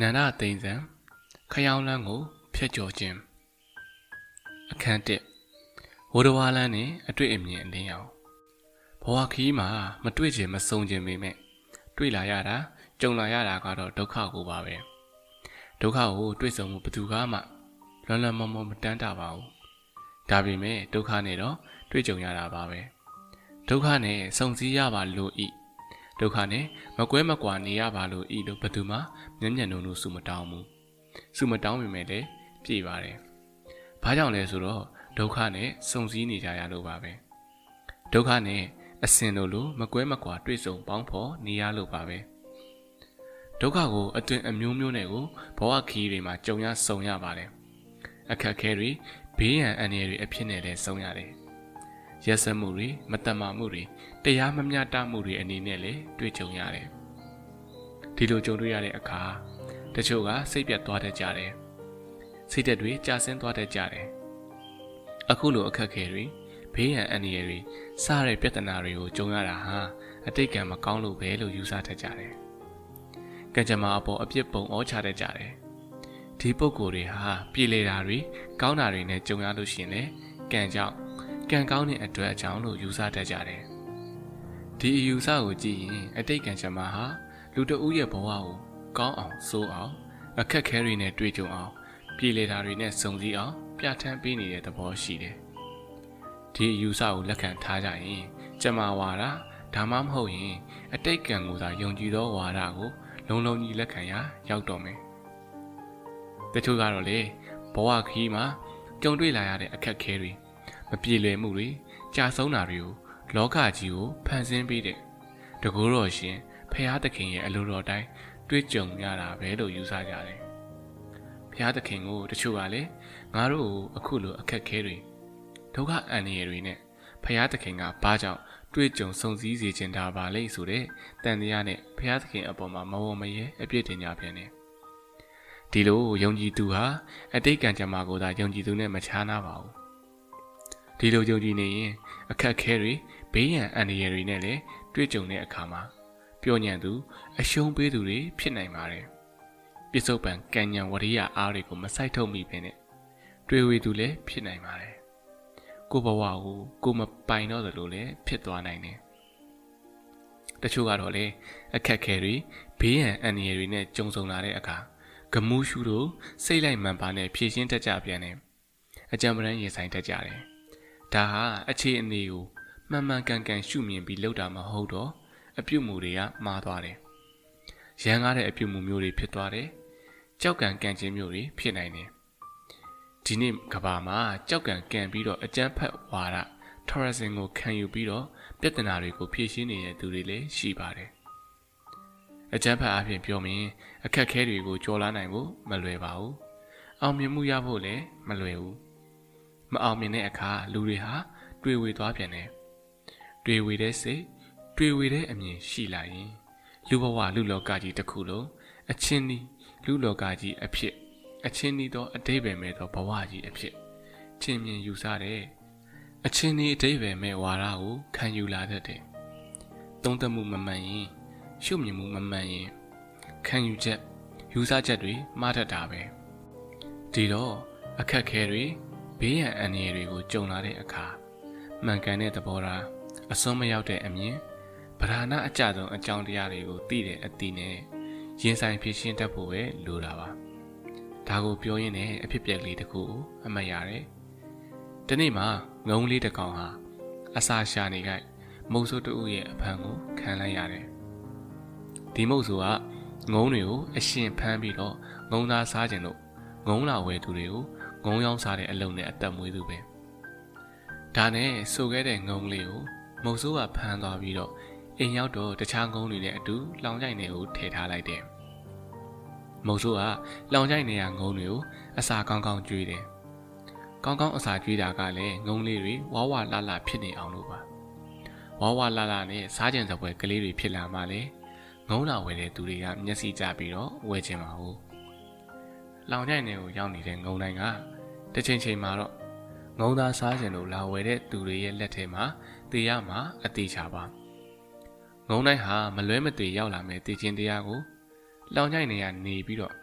နန္ဒသိန်းစံခရောင်းလန်းကိုဖျက်ကျော်ခြင်းအခန်း1ဝဒဝါလန်းနဲ့အတွေ့အမြင်အလင်းရောင်ဘဝခီးမှာမတွေ့ချင်မဆုံချင်ပေမဲ့တွေ့လာရတာကြုံလာရတာကတော့ဒုက္ခကိုပါပဲဒုက္ခကိုတွေ့ဆုံမှုဘယ်သူကမှလွန်လွန်မမောမတန်းတာပါဘူးဒါပေမဲ့ဒုက္ခနဲ့တော့တွေ့ကြုံရတာပါပဲဒုက္ခနဲ့စုံစည်းရပါလို့ဤ ဒုက္ခနဲ့မကွဲမကွာနေရပါလို့ဤလို့ဘယ်သူမှမျက်မျက်နှုံနှုံစုမတောင်းဘူးစုမတောင်းပေမဲ့လည်းပြည့်ပါတယ်ဘာကြောင့်လဲဆိုတော့ဒုက္ခနဲ့စုံစည်းနေကြရလို့ပါပဲဒုက္ခနဲ့အစင်တို့လိုမကွဲမကွာတွေ့ဆုံပေါင်းဖော်နေရလို့ပါပဲဒုက္ခကိုအသွင်အမျိုးမျိုးနဲ့ကိုဘဝခီးတွေမှာကြုံရဆုံရပါတယ်အခက်ခဲတွေဘေးရန်အန္တရာယ်တွေအဖြစ်နဲ့လည်းဆုံရတယ် ရက်စက်မှုတွေမတတ်မှမှုတွေတရားမမျှတမှုတွေအနေနဲ့လည်းတွေ့ကြုံရတယ်ဒီလိုကြုံတွေ့ရတဲ့အခါတချို့ကစိတ်ပြတ်သွားတတ်ကြတယ်စိတ်သက်တွေကြာဆင်းသွားတတ်ကြတယ်အခုလိုအခက်ခဲတွေဘေးရန်အန္တရာယ်တွေစတဲ့ပြဿနာတွေကိုကြုံရတာဟာအတိတ်ကံမကောင်းလို့ပဲလို့ယူဆတတ်ကြတယ်ကံကြမ္မာအပေါ်အပြစ်ပုံဩချတတ်ကြတယ်ဒီပုံကိုယ်တွေဟာပြည်လေတာတွေကောင်းတာတွေနဲ့ကြုံရလို့ရှိရင်လေကံကြောင့် ကံကောင်းတဲ့အတွက်အကြောင်းလို့ယူဆတတ်ကြတယ်ဒီအယူဆကိုကြည့်ရင်အတိတ်ကံကြမ္မာဟာလူတဦးရဲ့ဘဝကိုကောင်းအောင်စိုးအောင်အခက်ခဲတွေနဲ့တွေ့ကြုံအောင်ပြည်လေတာတွေနဲ့စုံစည်းအောင်ပြဋ္ဌာန်းပေးနေတဲ့သဘောရှိတယ်ဒီအယူဆကိုလက်ခံထားကြရင်ကျမဝါဒဒါမှမဟုတ်ရင်အတိတ်ကံကိုသာယုံကြည်သောဝါဒကိုလုံလုံကြီးလက်ခံရရောက်တော့မယ်တချို့ကတော့လေဘဝခီးမှာကြုံတွေ့လာရတဲ့အခက်ခဲတွေ မပြေလည်မှုတွေကြာဆုံးတာတွေကိုလောကကြီးကိုဖန်ဆင်းပေးတဲ့တကူတော်ရှင်ဖရာသခင်ရဲ့အလိုတော်တိုင်းတွေ့ကြုံရတာပဲလို့ယူဆကြတယ်ဖရာသခင်ကိုတချို့ကလည်းငါတို့ကိုအခုလိုအခက်ခဲတွေဒုက္ခအန္တရာယ်တွေနဲ့ဖရာသခင်ကဘာကြောင့်တွေ့ကြုံစုံစည်းစေခြင်းတာပါလေဆိုတဲ့တန်တရားနဲ့ဖရာသခင်အပေါ်မှာမဝမရဲအပြစ်တင်ကြပြန်တယ်ဒီလိုယုံကြည်သူဟာအတိတ်ကံကြမ္မာကိုသာယုံကြည်သူနဲ့မခြားနာပါဘူး ဒီလိုယုံကြည်နေရင်အခက်ခဲတွေဘေးရန်အန္တရာယ်တွေနဲ့လည်းတွေ့ကြုံတဲ့အခါမှာပျော်ညံ့သူအရှုံးပေးသူတွေဖြစ်နိုင်ပါတယ်ပြစ္ဆုတ်ပံကံညံဝရိယအားတွေကိုမဆိုင်ထုတ်မိဘဲနဲ့တွေ့ဝေသူလည်းဖြစ်နိုင်ပါတယ်ကိုဘဝကိုကိုမပိုင်တော့သလိုလည်းဖြစ်သွားနိုင်တယ်တချို့ကတော့လေအခက်ခဲတွေဘေးရန်အန္တရာယ်တွေနဲ့ကြုံဆုံလာတဲ့အခါဂမူးရှူတို့စိတ်လိုက်မှန်ပါနဲ့ဖြည့်ရှင်းတတ်ကြပြန်တယ်အကြံပရန်ရင်ဆိုင်တတ်ကြတယ် ဒါဟာအခြေအနေကိုမှန်မှန်ကန်ကန်ရှုမြင်ပြီးလုပ်တာမဟုတ်တော့အပြုတ်မှုတွေကမှားသွားတယ်။ရန်ကားတဲ့အပြုတ်မှုမျိုးတွေဖြစ်သွားတယ်။ကြောက်ကံကံခြင်းမျိုးတွေဖြစ်နိုင်တယ်။ဒီနေ့ကဘာမှာကြောက်ကံကံပြီးတော့အကျန်းဖက်ဝါဒထော်ရစင်ကိုခံယူပြီးတော့ပြဿနာတွေကိုဖြေရှင်းနေတဲ့သူတွေလည်းရှိပါတယ်။အကျန်းဖက်အဖြစ်ပြောရင်အခက်ခဲတွေကိုကြော်လာနိုင်ဖို့မလွယ်ပါဘူး။အောင်မြင်မှုရဖို့လည်းမလွယ်ဘူး။ မအောင်မြင်တဲ့အခါလူတွေဟာတွေ့ဝေသွားပြန်တယ်တွေ့ဝေတဲ့စိတ်တွေ့ဝေတဲ့အမြင်ရှိလာရင်လူဘဝလူလောကကြီးတစ်ခုလုံးအချင်းဒီလူလောကကြီးအဖြစ်အချင်းဒီသောအတိဘယ်မဲ့သောဘဝကြီးအဖြစ်ချင်းမြင်ယူဆတဲ့အချင်းဒီအတိဘယ်မဲ့ဝါဒကိုခံယူလာတတ်တယ်။သုံးသပ်မှုမမှန်ရင်ရှုမြင်မှုမမှန်ရင်ခံယူချက်ယူဆချက်တွေမှားတတ်တာပဲ။ဒီတော့အခက်ခဲတွေ ဘေးရန်အန္တရာယ်တွေကိုကြုံလာတဲ့အခါမှန်ကန်တဲ့သဘောထားအစွန်းမရောက်တဲ့အမြင်ဗราဏအကြဆုံးအကြောင်းတရားတွေကိုသိတဲ့အသည့်နဲ့ရင်ဆိုင်ဖြစ်ရှင်းတတ်ဖို့ပဲလိုတာပါဒါကိုပြောရင်းနဲ့အဖြစ်ပြက်လေးတစ်ခုကိုအမှတ်ရတယ်ဒီနေ့မှာငုံလေးတစ်ကောင်ဟာအစာရှာနေကြမုတ်ဆိုးတူရဲ့အဖမ်းကိုခံလိုက်ရတယ်ဒီမုတ်ဆိုးကငုံတွေကိုအရှင်ဖမ်းပြီးတော့ငုံသားစားခြင်းလို့ငုံလာဝယ်သူတွေကို ငုံရောင်းစားတဲ့အလုံးနဲ့အသက်မွေးသူပဲဒါနဲ့ဆိုခဲ့တဲ့ငုံလေးကိုမုတ်ဆိုးကဖမ်းသွားပြီးတော့အိမ်ရောက်တော့တခြားငုံတွေနဲ့အတူလောင်ကြိုက်နေကိုထည့်ထားလိုက်တယ်မုတ်ဆိုးကလောင်ကြိုက်နေရငုံတွေကိုအစာကောင်းကောင်းကျွေးတယ်ကောင်းကောင်းအစာကျွေးတာကလည်းငုံလေးတွေဝါဝလာလာဖြစ်နေအောင်လို့ပါဝါဝလာလာနဲ့စားကြံစပွဲကလေးတွေဖြစ်လာမှလည်းငုံလာဝယ်တဲ့သူတွေကမျက်စိကျပြီးတော့ဝယ်ချင်ပါဘူးလောင်ကြိုက်နေကိုရောက်နေတဲ့ငုံတိုင်းက တစ်ချိန်ချိန်မှာတော့ငုံသားစားခြင်းလို့လာဝယ်တဲ့သူတွေရဲ့လက်ထဲမှာတေရမှာအသေးချပါငုံတိုင်းဟာမလွဲမသွေရောက်လာမဲ့တည်ခြင်းတရားကိုလောင်ချိုက်နေရနေပြီးတော့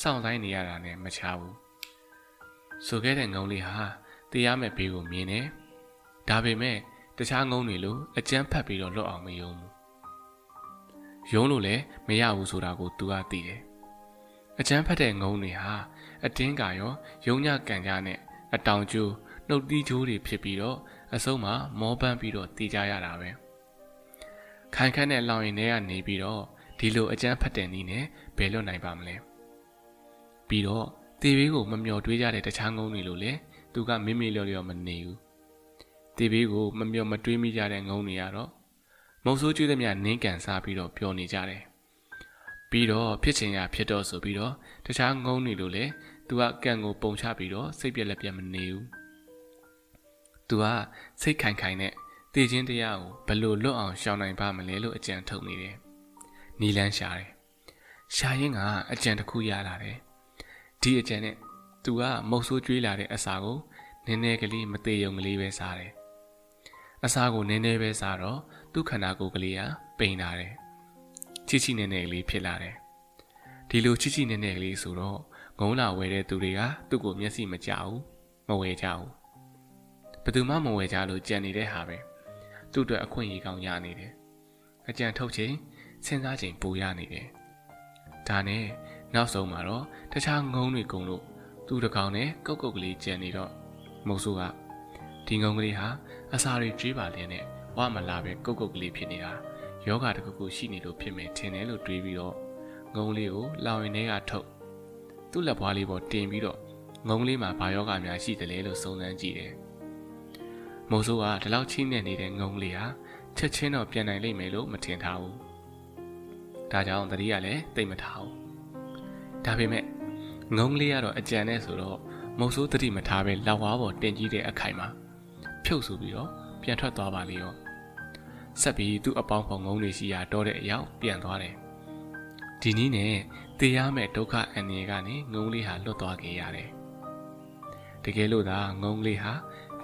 စောင့်ဆိုင်နေရတာနဲ့မချဘူးဆိုခဲ့တဲ့ငုံလေးဟာတရားမဲ့ဘေးကိုမြင်တယ်ဒါပေမဲ့တခြားငုံတွေလိုအကျန်းဖတ်ပြီးတော့လွတ်အောင်မယုံဘူးယုံလို့လည်းမရဘူးဆိုတာကို तू ကသိတယ်အကျန်းဖတ်တဲ့ငုံတွေဟာ အတင်းကရောယုံညကန်ကြနဲ့အတောင်ကျိုးနှုတ်တီးချိုးတွေဖြစ်ပြီးတော့အဆုံးမှာမောပန်းပြီးတော့တည်ကြရတာပဲခိုင်ခန့်တဲ့လောင်ရင်ထဲကနေပြီးတော့ဒီလိုအကျန်းဖတ်တဲ့နည်းနဲ့ဘယ်လွတ်နိုင်ပါမလဲပြီးတော့တေဘေးကိုမမျော်တွေးကြတဲ့တခြားငုံတွေလို့လေသူကမိမိလျော်လျော်မနေဘူးတေဘေးကိုမမျော်မတွေးမိကြတဲ့ငုံတွေကတော့မုံဆိုးကျွေးသမျှနင်းကန်စားပြီးတော့ပျော်နေကြတယ်ပြီးတော့ဖြစ်ချင်ရဖြစ်တော့ဆိုပြီးတော့တခြားငုံတွေလို့လေ သူကကံကိုပုံချပြီးတော့စိတ်ပြက်လက်ပြက်မနေဘူးသူကစိတ်ခိုင်ခိုင်နဲ့တည်ခြင်းတရားကိုဘလို့လွတ်အောင်ရှောင်နိုင်ပါမလဲလို့အကြံထုတ်နေတယ်နီလန်းရှာတယ်ရှာရင်းကအကြံတစ်ခုရလာတယ်ဒီအကြံနဲ့သူကမုတ်ဆိုးကျွေးလာတဲ့အစာကိုနည်းနည်းကလေးမသေးုံကလေးပဲစားတယ်အစာကိုနည်းနည်းပဲစားတော့သူ့ခန္ဓာကိုယ်ကလေးကပိန်လာတယ်ချီချီနေနေကလေးဖြစ်လာတယ်ဒီလိုချီချီနေနေကလေးဆိုတော့ ငုံလာဝယ်တဲ့သူတွေကသူ့ကိုမျက်စိမကြဘူးမဝယ်ကြဘူးဘယ်သူမှမဝယ်ကြလို့ကြံနေတဲ့ဟာပဲသူ့အတွက်အခွင့်အရေးကောင်းရနေတယ်အကြံထုတ်ချိန်စဉ်းစားချိန်ပိုရနေတယ်ဒါနဲ့နောက်ဆုံးမှာတော့တခြားငုံတွေကုန်လို့သူ့တကောင်နဲ့ကုတ်ကုတ်ကလေးကြံနေတော့မုတ်ဆိုးကဒီငုံကလေးဟာအစာတွေကျွေးပါလင်းနဲ့ဝမလာပဲကုတ်ကုတ်ကလေးဖြစ်နေတာယောဂတခုခုရှိနေလို့ဖြစ်မယ်ထင်တယ်လို့တွေးပြီးတော့ငုံလေးကိုလောင်ရင်ထဲကထုတ် သူ့လက်ဘွားလေးပေါ်တင်ပြီးတော့ငုံလေးမှာဘာယောဂများရှိတယ်လဲလို့စုံစမ်းကြည့်တယ်မုံဆိုးကဒီလောက်ချင်းနေနေတဲ့ငုံလေးဟာချက်ချင်းတော့ပြန်နိုင်လိမ့်မယ်လို့မထင်ထားဘူးဒါကြောင့်တတိကလည်းတိတ်မထားဘူးဒါပေမဲ့ငုံလေးကတော့အကြံနဲ့ဆိုတော့မုတ်ဆိုးတတိမထားပဲလောက်ဝါပေါ်တင်ကြီးတဲ့အခိုင်မှာဖြုတ်ဆိုပြီးတော့ပြန်ထွက်သွားပါလေရောဆက်ပြီးသူ့အပေါင်းဖော်ငုံတွေရှိရာတော့တဲ့အရောက်ပြန်သွားတယ်ဒီနည်းနဲ့ တရားမဲ့ဒုက္ခအန္တရာယ်ကနေငုံလေးဟာလွတ်သွားခဲ့ရတယ်တကယ်လို့သာငုံလေးဟာ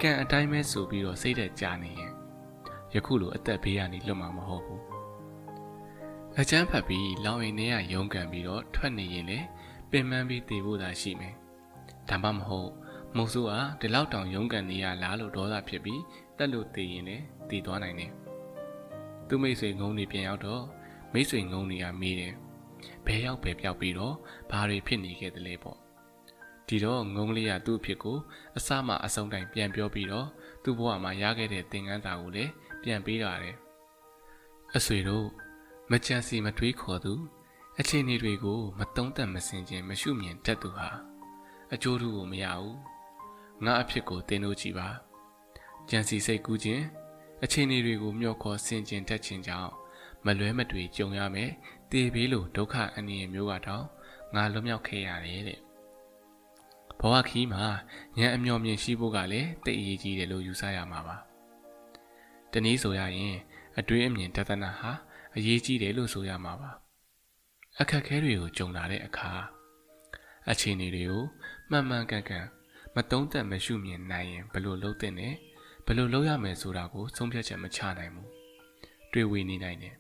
ကံအတိုင်းပဲဆိုပြီးတော့စိတ်သက်ကြနေရင်ယခုလိုအသက်ဘေးကနေလွတ်မှာမဟုတ်ဘူးအချမ်းဖတ်ပြီးလောင်ရင်ထဲကရုန်းကန်ပြီးတော့ထွက်နေရင်လေပင်ပန်းပြီးတည်ဖို့သာရှိမယ်ဒါမှမဟုတ်မုံဆိုးကဒီလောက်တောင်ရုန်းကန်နေရလားလို့ဒေါသဖြစ်ပြီးတက်လို့တည်ရင်လေတည်သွားနိုင်တယ်သူမိတ်ဆွေငုံနေပြန်ရောက်တော့မိတ်ဆွေငုံနေရမေးတယ် ဘယ်ရောက်ပဲပြောက်ပြီးတော့ဘာတွေဖြစ်နေခဲ့သလဲပေါ့ဒီတော့ငုံလေးကသူ့အဖြစ်ကိုအစမှအဆုံးတိုင်းပြန်ပြောပြီးတော့သူ့ဘဝမှာရခဲ့တဲ့သင်ခန်းစာကိုလည်းပြန်ပေးရတယ်အဆွေတို့မကြံစီမတွေးခေါ်သူအခြေအနေတွေကိုမတုံးသက်မစင်ခြင်းမရှုမြင်တတ်သူဟာအကျိုးတူကိုမရဘူးငါအဖြစ်ကိုတင်လို့ကြည်ပါကြံစီစိတ်ကူးခြင်းအခြေအနေတွေကိုမျှော်ခေါ်ဆင်ခြင်တတ်ခြင်းကြောင့်မလွဲမတွေကြုံရမယ် တေဘေးလိုဒုက္ခအနည်းမျိုးကတော့ငါလွတ်မြောက်ခဲ့ရတယ်တဲ့ဘဝခီးမှာဉာဏ်အမျှော်မြင်ရှိဖို့ကလည်းတိတ်အရေးကြီးတယ်လို့ယူဆရမှာပါတနည်းဆိုရရင်အတွေးအမြင်တသနာဟာအရေးကြီးတယ်လို့ဆိုရမှာပါအခက်ခဲတွေကိုကြုံလာတဲ့အခါအခြေအနေတွေကိုမှန်မှန်ကန်ကန်မတုံးသက်မရှုမြင်နိုင်ရင်ဘယ်လိုလုပ်သင့်လဲဘယ်လိုလုပ်ရမယ်ဆိုတာကိုဆုံးဖြတ်ချက်မချနိုင်ဘူးတွေ့ဝေနေနိုင်တယ်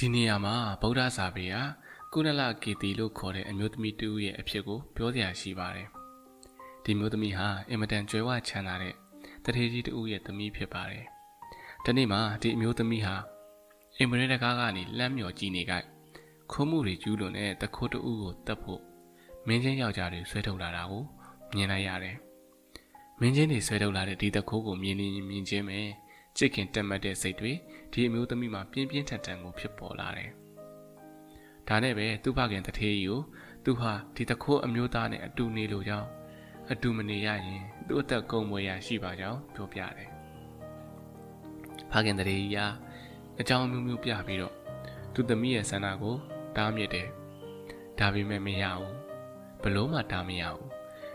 ဒီနေရာမှာဗုဒ္ဓစာပေဟာကုဏလကေတီလို့ခေါ်တဲ့အမျိုးသမီးတူရဲ့အဖြစ်ကိုပြောစရာရှိပါတယ်ဒီမျိုးသမီးဟာအင်မတန်ကြွယ်ဝချမ်းသာတဲ့တထေကြီးတူရဲ့သမီးဖြစ်ပါတယ်ဒီနေ့မှာဒီအမျိုးသမီးဟာအင်မရတကားကနေလှမ်းမြော်ကြည့်နေကြခိုးမှုတွေကျူးလွန်တဲ့တခိုးတူကိုတတ်ဖို့မင်းချင်းယောက်ျားတွေဆွဲထုတ်လာတာကိုမြင်လိုက်ရတယ်။မင်းချင်းတွေဆွဲထုတ်လာတဲ့ဒီတခိုးကိုမြင်နေမြင်ချင်းပဲချစ်ခင်တက်မှတ်တဲ့စိတ်တွေ ဒီအမျိုးသမီးမှာပြင်းပြင်းထန်ထန်ကိုဖြစ်ပေါ်လာတယ်။ဒါနဲ့ပဲသူ့ဖခင်တထေးကြီးကိုသူဟာဒီတခိုးအမျိုးသားနဲ့အတူနေလို့ကြောင်းအတူမနေရရင်သူ့အသက်ကုန်မွေရရှိပါကြောင်းပြောပြတယ်။ဖခင်တထေးကြီးကအကြောင်းမျိုးမျိုးပြပြီးတော့သူသမီးရဲ့ဆန္ဒကိုတားမြစ်တယ်ဒါပေမဲ့မရဘူးဘလို့မှတားမရဘူး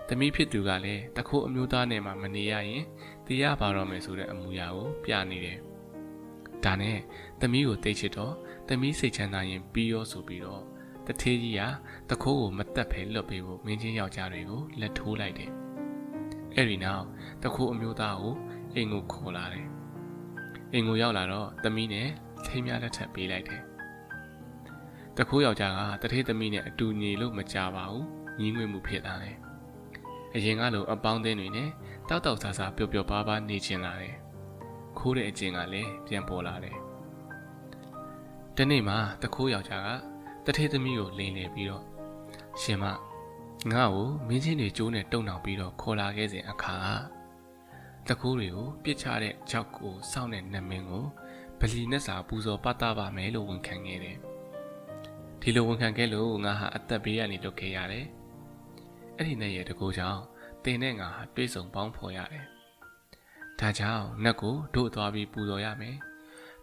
သမီးဖြစ်သူကလည်းတခိုးအမျိုးသားနဲ့မှမနေရရင်တရားပါတော့မယ်ဆိုတဲ့အမူအရာကိုပြနေတယ် ဒါနဲ့သမီးကိုတိတ်ချစ်တော့သမီးစိတ်ချမ်းသာရင်ပြီးရောဆိုပြီးတော့တထေးကြီးကတခိုးကိုမတက်ဖဲလွတ်ပေးဖို့မင်းချင်းယောက်ျားတွေကိုလက်ထိုးလိုက်တယ်အဲ့ဒီနောက်တခိုးအမျိုးသားကိုအိမ်ကိုခေါ်လာတယ်အိမ်ကိုရောက်လာတော့သမီးနဲ့ထိမ်းများလက်ထပ်ပေးလိုက်တယ်တခိုးယောက်ျားကတထေးသမီးနဲ့အတူညီလို့မကြပါဘူးညီးငွေ့မှုဖြစ်လာတယ်အရင်ကလိုအပေါင်းအသင်းတွေနဲ့တောက်တောက်ဆာဆာပျော်ပျော်ပါးပါးနေချင်လာတယ် ခိုးတဲ့အကျင့်ကလည်းပြန်ပေါ်လာတယ်တနေ့မှာတခိုးယောက်ျားကတထေးသမီးကိုလိန်နေပြီးတော့ရှင်မငါ့ကိုမင်းချင်းတွေကျိုးနဲ့တုံနှောင်ပြီးတော့ခေါ်လာခဲ့စဉ်အခါတခိုးတွေကိုပြစ်ချတဲ့ကြောက်ကိုစောင့်တဲ့နမင်းကိုဗလီနဲ့စာပူဇော်ပတ်သားပါမယ်လို့ဝန်ခံခဲ့တယ်ဒီလိုဝန်ခံခဲ့လို့ငါဟာအသက်ဘေးကနေလွတ်ခဲ့ရတယ်အဲ့ဒီနဲ့ရဲ့တကူကြောင့်တင်နဲ့ငါဟာပြေဆုံးပေါင်းဖော်ရတယ် ဒါကြောင့်နတ်ကိုတို့သွားပြီးပူဇော်ရမယ်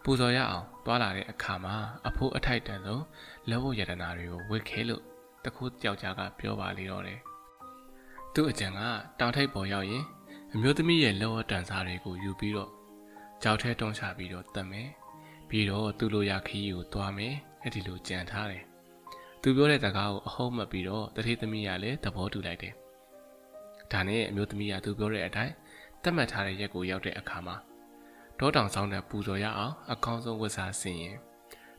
ပူဇော်ရအောင်သွားလာတဲ့အခါမှာအဖိုးအထိုက်တန်ဆုံးလက်ဝတ်ရတနာတွေကိုဝတ်ခဲလို့တခုကြောက်ကြကပြောပါလေတော့တယ်သူ့အကြံကတောင်ထိပ်ပေါ်ရောက်ရင်အမျိုးသမီးရဲ့လက်ဝတ်တန်စားတွေကိုယူပြီးတော့ကြောက်ထဲတွန်းချပြီးတော့တတ်မယ်ပြီးတော့သူ့လိုရခီးကိုသွားမယ်အဲ့ဒီလိုကြံထားတယ်သူပြောတဲ့စကားကိုအဟုတ်မှတ်ပြီးတော့တတိသမီးကလည်းသဘောတူလိုက်တယ်ဒါနဲ့အမျိုးသမီးကသူပြောတဲ့အတိုင်း တတ်မှတ်ထားတဲ့ရက်ကိုရောက်တဲ့အခါမှာဒေါတောင်ဆောင်တဲ့ပူဇော်ရအောင်အကောင်းဆုံးဝတ်စားဆင်ရင်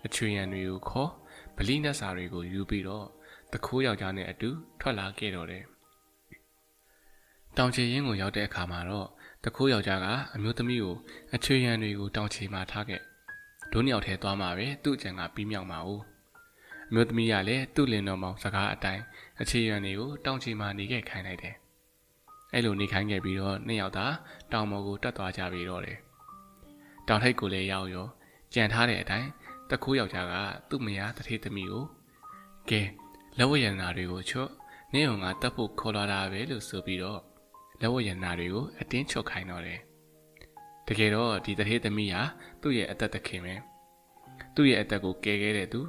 အချွေရံတွေကိုခေါ်ဗလိနတ်စာတွေကိုယူပြီးတော့တခိုးယောက်ျားနဲ့အတူထွက်လာခဲ့တော့တယ်တောင်ချေရင်းကိုရောက်တဲ့အခါမှာတော့တခိုးယောက်ျားကအမျိုးသမီးကိုအချွေရံတွေကိုတောင်ချေမှာထားခဲ့ဒုနှစ်ယောက်ထဲသွားမှာပဲသူ့အကြံကပြီးမြောက်မှာ ਉ အမျိုးသမီးကလည်းသူ့လင်တော်မောင်စကားအတိုင်းအခြေရန်တွေကိုတောင်ချီမှာနေခဲ့ခိုင်းလိုက်တယ်။ အဲ့လိုနေခိုင်းခဲ့ပြီးတော့နှစ်ယောက်သာတောင်ပေါ်ကိုတက်သွားကြပြီးတော့တယ်။တောင်ထိပ်ကိုလည်းရောက်ရောကြံထားတဲ့အတိုင်းတခိုးယောက်ျားကသူ့မယားတထေးသမီးကိုကဲလက်ဝတ်ရတနာတွေကိုချွတ်နင်းအောင်ကတက်ဖို့ခေါ်လာတာပဲလို့ဆိုပြီးတော့လက်ဝတ်ရတနာတွေကိုအတင်းချုပ်ခိုင်းတော့တယ်။တကယ်တော့ဒီတထေးသမီးဟာသူ့ရဲ့အသက်သခင်ပဲ။သူ့ရဲ့အသက်ကိုကယ်ခဲ့တဲ့သူ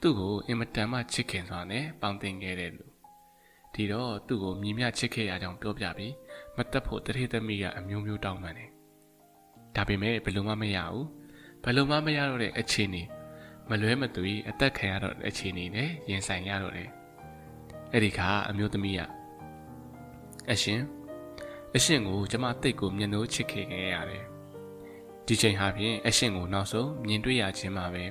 သူ့ကိုအင်မတန်မှချစ်ခင်စွာနဲ့ပေါင်းတင်ခဲ့တဲ့လူ ဒီတော့သူ့ကိုမြည်မြချစ်ခဲ့ရကြောင်းပြောပြပြီးမတက်ဖို့တတိသမီးကအမျိုးမျိုးတောင်းပန်တယ်ဒါပေမဲ့ဘယ်လိုမှမရဘူးဘယ်လိုမှမရတော့တဲ့အခြေအနေမလွဲမသွေအသက်ခံရတော့တဲ့အခြေအနေနဲ့ရင်ဆိုင်ရတော့တယ်အဲ့ဒီကအမျိုးသမီးကအရှင်အရှင်ကိုကျမတိတ်ကိုမျက်နှိုးချစ်ခဲ့ခဲ့ရတယ်ဒီချိန်ဟာဖြင့်အရှင်ကိုနောက်ဆုံးမြင်တွေ့ရခြင်းမှာပဲ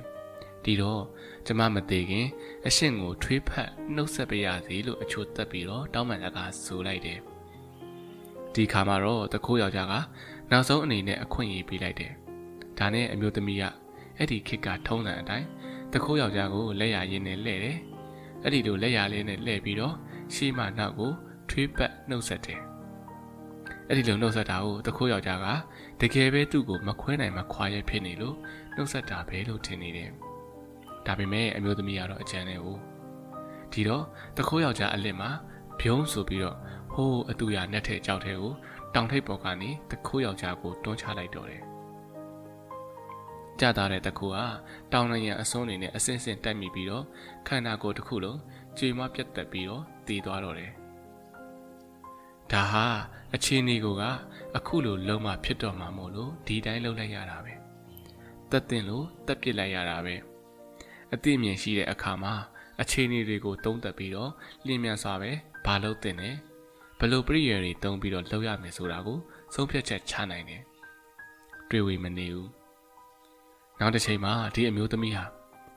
ဒီတော့ ကျမမသေးခင်အရှင်ကိုထွေးဖက်နှုတ်ဆက်ပေးရစီလို့အချို့တက်ပြီးတော့တောင်းပန်လက်ကဆိုလိုက်တယ်ဒီခါမှာတော့တခိုးယောက်ျားကနောက်ဆုံးအနေနဲ့အခွင့်အရေးပေးလိုက်တယ်ဒါနဲ့အမျိုးသမီးကအဲ့ဒီခစ်ကထုံးတဲ့အတိုင်းတခိုးယောက်ျားကိုလက်ရရင်းနဲ့လှဲ့တယ်အဲ့ဒီလိုလက်ရလေးနဲ့လှဲ့ပြီးတော့ရှေးမနောက်ကိုထွေးပတ်နှုတ်ဆက်တယ်အဲ့ဒီလိုနှုတ်ဆက်တာကိုတခိုးယောက်ျားကတကယ်ပဲသူ့ကိုမခွဲနိုင်မခွာရဲဖြစ်နေလို့နှုတ်ဆက်တာပဲလို့ထင်နေတယ် ဒါပေမဲ့အမျိုးသမီးကတော့အကျန်နေဘူးဒီတော့တခိုးယောက်ျားအလစ်မှာဘုံဆိုပြီးတော့ဟိုးအတူရနက်ထဲကြောက်ထဲကိုတောင်ထိပ်ပေါ်ကနေတခိုးယောက်ျားကိုတွန်းချလိုက်တော့တယ်ကြတာတဲ့တခိုးကတောင်ရံအစွန်းနေနဲ့အစင်းစင်းတက်မိပြီးတော့ခန္ဓာကိုယ်တစ်ခုလုံးကြေမွားပြတ်တက်ပြီးတော့တည်သွားတော့တယ်ဒါဟာအခြေအနေကအခုလိုလုံးမဖြစ်တော့မှာမို့လို့ဒီတိုင်းလုပ်လိုက်ရတာပဲတက်တင်လို့တက်ပစ်လိုက်ရတာပဲ အသိအမြင်ရှိတဲ့အခါမှာအခြေအနေတွေကိုသုံးသပ်ပြီးတော့လျင်မြန်စွာပဲဘာလို့တင်တယ်ဘလို့ပရိယာတွေတုံးပြီးတော့လုပ်ရမယ်ဆိုတာကိုဆုံးဖြတ်ချက်ချနိုင်တယ်တွေ့ဝေမနေဘူးနောက်တစ်ချိန်မှာဒီအမျိုးသမီးဟာ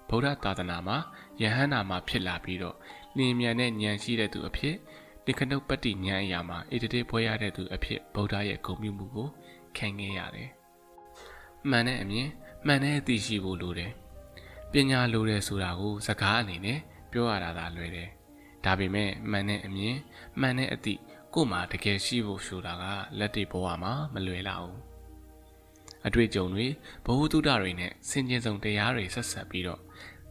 ဗုဒ္ဓသာသနာမှာယဟန္တာမှာဖြစ်လာပြီးတော့လျင်မြန်တဲ့ဉာဏ်ရှိတဲ့သူအဖြစ်ဒီခနုပတ္တိဉာဏ်အရာမှာဣတတိပွဲရတဲ့သူအဖြစ်ဗုဒ္ဓရဲ့ဂုဏ်ပြုမှုကိုခံခဲ့ရတယ်မှန်တဲ့အမြင်မှန်တဲ့အသိရှိဖို့လိုတယ် ပညာလိုတယ်ဆိုတာကိုစကားအနေနဲ့ပြောရတာသာလွယ်တယ်။ဒါပေမဲ့မှန်တဲ့အမြင်မှန်တဲ့အသည့်ကို့မှာတကယ်ရှိဖို့ဆိုတာကလက်တွေ့ဘဝမှာမလွယ်လောက်ဘူး။အတွေ့အကြုံတွေဘဝတုဒ္ဒတွေနဲ့စင်ကြင်ဆုံးတရားတွေဆက်ဆက်ပြီးတော့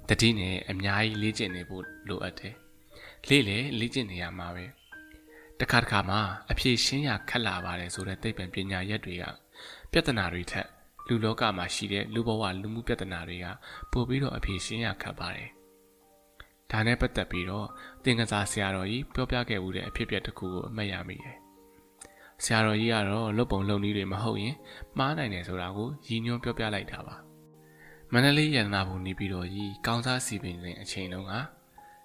တတိနဲ့အများကြီးလေ့ကျင့်နေဖို့လိုအပ်တယ်။လေ့လေလေ့ကျင့်နေရမှာပဲ။တခါတခါမှအဖြေရှင်းရခက်လာပါတယ်ဆိုတဲ့သိပ္ပံပညာရက်တွေကပြဿနာတွေထက် လူလောကမှာရှိတဲ့လူဘဝလူမှုပြဿနာတွေကပို့ပြီးတော့အဖြေရှင်းရခက်ပါတယ်။ဒါနဲ့ပတ်သက်ပြီးတော့သင်္ကစားဆရာတော်ကြီးပြောပြခဲ့မှုတဲ့အဖြစ်အပျက်တစ်ခုကိုအမှတ်ရမိတယ်။ဆရာတော်ကြီးကတော့လွတ်ပုံလုံနည်းတွေမဟုတ်ရင်မှားနိုင်တယ်ဆိုတာကိုရည်ညွှန်းပြောပြလိုက်တာပါ။မန္တလေးရတနာဘုံနေပြီးတော့ကြီးကောင်းစားစီပင်စဉ်အချိန်တုန်းက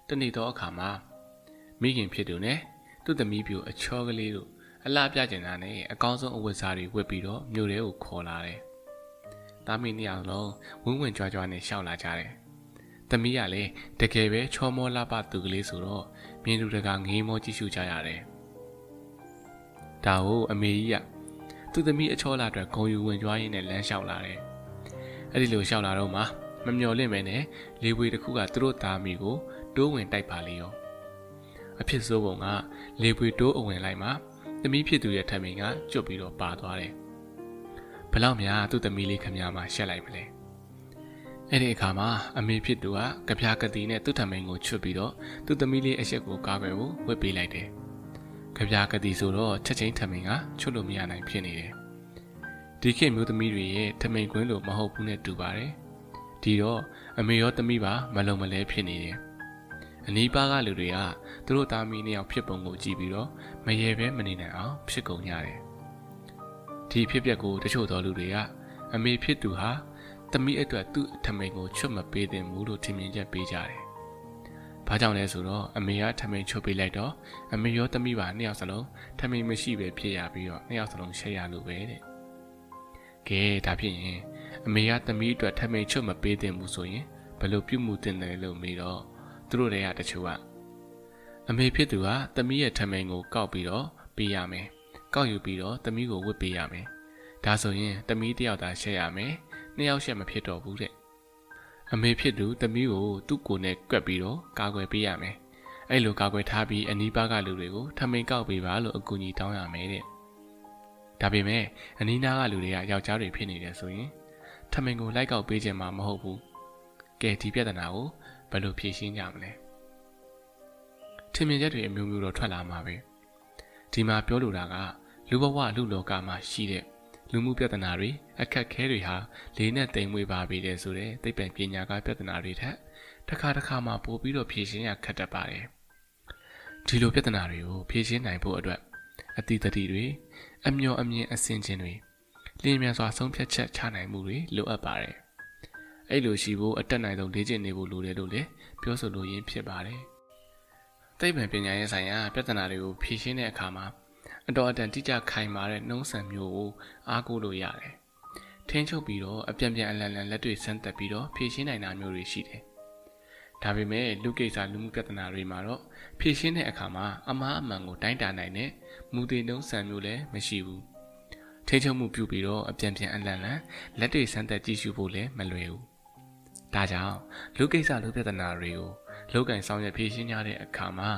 တနေ့တော့အခါမှာမိခင်ဖြစ်သူနဲ့သူ့သမီးပြိုအချောကလေးတို့အလားပြကျင်တာနဲ့အကောင်းဆုံးအဝတ်စားတွေဝတ်ပြီးတော့မြို့ထဲကိုခေါ်လာတယ် သားမီးနှစ်ယောက်လုံးဝင်းဝင်ကြွားကြွားနဲ့ရှောက်လာကြတယ်။တသမီးကလည်းတကယ်ပဲချောမောလှပသူကလေးဆိုတော့မြင်သူတကငေးမောကြည့်ရှုကြရတယ်။ဒါကိုအမေကြီးကသူ့သမီးအချောလာအတွက်ဂုံယူဝင်ကြွားရင်းနဲ့လမ်းလျှောက်လာတယ်။အဲ့ဒီလိုလျှောက်လာတော့မှမမျော်လင့်ပဲနဲ့လေပွေတစ်ခုကသူတို့သားမိကိုတိုးဝင်တိုက်ပါလေရော။အဖြစ်ဆိုးပုံကလေပွေတိုးအဝင်လိုက်မှသမီးဖြစ်သူရဲ့ထမင်းကကျွတ်ပြီးတော့ပါသွားတယ်။ဘ လောက်များသူ့သမီးလေးခမများမှရှက်လိုက်မလဲ။အဲ့ဒီအခါမှာအမေဖြစ်သူကကြပြားကတိနဲ့သူ့ထမင်းကိုချွတ်ပြီးတော့သူ့သမီးလေးအရက်ကိုကားကွယ်ဖို့ဝစ်ပေးလိုက်တယ်။ကြပြားကတိဆိုတော့ချက်ချင်းထမင်းကချွတ်လို့မရနိုင်ဖြစ်နေတယ်။ဒီခေတ်မျိုးသမီးတွေရဲ့ထမင်းကွင်းလိုမဟုတ်ဘူးနဲ့တူပါတယ်။ဒီတော့အမေရောသမီးပါမလုံမလဲဖြစ်နေတယ်။အနီးပါးကလူတွေကသူတို့သားမီးနှစ်ယောက်ဖြစ်ပုံကိုကြည့်ပြီးတော့မရေပဲမနေနိုင်အောင်ဖြစ်ကုန်ကြတယ်။ ဒီဖြစ်ပျက်ကိုတချို့သောလူတွေကအမေဖြစ်သူဟာသမီးအတွက်သူ့အထမိန်ကိုချွတ်မပေးသင့်ဘူးလို့ထင်မြင်ချက်ပေးကြတယ်။ဘာကြောင့်လဲဆိုတော့အမေကထမိန်ချွတ်ပေးလိုက်တော့အမေရောသမီးပါနှစ်ယောက်စလုံးထမိန်မရှိပဲဖြစ်ရပြီးတော့နှစ်ယောက်စလုံးရှက်ရလို့ပဲတဲ့။ကဲဒါဖြစ်ရင်အမေကသမီးအတွက်ထမိန်ချွတ်မပေးသင့်ဘူးဆိုရင်ဘယ်လိုပြုမှုတင်တယ်လို့မေးတော့သူတို့တွေကတချို့ကအမေဖြစ်သူကသမီးရဲ့ထမိန်ကိုကောက်ပြီးတော့ပေးရမယ်။ ကောက်ယူပြီးတော့သမီးကိုဝတ်ပေးရမယ်။ဒါဆိုရင်သမီးတယောက်သာရှက်ရမယ်။နှစ်ယောက်ရှက်မဖြစ်တော့ဘူးတဲ့အမေဖြစ်သူသမီးကိုသူ့ကိုယ်နဲ့ကွက်ပြီးတော့ကာကွယ်ပေးရမယ်အဲ့လိုကာကွယ်ထားပြီးအနီးပါးကလူတွေကိုထမိန်ကောက်ပေးပါလို့အကူအညီတောင်းရမယ်တဲ့ဒါပေမဲ့အနီးနားကလူတွေကယောက်ျားတွေဖြစ်နေတယ်ဆိုရင်ထမိန်ကိုလိုက်ကောက်ပေးခြင်းမှမဟုတ်ဘူးကဲဒီပြဿနာကိုဘယ်လိုဖြေရှင်းကြမလဲထင်မြင်ချက်တွေအမျိုးမျိုးတော့ထွက်လာမှာပဲ ဒီမှာပြောလိုတာကလူဘဝလူလောကမှာရှိတဲ့လူမှုပြဿနာတွေအခက်ခဲတွေဟာလေးနဲ့တိမ်မွေပါပေတယ်ဆိုတဲ့သိပ္ပံပညာကပြဿနာတွေထက်တစ်ခါတစ်ခါမှပိုပြီးတော့ဖြေရှင်းရခက်တတ်ပါတယ်ဒီလိုပြဿနာတွေကိုဖြေရှင်းနိုင်ဖို့အတွက်အတိတ်တတိတွေအမျော်အမြင်အစင်ချင်းတွေလင်းမြန်စွာဆုံးဖြတ်ချက်ချနိုင်မှုတွေလိုအပ်ပါတယ်အဲ့လိုရှိဖို့အတက်နိုင်ဆုံးလေ့ကျင့်နေဖို့လိုတယ်လို့လည်းပြောဆိုလိုရင်းဖြစ်ပါတယ် သိပ္ပံပညာရေးဆိုင်ရာပြဿနာတွေကိုဖြေရှင်းတဲ့အခါမှာအတော်အတန်တိကျခိုင်မာတဲ့နှုံးဆန်မျိုးကိုအားကိုးလို့ရတယ်။ထင်းချုပ်ပြီးတော့အပြန်ပြန်အလန်လန်လက်တွေဆန်းသက်ပြီးတော့ဖြည့်ရှင်းနိုင်တာမျိုးတွေရှိတယ်။ဒါပေမဲ့လူကိစ္စလူမှုပြဿနာတွေမှာတော့ဖြည့်ရှင်းတဲ့အခါမှာအမားအမှန်ကိုတိုင်းတာနိုင်တဲ့မူတည်နှုံးဆန်မျိုးလည်းမရှိဘူး။ထင်းချုပ်မှုပြုပြီးတော့အပြန်ပြန်အလန်လန်လက်တွေဆန်းသက်ကြည့်ရှုဖို့လည်းမလွယ်ဘူး။ ဒါကြောင့်လူကိစ္စလူပြဿနာတွေကိုလောက်ကင်ဆောင်ရွက်ဖြည့်ရှင်းရတဲ့အခါမှာ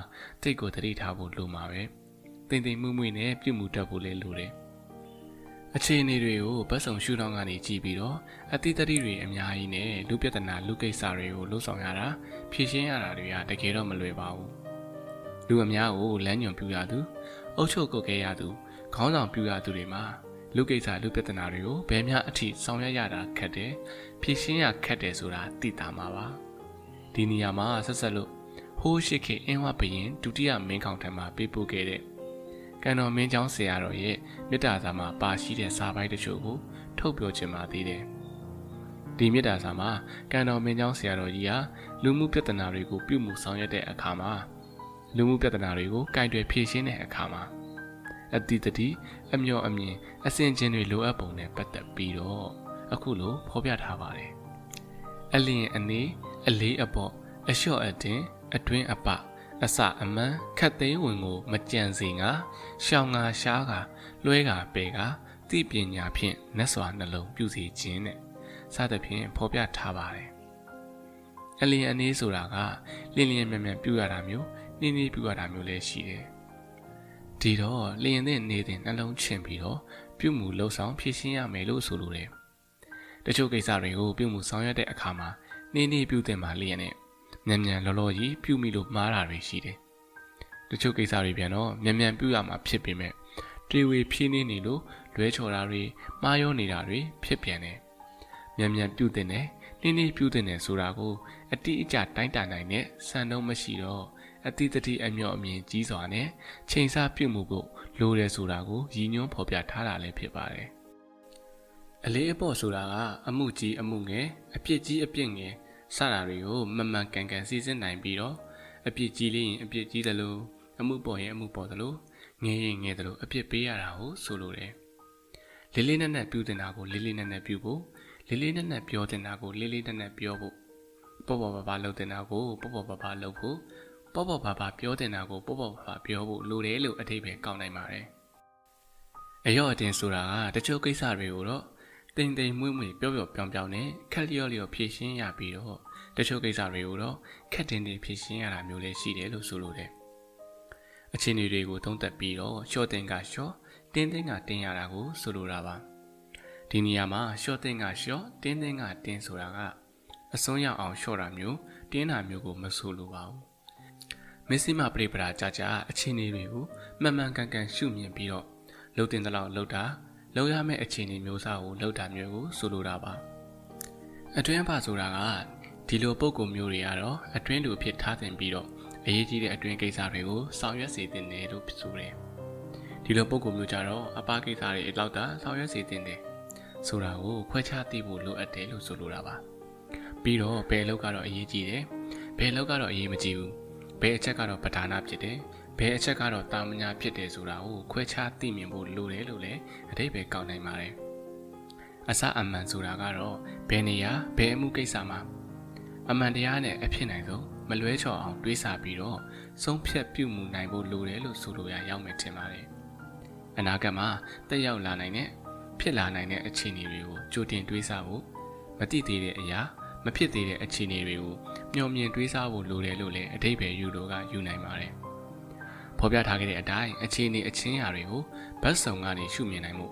စိတ်ကိုတတိထားဖို့လိုမှာပဲ။တိမ်တိမ်မှုမှုနဲ့ပြုမှုတတ်ဖို့လည်းလိုတယ်။အခြေအနေတွေကိုဗတ်စုံရှုထောင့်ကနေကြည့်ပြီးတော့အတိတ်တတိတွေအများကြီးနဲ့လူပြဿနာလူကိစ္စတွေကိုလှုပ်ဆောင်ရတာဖြေရှင်းရတာတွေကတကယ်တော့မလွယ်ပါဘူး။လူအများကိုလမ်းညွန်ပြရသူအုပ်ချုပ်ကုတ်ခဲ့ရသူခေါင်းဆောင်ပြရသူတွေမှာလူကိစ္စလူပြဿနာတွေကိုဘယ်များအထိဆောင်ရွက်ရတာခက်တယ် ဖြေရှင်းရခက်တယ်ဆိုတာသိတာမှာပါ။ဒီနေရာမှာဆက်ဆက်လို့ဟိုးရှိခေအင်းဝဘရင်ဒုတိယမင်းခေါင်ထံမှာပေးပို့ခဲ့တဲ့ကံတော်မင်းเจ้าဆရာတော်ရဲ့မေတ္တာစာမှာပါရှိတဲ့စာပိုက်တချို့ကိုထုတ်ပြောချင်ပါသေးတယ်။ဒီမေတ္တာစာမှာကံတော်မင်းเจ้าဆရာတော်ကြီးဟာလူမှုပြဿနာတွေကိုပြုမှုဆောင်ရွက်တဲ့အခါမှာလူမှုပြဿနာတွေကိုကင်တွယ်ဖြေရှင်းတဲ့အခါမှာအတိတတိအမျော်အမြင်အစဉ်ချင်းတွေလိုအပ်ပုံနဲ့ပတ်သက်ပြီးတော့ အခုလိုဖော်ပြထားပါတယ်။အလင်းအနေအလေးအပေါ့အလျှော့အတင်အတွင်းအပအစအမှန်ခတ်သိမ်းဝင်ကို မကြံစေငါရှောင်းငါရှားကလွှဲကပေကသိပညာဖြင့်နတ်စွာနှလုံးပြုစီခြင်းနဲ့စသဖြင့်ဖော်ပြထားပါတယ်အလင်းအနေဆိုတာကလင်းလျင်မြန်မြန်ပြုရတာမျိုးနှင်းနှင်းပြုရတာမျိုးလည်းရှိတယ်ဒီတော့လျင်တဲ့နေတဲ့နှလုံးချင်ပြီးတော့ပြုမှုလှုပ်ဆောင်ဖြည့်ရှင်းရမယ်လို့ဆိုလိုတယ် တချို့ကိစ္စတွေကိုပြုမှုဆောင်ရွက်တဲ့အခါမှာနှင်းနှင်းပြုတဲ့မှာလျင်နဲ့မြန်မြန်လောလောကြီးပြုမိလို့မှားတာတွေရှိတယ်။တချို့ကိစ္စတွေပြန်တော့မြန်မြန်ပြုရမှာဖြစ်ပေမဲ့တွေဝေဖြင်းနေနေလို့လွဲချော်တာတွေမှားရောနေတာတွေဖြစ်ပြန်တယ်။မြန်မြန်ပြုတဲ့နဲ့နှင်းနှင်းပြုတဲ့နဲ့ဆိုတာကိုအတိအကျတိုင်းတာနိုင်တဲ့စံနှုန်းမရှိတော့အတိတတိအမျှော်အမြင်ကြီးစွာနဲ့ချိန်ဆပြုမှုဖို့လိုတယ်ဆိုတာကိုရည်ညွှန်းဖော်ပြထားတာလည်းဖြစ်ပါတယ်။ အလေးအပေါ့ဆိုတာကအမှုကြီးအမှုငယ်အပြစ်ကြီးအပြစ်ငယ်စတာတွေကိုမမှန်ကန်ကန်စီစဉ်နိုင်ပြီးတော့အပြစ်ကြီးလေးရင်အပြစ်ကြီးသလိုအမှုပေါ်ရင်အမှုပေါ်သလိုငဲရင်ငဲသလိုအပြစ်ပေးရတာကိုဆိုလိုတယ်လေးလေးနက်နက်ပြုတင်တာကိုလေးလေးနက်နက်ပြုဖို့လေးလေးနက်နက်ပြောတင်တာကိုလေးလေးနက်နက်ပြောဖို့ပပေါ့ပေါ့ပါပါလုပ်တင်တာကိုပေါ့ပေါ့ပါပါလုပ်ဖို့ပေါ့ပေါ့ပါပါပြောတင်တာကိုပေါ့ပေါ့ပါပါပြောဖို့လိုတယ်လို့အထိပ္ပယ်ကောက်နိုင်ပါတယ်အရော့အတင်ဆိုတာကတချို့ကိစ္စတွေကိုတော့ တိမ်တိမ်မွေ့မွေ့ပြောပြောပြောင်ပြောင်နဲ့ခက်လျော့လျော့ဖြည့်ရှင်းရပြီးတော့တချို့ကိစ္စတွေကိုတော့ခက်တင်တင်ဖြည့်ရှင်းရတာမျိုးလည်းရှိတယ်လို့ဆိုလိုတယ်အခြေအနေတွေကိုသုံးသပ်ပြီးတော့ရှော့တင်ကရှော့တင်းတင်းကတင်းရတာကိုဆိုလိုတာပါဒီနေရာမှာရှော့တင်ကရှော့တင်းတင်းကတင်းဆိုတာကအစွန်းရောက်အောင်ရှော့တာမျိုးတင်းတာမျိုးကိုမဆိုလိုပါဘူးမစ္စည်းမပြိပရာကြကြအခြေအနေတွေကိုမှန်မှန်ကန်ကန်ရှုမြင်ပြီးတော့လှုပ်တင်တဲ့လောက်လှုပ်တာ လှုပ်ရမယ့်အခြေအနေမျိုးစားကိုလှုပ်တာမျိုးကိုဆိုလိုတာပါအတွင်းပါဆိုတာကဒီလိုပုံကုမျိုးတွေကတော့အတွင်းလူဖြစ်ထားတင်ပြီးတော့အရေးကြီးတဲ့အတွင်းကိစ္စတွေကိုဆောင်ရွက်စေတင်တယ်လို့ဆိုတယ်ဒီလိုပုံကုမျိုးကြတော့အပကိစ္စတွေအလောက်တာဆောင်ရွက်စေတင်တယ်ဆိုတာကိုခွဲခြားသိဖို့လိုအပ်တယ်လို့ဆိုလိုတာပါပြီးတော့ဘယ်လောက်ကတော့အရေးကြီးတယ်ဘယ်လောက်ကတော့အရေးမကြီးဘူးဘယ်အချက်ကတော့ပဓာနာဖြစ်တယ် ဘယ်အချက်ကတော့တာမညာဖြစ်တယ်ဆိုတာကိုခွဲခြားသိမြင်ဖို့လိုတယ်လို့လည်းအတိတ်ပဲကောက်နိုင်ပါတယ်အစအမှန်ဆိုတာကတော့ဘယ်နေရာဘယ်အမှုကိစ္စမှာအမှန်တရားနဲ့အဖြစ်နိုင်ဆုံးမလွဲချော်အောင်တွေးဆပြီးတော့ဆုံးဖြတ်ပြုမှုနိုင်ဖို့လိုတယ်လို့ဆိုလိုရရောက်မယ်ထင်ပါတယ်အနာဂတ်မှာတက်ရောက်လာနိုင်တဲ့ဖြစ်လာနိုင်တဲ့အခြေအနေတွေကိုကြိုတင်တွေးဆဖို့မသိသေးတဲ့အရာမဖြစ်သေးတဲ့အခြေအနေတွေကိုမျှော်မြင်တွေးဆဖို့လိုတယ်လို့လည်းအတိတ်ပဲယူလို့ကယူနိုင်ပါတယ် ဖော်ပြထားခဲ့တဲ့အတိုင်းအခြေအနေအချင်းအရာတွေကိုဘတ်စုံကနေရှုမြင်နိုင်မှု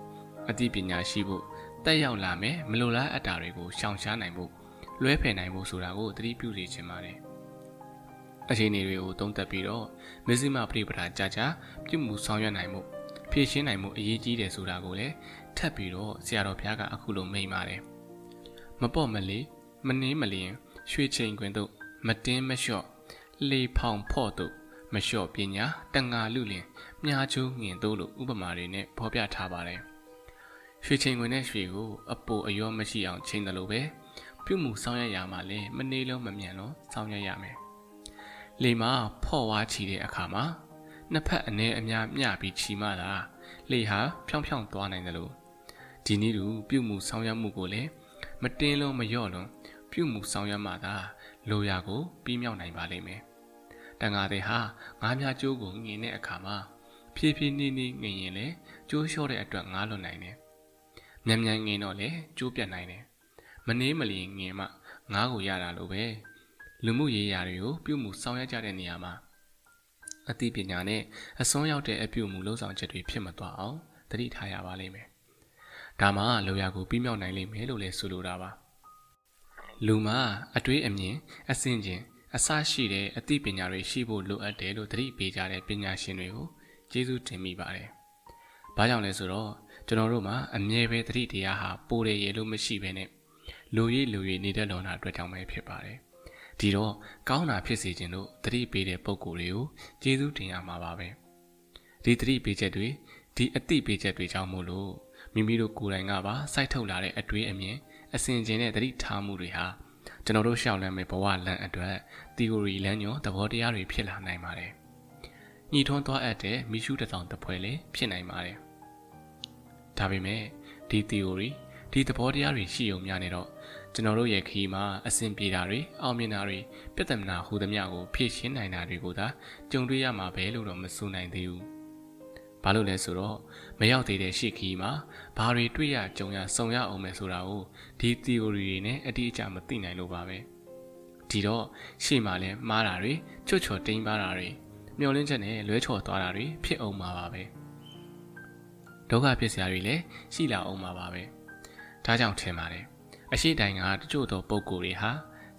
အသိပညာရှိဖို့တက်ရောက်လာမယ်မလိုလားအပ်တာတွေကိုရှောင်ရှားနိုင်ဖို့လွဲဖယ်နိုင်ဖို့ဆိုတာကိုသတိပြုစေချင်ပါတယ်အခြေအနေတွေကိုသုံးသပ်ပြီးတော့မစ္စည်းမပရိပဒါကြကြပြုမှုဆောင်ရွက်နိုင်မှုဖြည့်ရှင်းနိုင်မှုအရေးကြီးတယ်ဆိုတာကိုလည်းထပ်ပြီးတော့ဆရာတော်ဘုရားကအခုလိုမိန့်ပါတယ်မပေါ့မလေးမနှင်းမလျင်ရွှေချိန်ခွင်တို့မတင်းမလျှော့လေဖောင်ဖော့တို့ မလျှော့ပညာတငါလူလင်မြားချိုးငင်တို့လိုဥပမာတွေနဲ့ဖော်ပြထားပါတယ်ရွှေချိန်ခွင်နဲ့ရွှေကိုအပိုအယောမရှိအောင်ချိန်တယ်လို့ပဲပြုမှုဆောင်ရွက်ရမှာလဲမနေလုံးမမြန်လုံးဆောင်ရွက်ရမယ်လေမှာဖော့ဝါချီတဲ့အခါမှာနှစ်ဖက်အ ਨੇ အများမျှပြီးချီမှသာလေဟာဖြောင်းဖြောင်းသွားနိုင်တယ်လို့ဒီနည်းတူပြုမှုဆောင်ရွက်မှုကိုလည်းမတင်းလုံးမလျော့လုံးပြုမှုဆောင်ရွက်မှသာလိုရာကိုပြီးမြောက်နိုင်ပါလိမ့်မယ် တန်ဃာတွေဟာငါးမြကျိုးကိုငင်တဲ့အခါမှာဖြည်းဖြည်းနှီးနှီးငင်ရင်လေကျိုးလျှော့တဲ့အတွက်ငားလွတ်နိုင်တယ်မြန်မြန်ငင်တော့လေကျိုးပြတ်နိုင်တယ်မနှေးမလျင်ငင်မှငားကိုရတာလို့ပဲလူမှုရေးရာတွေကိုပြုမှုဆောင်ရွက်ကြတဲ့နေရာမှာအသိပညာနဲ့အစွမ်းရောက်တဲ့အပြုမှုလှုပ်ဆောင်ချက်တွေဖြစ်မသွားအောင်တတိထားရပါလိမ့်မယ်။ဒါမှလောရာကိုပြီးမြောက်နိုင်လိမ့်မယ်လို့လည်းဆိုလိုတာပါ။လူမှာအတွေးအမြင်အစင်ချင်း အစရှိတဲ့အသိပညာတွေရှိဖို့လိုအပ်တယ်လို့သတိပေးကြတဲ့ပညာရှင်တွေကိုကျေးဇူးတင်မိပါတယ်။ဘာကြောင့်လဲဆိုတော့ကျွန်တော်တို့မှာအမြဲပဲသတိတရားဟာပိုတယ်ရေလို့မရှိဘဲနဲ့လူရည်လူရည်နေတဲ့လောနာအတွက်ကြောင့်ပဲဖြစ်ပါတယ်။ဒီတော့ကောင်းတာဖြစ်စေခြင်းလို့သတိပေးတဲ့ပုံကိုယ်တွေကိုကျေးဇူးတင်ရမှာပါပဲ။ဒီသတိပေးချက်တွေဒီအသိပေးချက်တွေကြောင့်မို့လို့မိမိတို့ကိုယ်တိုင်ကပါစိုက်ထုတ်လာတဲ့အတွေးအမြင်အစဉ်ကျင်တဲ့သတိထားမှုတွေဟာ ကျွန်တော်တို့ရှောက်လန်းမဲ့ဘဝလမ်းအတွက် theory လမ်းညွန်သဘောတရားတွေဖြစ်လာနိုင်ပါတယ်။ညီထွန်းသွားအပ်တဲ့မိရှုတစောင်တစ်ဖွဲလည်းဖြစ်နိုင်ပါတယ်။ဒါပေမဲ့ဒီ theory ဒီသဘောတရားတွေရှိုံများနေတော့ကျွန်တော်တို့ရဲ့ခီးမှာအဆင်ပြေတာတွေအောင်မြင်တာတွေပြဿနာဟူသမျှကိုဖြည့်ရှင်းနိုင်တာတွေကိုသာကြုံတွေ့ရမှာပဲလို့တော့မဆိုနိုင်သေးဘူး။ဘာလို့လဲဆိုတော့မရောက်သေးတဲ့ရှေ့ခီးမှာ ဘာတွေတွေ့ရကြုံရစုံရအောင်မယ်ဆိုတာကိုဒီ theory တွေနဲ့အတိအကျမသိနိုင်လို့ပါပဲဒီတော့ရှေ့မှာလဲမှားတာတွေချွတ်ချော်တင်းပါတာတွေမျောလင်းချက်နဲ့လွဲချော်သွားတာတွေဖြစ်အောင်မှာပါပဲဒုက္ခဖြစ်စရာတွေလည်းရှိလာအောင်မှာပါပဲဒါကြောင့်ထင်ပါတယ်အရှိတိုင်ကတချို့သောပုံကိုယ်တွေဟာ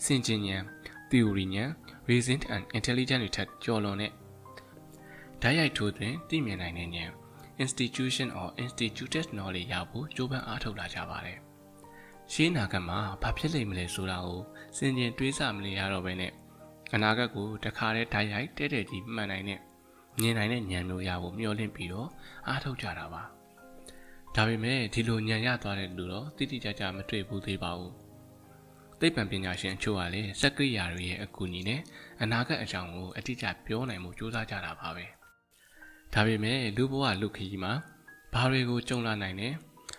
စင်ကျင်ဉာဏ် theory ဉာဏ် reason and intelligence တွေထက်ကျော်လွန်တဲ့ဓာတ်ရိုက်ထိုးတွင်သိမြင်နိုင်တဲ့ဉာဏ် institution or instituted knowledge ရဖို့ကြိုးပမ်းအားထုတ်လာကြပါတယ်။ရှေးနာဂတ်မှာဘာဖြစ်လိမ့်မလဲဆိုတာကိုစင်ကြင်တွေးဆမလဲရတော့ဘဲနဲ့အနာဂတ်ကိုတခါတည်းဓာတ်ရိုက်တဲ့တဲ့ကြီးမှန်နိုင်တဲ့မြင်နိုင်တဲ့ဉာဏ်မျိုးရဖို့မျှော်လင့်ပြီးတော့အားထုတ်ကြတာပါ။ဒါပေမဲ့ဒီလိုဉာဏ်ရသွားတဲ့လူတော့တိတိကျကျမတွေ့ဘူးသေးပါဘူး။သိပ္ပံပညာရှင်အချို့ကလည်းစက်ကိရိယာတွေရဲ့အကူအညီနဲ့အနာဂတ်အကြောင်းကိုအတိအကျပြောနိုင်မှုစူးစမ်းကြတာပါပဲ။ ဒါပေမဲ့လူဘဝလူခရီးမှာဘာတွေကိုကြုံလာနိုင်တယ်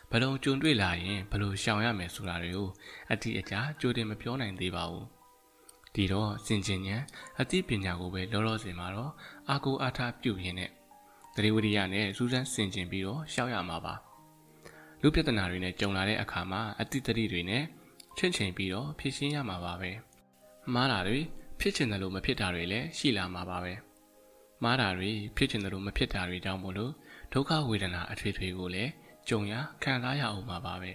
ဘယ်လိုကြုံတွေ့လာရင်ဘယ်လိုရှောင်ရမယ်ဆိုတာတွေကိုအတိအကျကြိုတင်မပြောနိုင်သေးပါဘူးဒီတော့စင်ကျင်ဉဏ်အသိပညာကိုပဲလောလောဆယ်မှာတော့အာကိုအားထားပြုရင်းနဲ့တတိဝရိယနဲ့စူးစမ်းစင်ကျင်ပြီးတော့ရှောက်ရမှာပါလူပြဿနာတွေနဲ့ကြုံလာတဲ့အခါမှာအတိတ်တတိတွေနဲ့ချင့်ချိန်ပြီးတော့ဖြည့်ရှင်းရမှာပါပဲမှားတာတွေဖြစ်ချင်တယ်လို့မဖြစ်တာတွေလည်းရှိလာမှာပါပဲ မှားတာတွေဖြစ်ချင်တယ်လို့မဖြစ်တာတွေကြောင့်မို့လို့ဒုက္ခဝေဒနာအထွေထွေကိုလည်းကြုံရခံစားရအောင်မှာပါပဲ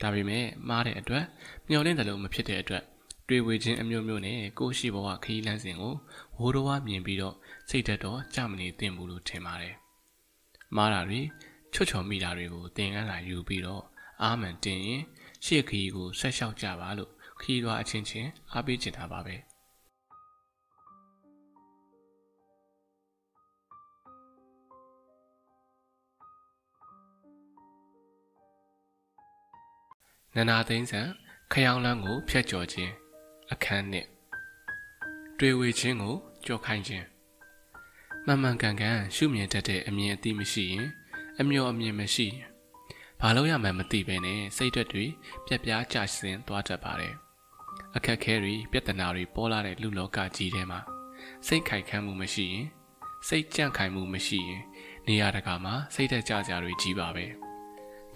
ဒါပေမဲ့မှားတဲ့အတွက်မျောလင့်တယ်လို့မဖြစ်တဲ့အတွက်တွေ့ဝေခြင်းအမျိုးမျိုးနဲ့ကိုရှိဘဝခရီးလမ်းစဉ်ကိုဝိုးတော်ဝမြင်ပြီးတော့စိတ်သက်တော့ကြမနေသင့်ဘူးလို့ထင်ပါတယ်။မားတာတွေချွတ်ချော်မိတာတွေကိုသင်ခန်းစာယူပြီးတော့အာမန်တင်ရင်ရှေ့ခရီးကိုဆက်လျှောက်ကြပါလို့ခရီးသွားအချင်းချင်းအားပေးချင်တာပါပဲ။ နန္နာသိန်းဆန်ခရောင်လန်းကိုဖျက်ကျော်ခြင်းအခန်းနှစ်တွေ့ဝေခြင်းကိုကြော်ခိုင်းခြင်းမှန်မှန်ကန်ကန်ရှုမြင်တတ်တဲ့အမြင်အသိမရှိရင်အမျော်အမြင်မရှိရင်ဘာလို့ရမှန်းမသိပဲနဲ့စိတ်ဓာတ်တွေပြက်ပြားကျဆင်းသွားတတ်ပါတယ်အခက်ခဲတွေပြဿနာတွေပေါ်လာတဲ့လူလောကကြီးထဲမှာစိတ်ခိုက်ခမ်းမှုမရှိရင်စိတ်ကြန့်ခိုင်မှုမရှိရင်နေရာတကာမှာစိတ်သက်ကြကြတွေကြီးပါပဲ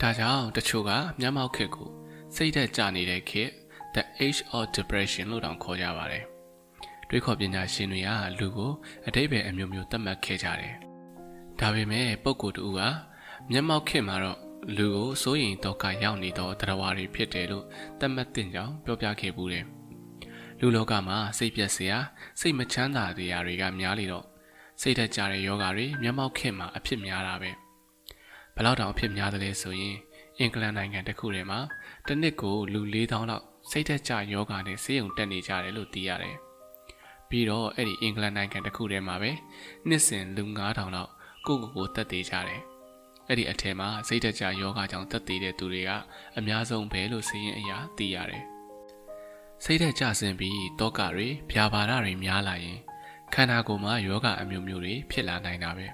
ဒါကြောင့်တချို့ကမျက်မှောက်ခက်ကို စိတ်သက်ကြနေတဲ့ခေတ် the age of depression လို့တောင်ခေါ်ကြပါတယ်။တွေးခေါ်ပညာရှင်တွေကလူကိုအတိတ်ပဲအမျိုးမျိုးသတ်မှတ်ခဲ့ကြတယ်။ဒါပေမဲ့ပုဂ္ဂိုလ်တူကမျက်မှောက်ခေတ်မှာတော့လူကိုစိုးရိမ်တော့ကရောက်နေတော့တရားဝါတွေဖြစ်တယ်လို့သတ်မှတ်တင်ကြောင်းပြောပြခဲ့ပူတယ်။လူလောကမှာစိတ်ပြက်စရာစိတ်မချမ်းသာတရားတွေကများလေတော့စိတ်သက်ကြတဲ့ယောဂါတွေမျက်မှောက်ခေတ်မှာအဖြစ်များတာပဲ။ဘယ်လောက်တောင်အဖြစ်များတယ်လဲဆိုရင် အင်္ဂလန်နိုင်ငံတစ်ခုထဲမှာတစ်နှစ်ကိုလူ4000လောက်စိတ်သက်ကြယောဂနဲ့ဆေးရုံတက်နေကြတယ်လို့သိရတယ်။ပြီးတော့အဲ့ဒီအင်္ဂလန်နိုင်ငံတစ်ခုထဲမှာပဲနှစ်စဉ်လူ9000လောက်ကိုကိုကိုတက်သေးကြတယ်။အဲ့ဒီအထက်မှာစိတ်သက်ကြယောဂကြောင့်တက်သေးတဲ့သူတွေကအများဆုံးပဲလို့စည်ရင်အရာသိရတယ်။စိတ်သက်ကြဆင်းပြီးတောကတွေဗျာပါဒတွေများလာရင်ခန္ဓာကိုယ်မှာယောဂအမျိုးမျိုးတွေဖြစ်လာနိုင်တာပဲ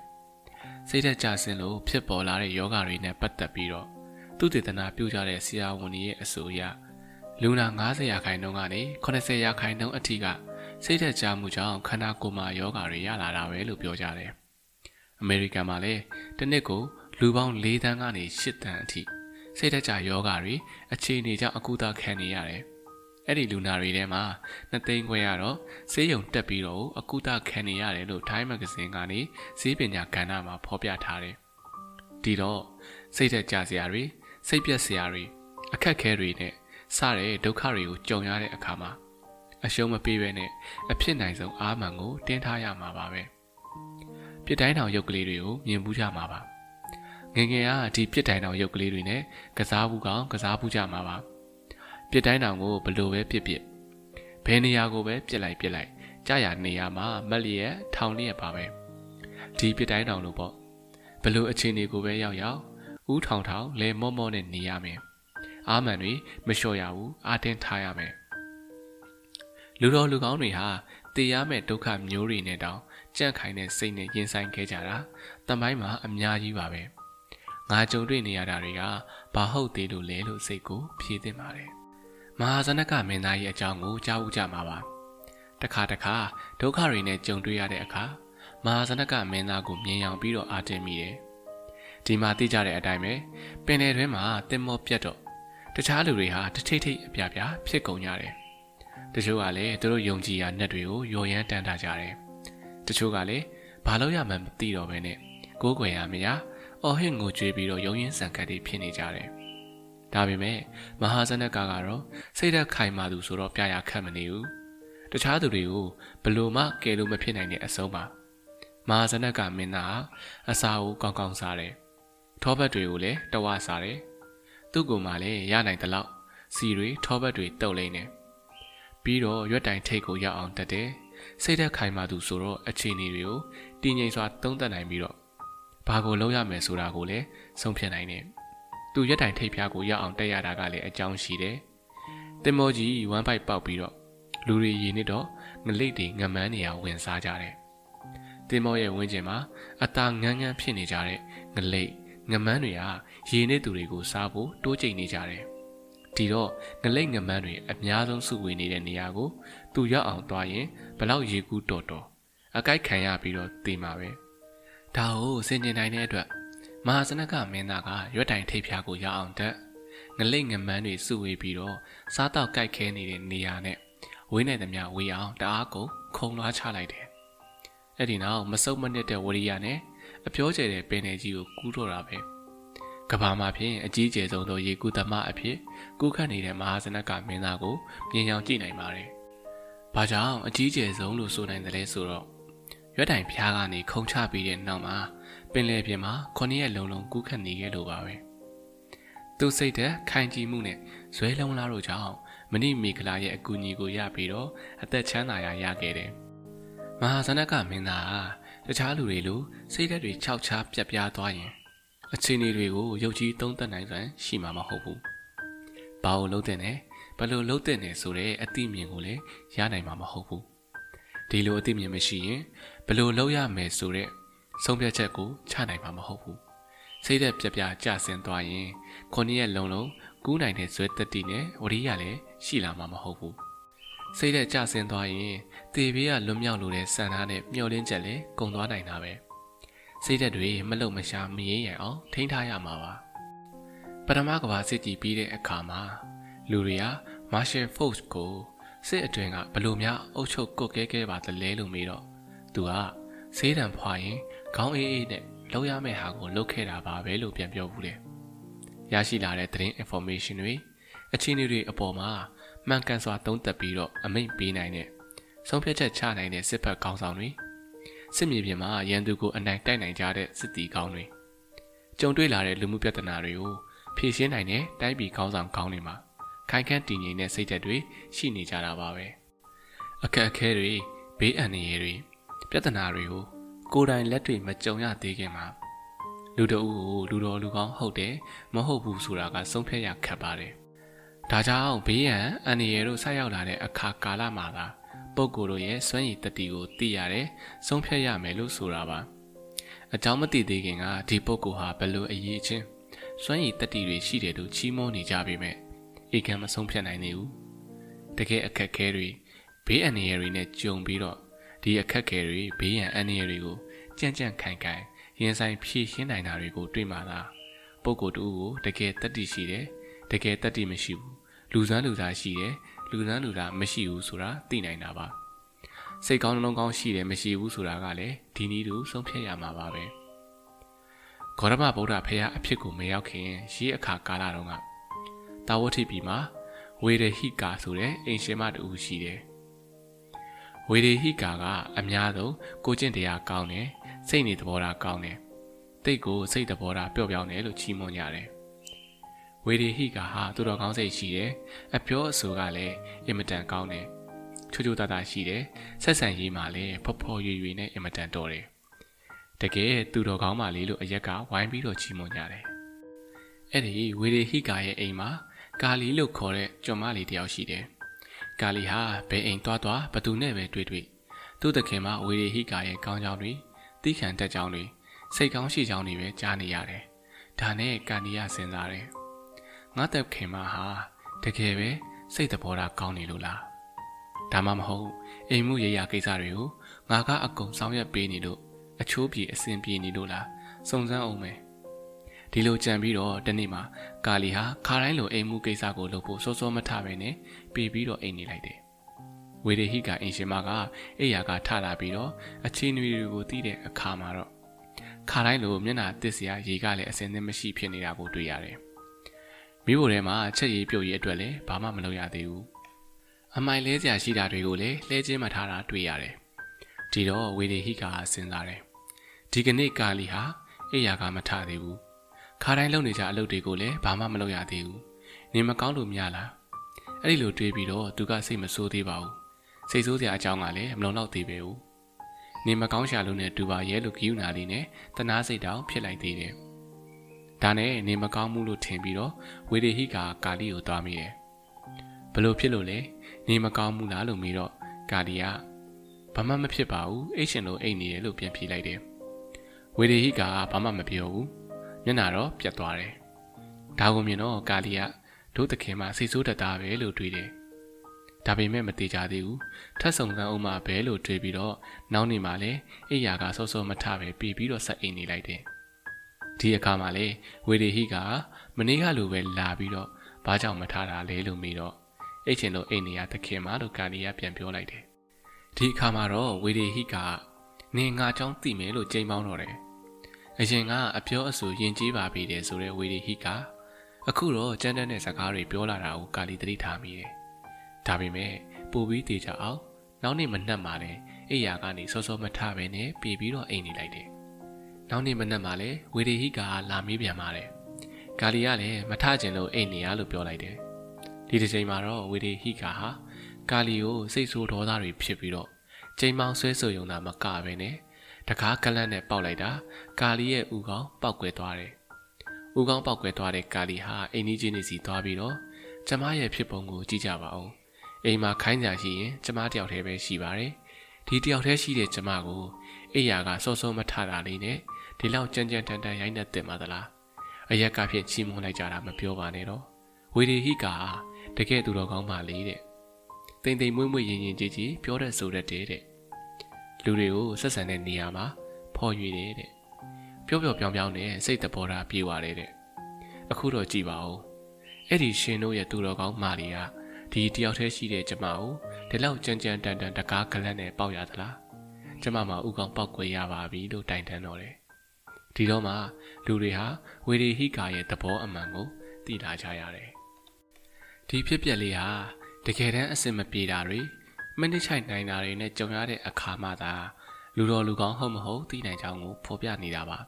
။စိတ်သက်ကြဆင်းလို့ဖြစ်ပေါ်လာတဲ့ယောဂတွေနဲ့ပတ်သက်ပြီးတော့ သူတည်တနာပြုကြတဲ့ဆရာဝန်ကြီးရဲ့အဆိုအရလူနာ90ရာခိုင်နှုန်းကနေ80ရာခိုင်နှုန်းအထိကစိတ်သက်သာမှုကြောင့်ခန္ဓာကိုယ်မှာယောဂါတွေရလာတာပဲလို့ပြောကြတယ်။အမေရိကန်မှာလည်းတစ်နှစ်ကိုလူပေါင်း၄တန်းကနေ၈တန်းအထိစိတ်သက်သာယောဂါတွေအခြေအနေကြောင့်အကူအသာခံနေရတယ်။အဲ့ဒီလူနာတွေထဲမှာနှစ်သိန်းခွဲကတော့ဆေးရုံတက်ပြီးတော့အကူအသာခံနေရတယ်လို့ Time Magazine ကနေဈေးပညာကဏ္ဍမှာဖော်ပြထားတယ်။ဒီတော့စိတ်သက်သာစရာတွေ စိတ်ပြက်စရာတွေအခက်ခဲတွေနဲ့စတဲ့ဒုက္ခတွေကိုကြုံရတဲ့အခါမှာအရှုံးမပေးဘဲနဲ့အဖြစ်နိုင်ဆုံးအာမန်ကိုတင်းထားရမှာပါပဲပြစ်တိုင်းတောင်ရုပ်ကလေးတွေကိုမြင်ဘူးကြမှာပါငငယ်ကဒီပြစ်တိုင်းတောင်ရုပ်ကလေးတွေနဲ့ကစားဘူးကောင်ကစားဘူးကြမှာပါပြစ်တိုင်းတောင်ကိုဘလို့ပဲပြစ်ပြစ်ဘယ်နေရာကိုပဲပြစ်လိုက်ပြစ်လိုက်ကြာရနေရာမှာမက်လျက်ထောင်လျက်ပါပဲဒီပြစ်တိုင်းတောင်လို့ပေါ့ဘလို့အခြေအနေကိုပဲရောက်ရောက် ဦးထောင်ထောင်လဲမော့မော့နဲ့နေရမယ်အာမန်တွေမလျှော့ရဘူးအာတင်းထားရမယ်လူတော်လူကောင်းတွေဟာတည်ရမယ့်ဒုက္ခမျိုးတွေနဲ့တောင်ကြန့်ခိုင်တဲ့စိတ်နဲ့ရင်ဆိုင်ခဲ့ကြတာတမိုင်းမှာအများကြီးပါပဲငါကြုံတွေ့နေရတာတွေကဘာဟုတ်သေးလို့လဲလို့စိတ်ကိုဖြေသင့်ပါတယ်မဟာဇနကမင်းသားရဲ့အကြောင်းကိုကြားဦးကြမှာပါတခါတခါဒုက္ခတွေနဲ့ကြုံတွေ့ရတဲ့အခါမဟာဇနကမင်းသားကိုမြင်အောင်ပြီးတော့အားတင်မိတယ် ဒီမှာသိကြတဲ့အတိုင်းပဲပင်လယ်တွင်းမှာတင်မောပြတ်တော့တခြားလူတွေဟာတထိတ်ထိတ်အပြပြဖြစ်ကုန်ကြတယ်။တချို့ကလည်းသူတို့ယုံကြည်ရာနှက်တွေကိုယော်ရမ်းတန်တာကြတယ်။တချို့ကလည်းဘာလို့ရမှန်းမသိတော့ဘဲနဲ့ကိုးကွယ်ရမရအော်ဟစ်ငိုကြွေးပြီးတော့ယုံရင်းဆန်ခတ်တွေဖြစ်နေကြတယ်။ဒါပေမဲ့မဟာဇနကကတော့စိတ်ဓာတ်ခိုင်မာသူဆိုတော့ပြရခတ်မနေဘူး။တခြားသူတွေကိုဘလို့မှကယ်လို့မဖြစ်နိုင်တဲ့အဆုံးပါ။မဟာဇနကမင်းသားအစာကိုကောင်းကောင်းစားတယ်။ ထောပတ်တွေကိုလည်းတဝစားတယ်။သူ့ကိုယ်မှလည်းရနိုင်သလောက်စီတွေထောပတ်တွေတုပ်လိမ့်နေပြီးတော့ရွက်တိုင်ထိတ်ကိုရောက်အောင်တက်တယ်စိတ်သက်ခိုင်မာသူဆိုတော့အခြေအနေတွေကိုတည်ငြိမ်စွာသုံးသပ်နိုင်ပြီးတော့ဘာကိုလုပ်ရမယ်ဆိုတာကိုလည်းဆုံးဖြတ်နိုင်တယ်သူရွက်တိုင်ထိတ်ဖျားကိုရောက်အောင်တက်ရတာကလည်းအကြောင်းရှိတယ်တင်မောကြီးဝမ်းပိုက်ပေါက်ပြီးတော့လူတွေရေနစ်တော့ငလိတ်တွေငမန်းနေရဝင်စားကြတယ်တင်မောရဲ့ဝင်းကျင်မှာအตาငန်းငန်းဖြစ်နေကြတဲ့ငလိတ် ငမန်းတွေကရေနစ်သူတွေကိုစားဖို့တိုးကျိတ်နေကြတယ်။တဒီတော့ငလိတ်ငမန်းတွေအများဆုံးစုဝေးနေတဲ့နေရာကိုသူရောက်အောင်သွားရင်ဘလောက်ရေကူးတော်တော်အကိုက်ခံရပြီးတော့တည်မှာပဲဒါကိုစင်ကျင်နိုင်တဲ့အတွက်မဟာစနကမင်းသားကရွက်တိုင်ထိပ်ဖြာကိုရောက်အောင်တက်ငလိတ်ငမန်းတွေစုဝေးပြီးတော့စားတော့ကြိုက်ခဲနေတဲ့နေရာနဲ့ဝေးနေသမျှဝေးအောင်တအားကုန်ခုံလွှားချလိုက်တယ်အဲ့ဒီနောက်မစုံမနစ်တဲ့ဝရိယနဲ့ အပြောကျတဲ့ပင်နယ်ကြီးကိုကူးတော့တာပဲကဘာမှာဖြင့်အကြီးကျယ်ဆုံးသောရေကူးသမအဖြစ်ကူးခတ်နေတဲ့မဟာစနကမင်းသားကိုမြင်ရောင်ကြည့်နိုင်ပါတယ်။ဘာကြောင့်အကြီးကျယ်ဆုံးလို့ဆိုနိုင်တယ်လဲဆိုတော့ရွက်တိုင်ဖျားကနေခုံချပြီးတဲ့နောက်မှာပင်လယ်ပြင်မှာခொနည်းရက်လုံးလုံးကူးခတ်နေခဲ့လို့ပါပဲ။သူစိတ်သက်ခိုင်ကြည်မှုနဲ့ဇွဲလုံးလားတို့ကြောင့်မဏိမေခလာရဲ့အကူအညီကိုရပြီးတော့အသက်ချမ်းသာရရခဲ့တယ်။မဟာစနကမင်းသားက တခြားလူတွေလိုစိတ်ဓာတ်တွေခြောက်ခြားပြက်ပြားသွားရင်အခြေအနေတွေကိုရုပ်ကြီးသုံးသပ်နိုင်စွမ်းရှိမှာမဟုတ်ဘူး။ဘာလို့လုံးတဲ့နဲ့ဘယ်လိုလုံးတဲ့နဲ့ဆိုတဲ့အသိမြင်ကိုလည်းရနိုင်မှာမဟုတ်ဘူး။ဒီလိုအသိမြင်မရှိရင်ဘယ်လိုလုပ်ရမယ်ဆိုတဲ့ဆုံးဖြတ်ချက်ကိုချနိုင်မှာမဟုတ်ဘူး။စိတ်သက်ပြပြကြဆင်းသွားရင်ခုနှစ်ရက်လုံးလုံးကူးနိုင်တဲ့ဇွဲတက်တီနဲ့ဝရိယလည်းရှိလာမှာမဟုတ်ဘူး။ စိတ်သက်ကြဆင်းသွားရင်တေဘေးကလွတ်မြောက်လို့တဲ့စံသားနဲ့မျောလင်းချက်လည်းကုံသွားနိုင်တာပဲ။စိတ်ဓာတ်တွေမလုံမရှာမရေရန်အောင်ထိန်းထားရမှာပါပထမကဘာစစ်ကြည့်ပြီးတဲ့အခါမှာလူတွေက Marshall Foch ကိုစစ်အတွင်ကဘလို့များအုပ်ချုပ်ကုတ်ကဲကဲပါတလဲလို့မေးတော့သူကဆေးတံဖွာရင်ခေါင်းအေးအေးနဲ့လောက်ရမယ့်ဟာကိုလုပ်ခဲ့တာပါပဲလို့ပြန်ပြောဘူးတယ်ရရှိလာတဲ့သတင်း information တွေအခြေအနေတွေအပေါ်မှာ မှန်ကန်စွာသုံးသပ်ပြီးတော့အမိန့်ပေးနိုင်တဲ့ဆုံးဖြတ်ချက်ချနိုင်တဲ့စစ်ဘက်ကောင်းဆောင်တွေစစ်မြေပြင်မှာရန်သူကိုအနိုင်တိုက်နိုင်ကြတဲ့စစ်တီကောင်းတွေကြုံတွေ့လာတဲ့လူမှုပြဿနာတွေကိုဖြေရှင်းနိုင်တဲ့တိုင်းပြည်ကောင်းဆောင်ကောင်းတွေမှာခိုင်ခန့်တည်ငြိမ်တဲ့စိတ်ဓာတ်တွေရှိနေကြတာပါပဲအခက်အခဲတွေဘေးအန္တရာယ်တွေပြဿနာတွေကိုကိုယ်တိုင်လက်တွေ့မကြုံရသေးခင်မှာလူတအုပ်ကိုလူတော်လူကောင်းဟုတ်တယ်မဟုတ်ဘူးဆိုတာကဆုံးဖြတ်ရခက်ပါတယ် ဒါကြောင့်ဘေးရန်အန္တရာယ်တို့ဆက်ရောက်လာတဲ့အခါကာလမှာသာပုဂ္ဂိုလ်တို့ရဲ့စွမ်းရည်တတိကိုသိရတယ်ဆုံးဖြတ်ရမယ်လို့ဆိုတာပါအကြောင်းမသိသေးခင်ကဒီပုဂ္ဂိုလ်ဟာဘယ်လိုအရေးချင်းစွမ်းရည်တတိတွေရှိတယ်လို့ချီးမွမ်းနေကြပေမဲ့ဧကံမဆုံးဖြတ်နိုင်သေးဘူးတကယ်အခက်ခဲတွေဘေးအန္တရာယ်တွေနဲ့ကြုံပြီးတော့ဒီအခက်ခဲတွေဘေးရန်အန္တရာယ်တွေကိုကြံ့ကြံ့ခိုင်ခိုင်ရင်ဆိုင်ဖြည့်ရှင်းနိုင်တာတွေကိုတွေ့မှသာပုဂ္ဂိုလ်တူကိုတကယ်တတိရှိတယ်တကယ်တတိမရှိဘူး လူစမ်းလူသားရှိတယ်လူသားလူသားမရှိဘူးဆိုတာသိနိုင်တာပါစိတ်ကောင်းနှလုံးကောင်းရှိတယ်မရှိဘူးဆိုတာကလည်းဒီနည်းတူဆုံးဖြတ်ရမှာပါပဲဂေါရမဗုဒ္ဓဖရာအဖြစ်ကိုမရောက်ခင်ရေးအခါကာလတုန်းကတာဝတိပြည်မှာဝေရဟိကာဆိုတဲ့အိမ်ရှင်မတူရှိတယ်ဝေရဟိကာကအများဆုံးကိုကျင့်တရားကောင်းတယ်စိတ်နေသဘောထားကောင်းတယ်တိတ်ကိုစိတ်သဘောထားပျော့ပြောင်းတယ်လို့ချီးမွမ်းကြတယ် ဝေဒီဟိကဟာသူတော်ကောင်းစိတ်ရှိတယ်အပြောအဆိုကလည်းအင်မတန်ကောင်းတယ်ချိုးချိုးသားသားရှိတယ်ဆက်ဆံရေးမှာလည်းဖော်ဖော်ရွေရွေနဲ့အင်မတန်တော်တယ်တကယ်သူတော်ကောင်းပါလေလို့အရက်ကဝိုင်းပြီးတော့ချီးမွမ်းကြတယ်အဲ့ဒီဝေဒီဟိကရဲ့အိမ်မှာကာလီလို့ခေါ်တဲ့ကျွန်မလေးတယောက်ရှိတယ်ကာလီဟာဘယ်အိမ်သွားသွားဘသူနဲ့ပဲတွေ့တွေ့သူ့တခင်မဝေဒီဟိကရဲ့ကောင်းကြောင်းတွေတိခံတက်ကြောင်းတွေစိတ်ကောင်းရှိကြောင်းတွေပဲကြားနေရတယ်ဒါနဲ့ကာနီယာစဉ်းစားတယ် ငါတက်ခင်မဟာတကယ်ပဲစိတ်သဘောထားကောင်းနေလို့လားဒါမှမဟုတ်အိမ်မှုရရကိစ္စတွေကိုငါကအကုန်ဆောင်ရွက်ပေးနေလို့အချိုးပြေအဆင်ပြေနေလို့လားစုံစမ်းအောင်မယ်ဒီလိုကြံပြီးတော့တနေ့မှာကာလီဟာခါတိုင်းလိုအိမ်မှုကိစ္စကိုလုပ်ဖို့စောစောမထပဲနဲ့ပြေးပြီးတော့အိမ်နေလိုက်တယ်ဝေဒေဟိကအင်ရှင်မကအိယာကထလာပြီးတော့အချင်းနွေတွေကိုတီးတဲ့အခါမှာတော့ခါတိုင်းလိုမျက်နာတစ်စရာရေကလည်းအစင်းသင်းမရှိဖြစ်နေတာကိုတွေ့ရတယ် မိဖို့ထဲမှာချက်ရည်ပြုတ်ရည်အတွက်လည်းဘာမှမလုပ်ရသေးဘူးအမိုင်လဲစရာရှိတာတွေကိုလည်းလှဲချင်းမထားတာတွေ့ရတယ်ဒီတော့ဝေဒီဟိကာစဉ်းစားတယ်ဒီကနေ့ကာလီဟာအိယာကမထသေးဘူးခါတိုင်းလုပ်နေကြအလုပ်တွေကိုလည်းဘာမှမလုပ်ရသေးဘူးနေမကောင်းလို့များလားအဲ့ဒီလိုတွေးပြီးတော့သူကစိတ်မဆိုးသေးပါဘူးစိတ်ဆိုးစရာအကြောင်းကလည်းမလုံလောက်သေးပဲဘူးနေမကောင်းရှာလို့နဲ့ဒူပါရဲလို့ကယူနာလေးနဲ့တနာစိတ်တောင်ဖြစ်လိုက်သေးတယ် ဒါနဲ့နေမကောင်းမှုလို့ထင်ပြီးတော့ဝေဒေဟိကာကာလီကိုသွားမိတယ်ဘလို့ဖြစ်လို့လဲနေမကောင်းမှုလားလို့မေးတော့ကာလီကဘာမှမဖြစ်ပါဘူးအိတ်ရှင်လို့အိတ်နေတယ်လို့ပြန်ဖြေလိုက်တယ်ဝေဒေဟိကာကဘာမှမပြောဘူးမျက်နာတော့ပြတ်သွားတယ်ဒါကိုမြင်တော့ကာလီကဒတို့သခင်မှစိတ်ဆိုးတတ်တာပဲလို့တွေးတယ်ဒါပေမဲ့မသေးကြသေးဘူးထပ်ဆောင်စမ်းအောင်မှပဲလို့တွေးပြီးတော့နောက်နေ့မှလည်းအိယာကစောစောမထပဲပြေးပြီးတော့ဆက်အိမ်နေလိုက်တယ် ဒီအခါမှာလေဝေဒေဟိကမနေ့ကလိုပဲလာပြီးတော့ဘာကြောင့်မထားတာလဲလို့မေးတော့အိတ်ချင်လို့အိမ်နေရသခင်မလို့ကာလီယာပြန်ပြောလိုက်တယ်ဒီအခါမှာတော့ဝေဒေဟိကနေငါကြောင့်သိမယ်လို့ကြိမ်ပေါင်းတော့တယ်အရင်ကအပြောအဆိုယဉ်ကျေးပါပြီတယ်ဆိုတဲ့ဝေဒီဟိကအခုတော့ကြမ်းတမ်းတဲ့စကားတွေပြောလာတာကိုကာလီသတိထားမိတယ်။ဒါပေမဲ့ပိုပြီးတေချာအောင်နောက်နေ့မနှက်မှလည်းအိယာကနေစောစောမထဘဲနဲ့ပြေးပြီးတော့အိမ်နေလိုက်တယ် နောက်နေ့မနှက်မှလည်းဝေရီဟိကလာမေးပြန်ပါတယ်ကာလီကလည်းမထကျင်လို့အိမ်နေရလို့ပြောလိုက်တယ်ဒီတစ်ချိန်မှာတော့ဝေရီဟိကဟာကာလီကိုစိတ်ဆိုးဒေါသတွေဖြစ်ပြီးတော့ချိန်မောင်ဆွဲဆိုုံသာမကပဲနဲ့တကားကလန့်နဲ့ပေါက်လိုက်တာကာလီရဲ့ဥကောင်းပောက်ကွယ်သွားတယ်ဥကောင်းပောက်ကွယ်သွားတဲ့ကာလီဟာအိမ်ကြီးနေစီသွားပြီးတော့ကျမရဲ့ဖြစ်ပုံကိုကြည့်ကြပါဦးအိမ်မှာခိုင်းကြရှိရင်ကျမတယောက်တည်းပဲရှိပါတယ်ဒီတယောက်တည်းရှိတဲ့ကျမကိုအိယာကစောစောမထတာလေးနဲ့ ဒီလောက်ကြမ်းကြမ်းတန်တန်ရိုက်နေတင်ပါသလားအရက်ကဖြင့်ချီးမွမ်းလိုက်ကြတာမပြောပါနဲ့တော့ဝေဒီဟိကတကယ်သူတော်ကောင်းပါလေတဲ့တိမ်တိမ်မွေ့မွေ့ရင်ရင်ကြည်ကြည်ပြောတဲ့ဆိုတဲ့တဲ့လူတွေကိုဆက်ဆံတဲ့နေရာမှာဖော်ရွေတယ်တဲ့ပျော့ပျော့ပြောင်းပြောင်းနဲ့စိတ်တဘောထားပြေးသွားတယ်တဲ့အခုတော့ကြည်ပါဦးအဲ့ဒီရှင်တို့ရဲ့သူတော်ကောင်းမာလီကဒီတယောက်တည်းရှိတဲ့ကျမကိုဒီလောက်ကြမ်းကြမ်းတန်တန်တကားကလန့်နဲ့ပေါက်ရသလားကျမမှာဥကောင်ပေါက်ကွယ်ရပါပြီလို့တိုင်တန်းတော့တယ် ဒီတော့မှလူတွေဟာဝေရီဟိကာရဲ့သဘောအမှန်ကိုသိလာကြရတယ်ဒီဖြစ်ပျက်လေးဟာတကယ်တမ်းအစင်မပြေတာတွေမနစ်ချိုက်နိုင်တာတွေနဲ့ကြုံရတဲ့အခါမှသာလူတော်လူကောင်းဟုတ်မဟုတ်သိနိုင်ကြောင်းကိုဖော်ပြနေတာပါ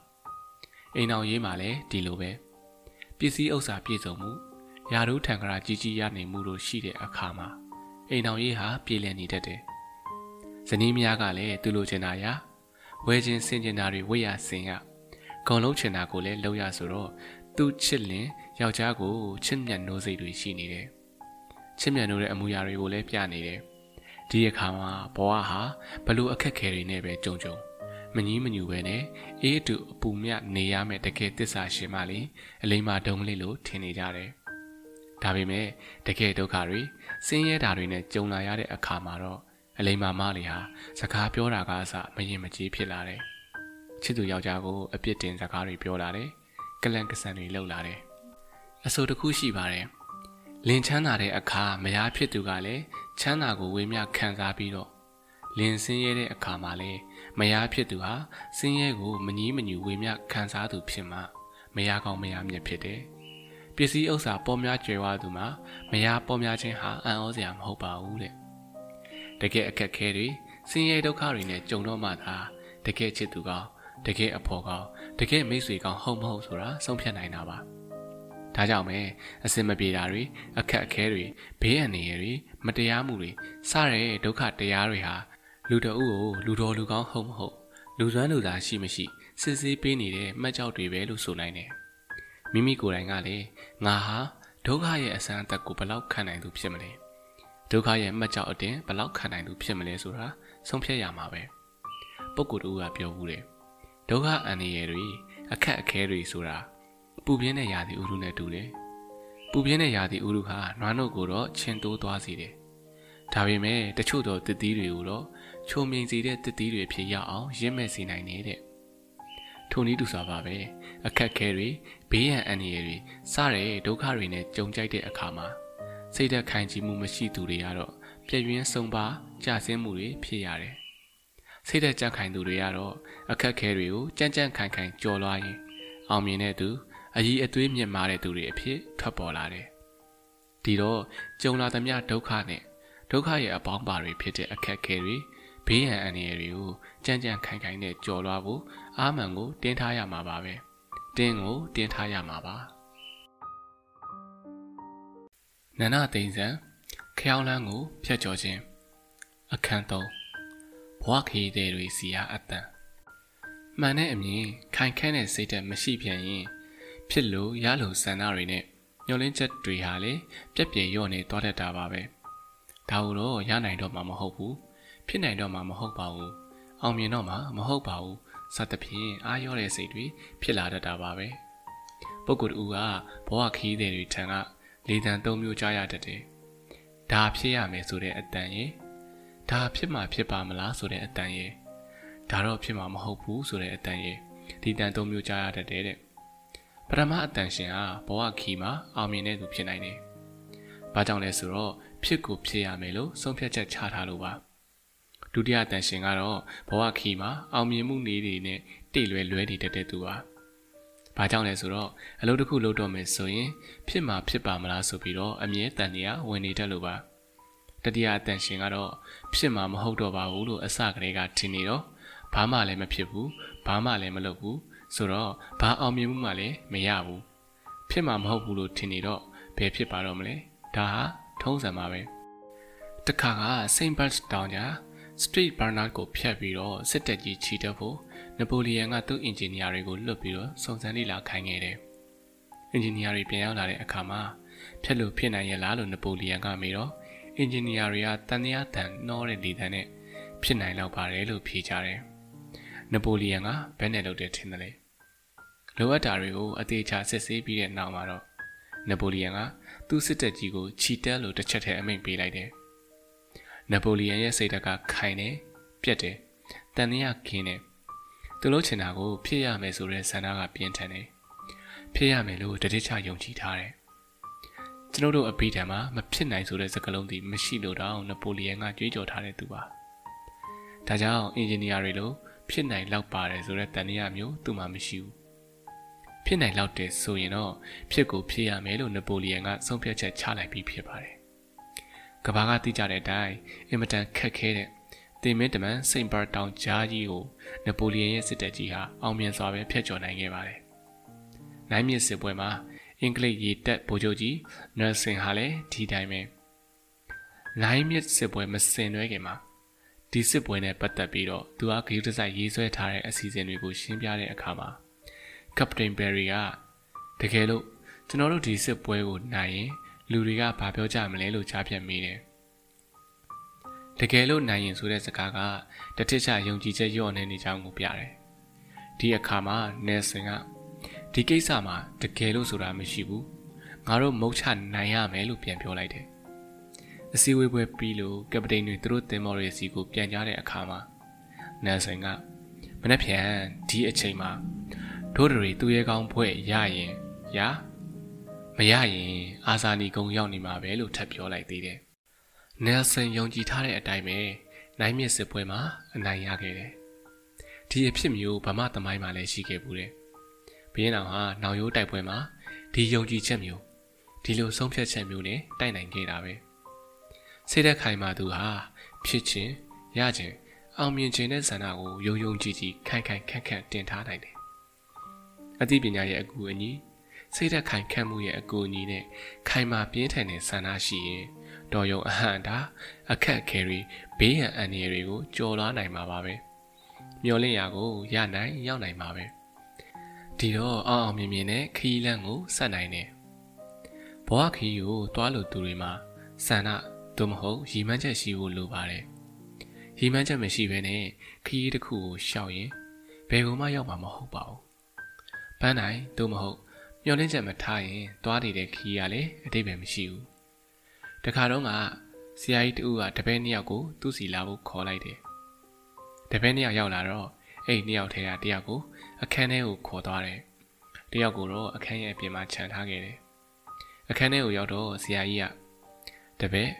အိမ်အောင်ရေးမှာလည်းဒီလိုပဲပစ္စည်းဥစ္စာပြည့်စုံမှုယာတို့ထံကရာကြီးကြီးရနေမှုတို့ရှိတဲ့အခါမှာအိမ်အောင်ရေးဟာပြည်လည်နေတတ်တယ်ဇနီးမယားကလည်းသူလိုချင်တာရဝဲချင်းဆင်ကျင်တာတွေဝေ့ရဆင်ရ ဂုံလုံးချင်တာကိုလည်းလုပ်ရဆိုတော့သူ့ချစ်လင်ယောက်ျားကိုချစ်မြတ်နိုးစိတ်တွေရှိနေတယ်ချစ်မြတ်နိုးတဲ့အမူအရာတွေကိုလည်းပြနေတယ်ဒီအခါမှာဘဝဟာဘလို့အခက်ခဲတွေနဲ့ပဲကြုံကြုံမငီးမညူပဲနဲ့အေးတူအပူမြနေရမယ့်တကယ်တစ္ဆာရှင်မလေးအလိမ္မာဒုံလေးလို့ထင်နေကြတယ်ဒါပေမဲ့တကယ်ဒုက္ခတွေဆင်းရဲတာတွေနဲ့ကြုံလာရတဲ့အခါမှာတော့အလိမ္မာမလေးဟာစကားပြောတာကအစမရင်မကြီးဖြစ်လာတယ် ချစ်သူယောက်ျားကိုအပြစ်တင်စကားတွေပြောလာတယ်ကလန်ကဆန်တွေလှုပ်လာတယ်အဆိုတစ်ခုရှိပါတယ်လင်ချမ်းသာတဲ့အခါမယားဖြစ်သူကလည်းချမ်းသာကိုဝေမျှခံစားပြီးတော့လင်ဆင်းရဲတဲ့အခါမှာလည်းမယားဖြစ်သူဟာဆင်းရဲကိုမငြီးမညူဝေမျှခံစားသူဖြစ်မှမယားကောင်းမယားမြတ်ဖြစ်တယ်။ပစ္စည်းဥစ္စာပေါ်များကျွယ်ဝသူမှာမယားပေါ်များခြင်းဟာအံ့ဩစရာမဟုတ်ပါဘူးတဲ့။တကယ်အခက်ခဲတွေဆင်းရဲဒုက္ခတွေနဲ့ကြုံတော့မှသာတကယ်ချစ်သူကောင်း တကယ်အဖော်ကောင်းတကယ်မိတ်ဆွေကောင်းဟုတ်မဟုတ်ဆိုတာဆုံးဖြတ်နိုင်တာပါ။ဒါကြောင့်ပဲအစင်မပြေတာတွေအခက်အခဲတွေဘေးအန္တရာယ်တွေမတရားမှုတွေစတဲ့ဒုက္ခတရားတွေဟာလူတအုပ်ကိုလူတော်လူကောင်းဟုတ်မဟုတ်လူစွမ်းလူသားရှိမရှိစစ်ဆေးပေးနေတဲ့မှတ်ကြောက်တွေပဲလို့ဆိုနိုင်တယ်မိမိကိုယ်တိုင်ကလည်းငါဟာဒုက္ခရဲ့အစမ်းအသက်ကိုဘယ်လောက်ခံနိုင်သူဖြစ်မလဲဒုက္ခရဲ့မှတ်ကြောက်အတင်ဘယ်လောက်ခံနိုင်သူဖြစ်မလဲဆိုတာဆုံးဖြတ်ရမှာပဲပုဂ္ဂိုလ်တူကပြောဘူးတယ် ဒုက္ခအန္တရာယ်တွေအခက်အခဲတွေဆိုတာပူပြင်းတဲ့ရာသီဥတုနဲ့တူတယ်။ပူပြင်းတဲ့ရာသီဥတုဟာနွားနို့ကိုတော့ချင်းတိုးသွားစေတယ်။ဒါပေမဲ့တချို့သောတစ်သီးတွေကိုတော့ချုံမြိန်စေတဲ့တစ်သီးတွေဖြစ်ရအောင်ရင့်မဲ့စေနိုင်တဲ့။ထိုနည်းတူစွာပါပဲအခက်ခဲတွေဘေးရန်အန္တရာယ်တွေစတဲ့ဒုက္ခတွေနဲ့ကြုံကြိုက်တဲ့အခါမှာစိတ်သက်ခိုင်ကြည်မှုမရှိသူတွေကတော့ပြည့်ရင်းဆုံးပါကြဆင်းမှုတွေဖြစ်ရတယ်။ စိတ်သက်ကြံ့ခိုင်သူတွေကတော့အခက်ခဲတွေကိုကြမ်းကြမ်းခိုင်ခိုင်ကြော်လွှားရင်အောင်မြင်တဲ့သူအကြီးအသွေးမြင့်မားတဲ့သူတွေအဖြစ်ထွက်ပေါ်လာတယ်။ဒီတော့ကြုံလာသမျှဒုက္ခနဲ့ဒုက္ခရဲ့အပေါင်းပါတွေဖြစ်တဲ့အခက်အခဲတွေဘေးရန်အန္တရာယ်တွေကိုကြမ်းကြမ်းခိုင်ခိုင်နဲ့ကြော်လွှားဖို့အာမန်ကိုတင်းထားရမှာပါပဲ။တင်းကိုတင်းထားရမှာပါ။နန္ဒသိန်းစံခယောင်းလန်းကိုဖျက်ကျော်ခြင်းအခန်း3 ဘဝခရီးတွေစီအားအတန်မှန်တဲ့အမြင်ခိုင်ခန့်တဲ့စိတ်ဓာတ်မရှိပြန်ရင် ဖြစ်လို့ရလို့ဆန္ဒတွေနဲ့ညှို့လင်းချက်တွေဟာလေပြက်ပြယ်ရော့နေသွားတတ်တာပါပဲဒါဟုတော့ရနိုင်တော့မှာမဟုတ်ဘူးဖြစ်နိုင်တော့မှာမဟုတ်ပါဘူးအောင်မြင်တော့မှာမဟုတ်ပါဘူးစသဖြင့်အားရောတဲ့စိတ်တွေဖြစ်လာတတ်တာပါပဲပုဂ္ဂိုလ်တူကဘဝခီးတဲ့တွေထံကလေတံသုံးမျိုးကြားရတတ်တယ်ဒါဖြစ်ရမယ်ဆိုတဲ့အတန်ရဲ့ ဒါဖြစ်မှာဖြစ်ပါမလားဆိုတဲ့အတန်ရဲ့ဒါတော့ဖြစ်မှာမဟုတ်ဘူးဆိုတဲ့အတန်ရဲ့ဒီတန်သုံးမျိုးကြားရတတ်တယ်တဲ့ပထမအတန်ရှင်ဟာဘဝခီမှာအောင်မြင်တဲ့သူဖြစ်နိုင်တယ်။ဘာကြောင့်လဲဆိုတော့ဖြစ်ကိုဖြစ်ရမယ်လို့ဆုံးဖြတ်ချက်ချထားလို့ပါ။ဒုတိယအတန်ရှင်ကတော့ဘဝခီမှာအောင်မြင်မှုနေတွေနဲ့တိတ်လွဲလွဲနေတတ်တဲ့သူပါ။ဘာကြောင့်လဲဆိုတော့အလုပ်တစ်ခုလုပ်တော့မယ်ဆိုရင် ဖြစ်မှာဖြစ်ပါမလားဆိုပြီးတော့အမြဲတန်တရားဝင်နေတတ်လို့ပါ။ တတိယအတန်ရှင်ကတော့ဖြစ်မှာမဟုတ်တော့ပါဘူးလို့အစကတည်းကထင်နေတော့ဘာမှလည်းမဖြစ်ဘူးဘာမှလည်းမလုပ်ဘူးဆိုတော့ဘာအောင်မြင်မှုမှလည်းမရဘူးဖြစ်မှာမဟုတ်ဘူးလို့ထင်နေတော့ဘယ်ဖြစ်ပါတော့မလဲဒါဟာထုံးစံပါပဲတခါကစိန့်ဘတ်တောင်ညာစထရီတ်ဘာနာကိုဖျက်ပြီးတော့စစ်တပ်ကြီးချီတက်ဖို့နပိုလီယန်ကသူ့အင်ဂျင်နီယာတွေကိုလွတ်ပြီးတော့စုံစမ်းလေ့လာခိုင်းခဲ့တယ်အင်ဂျင်နီယာတွေပြန်ရောက်လာတဲ့အခါမှာဖျက်လို့ဖြစ်နိုင်ရဲ့လားလို့နပိုလီယန်ကမေးတော့ အင်ဂျင်နီယာတွေကတန်တရားတန်နှောတဲ့လေတန်းနဲ့ဖြစ်နိုင်တော့ပါတယ်လို့ဖြေကြတယ်နပိုလီယန်ကဘယ်နဲ့လုပ်တယ်ထင်တယ်လဲလိုအပ်တာတွေကိုအသေးချာစစ်ဆေးပြီးတဲ့နောက်မှာတော့နပိုလီယန်ကသူ့စစ်တပ်ကြီးကိုချီတက်လို့တစ်ချက်တည်းအမိန့်ပေးလိုက်တယ်နပိုလီယန်ရဲ့စိတ်ဓာတ်ကခိုင်တယ်ပြက်တယ်တန်တရားခင်းတယ်သူလို့ချင်တာကိုဖြစ်ရမယ်ဆိုတဲ့ဆန္ဒကပြင်းထန်တယ်ဖြစ်ရမယ်လို့တတိချယုံကြည်ထားတယ် ကျွန်တော်တို့အဘိဓမ္မာမဖြစ်နိုင်ဆိုတဲ့စကားလုံးဒီမရှိလို့တော့နပိုလီယန်ကကြွေးကြော်ထားတဲ့သူပါဒါကြောင့်အင်ဂျင်နီယာတွေလို့ဖြစ်နိုင်လောက်ပါတယ်ဆိုတဲ့တန်တရားမျိုးသူမှမရှိဘူးဖြစ်နိုင်လောက်တယ်ဆိုရင်တော့ဖြစ်ကိုဖြစ်ရမယ်လို့နပိုလီယန်ကဆုံးဖြတ်ချက်ချလိုက်ပြီးဖြစ်ပါတယ်ကဘာကသိကြတဲ့အတိုင်းအင်မတန်ခက်ခဲတဲ့တင်မင်းတမန်စိန့်ဘာတောင်ကြားကြီးကိုနပိုလီယန်ရဲ့စစ်တပ်ကြီးဟာအောင်မြင်စွာပဲဖျက်ချော်နိုင်ခဲ့ပါတယ်နိုင်မြစ်စစ်ပွဲမှာ အင်္ဂလိပ်ရေတပ်ဗိုလ်ချုပ်ကြီးနယ်ဆင်ဟာလည်းဒီတိုင်းပဲနိုင်မြစ်စစ်ပွဲမစင်နွဲခင်မှာဒီစစ်ပွဲနဲ့ပတ်သက်ပြီးတော့သူကဂရုတစိုက်ရေးဆွဲထားတဲ့အစီအစဉ်တွေကိုရှင်းပြတဲ့အခါမှာကပတိန်ဘယ်ရီကတကယ်လို့ကျွန်တော်တို့ဒီစစ်ပွဲကိုနိုင်ရင်လူတွေကဘာပြောကြမလဲလို့ကြားပြတ်မိတယ်တကယ်လို့နိုင်ရင်ဆိုတဲ့စကားကတတိချယုံကြည်ချက်လျော့နေနေကြောင်းကိုပြတယ်ဒီအခါမှာနယ်ဆင်က ဒီကိစ္စမှာတကယ်လို့ဆိုတာမရှိဘူးငါတို့မုတ်ချနိုင်ရမယ်လို့ပြန်ပြောလိုက်တယ်အစည်းအဝေးပွဲပြီးလို့ကပတိန်တွေသူတို့တင်မော်ရီစီကိုပြန်ကြတဲ့အခါမှာနယ်ဆင်ကမနေ့ပြန်ဒီအချိန်မှာတို့တွေသူရဲကောင်းဖွဲ့ရရင်ရမရရင်အာဇာနီကုံရောက်နေမှာပဲလို့ထပ်ပြောလိုက်သေးတယ်။နယ်ဆန်ယုံကြည်ထားတဲ့အတိုင်းပဲနိုင်မြစ်စစ်ပွဲမှာအနိုင်ရခဲ့တယ်။ဒီအဖြစ်မျိုးဗမာသမိုင်းမှာလည်းရှိခဲ့ဘူးတယ်။ ဘင်းအောင်ဟာနောင်ရိုးတိုက်ပွဲမှာဒီယုံကြည်ချက်မျိုးဒီလိုဆုံးဖြတ်ချက်မျိုးနဲ့တိုက်နိုင်ခဲ့တာပဲ။စိတ်သက်ခိုင်မာသူဟာဖြစ်ခြင်းရခြင်းအောင်မြင်ခြင်းတဲ့ဆန္ဒကိုယုံယုံကြည်ကြည်ခိုင်ခိုင်ခန့်ခန့်တင်ထားနိုင်တယ်အသိပညာရဲ့အကူအညီစိတ်ဓာတ်ခိုင်ခန့်မှုရဲ့အကူအညီနဲ့ခိုင်မာပြင်းထန်တဲ့ဆန္ဒရှိရင်တော်ရုံအဟန့်တာအခက်ခဲတွေဘေးရန်အန္တရာယ်တွေကိုကျော်လွှားနိုင်မှာပါပဲမျောလင့်ရာကိုရနိုင်ရောက်နိုင်မှာပဲ ဒီတော့အောင်အောင်မြင်မြင်နဲ့ခီးလန်းကိုဆက်နိုင်တယ်ဘဝခီးကိုတွားလို့သူတွေမှာဆန္ဒသို့မဟုတ်ရည်မှန်းချက်ရှိဖို့လိုပါတယ်ရည်မှန်းချက်မရှိဘဲနဲ့ခီးတစ်ခုကိုရှောက်ရင်ဘယ်မှရောက်မှာမဟုတ်ပါဘူးပန်းနိုင်သို့မဟုတ်မျောလင်းချက်မထားရင်သွားနေတဲ့ခီးရလည်းအတိတ်ပဲမရှိဘူးတခါတော့ကဆရာကြီးတူကတပည့်နှစ်ယောက်ကိုသူ့စီလာဖို့ခေါ်လိုက်တယ်တပည့်နှစ်ယောက်ရောက်လာတော့အဲ့နှစ်ယောက်ထဲကတယောက်ကို အခန်းထဲကိုခေါ်သွားတယ်တယောက်ကိုတော့အခန်းရဲ့အပြင်မှာခြံထားခဲ့တယ်အခန်းထဲကိုရောက်တော့ဆရာကြီးကတပည့်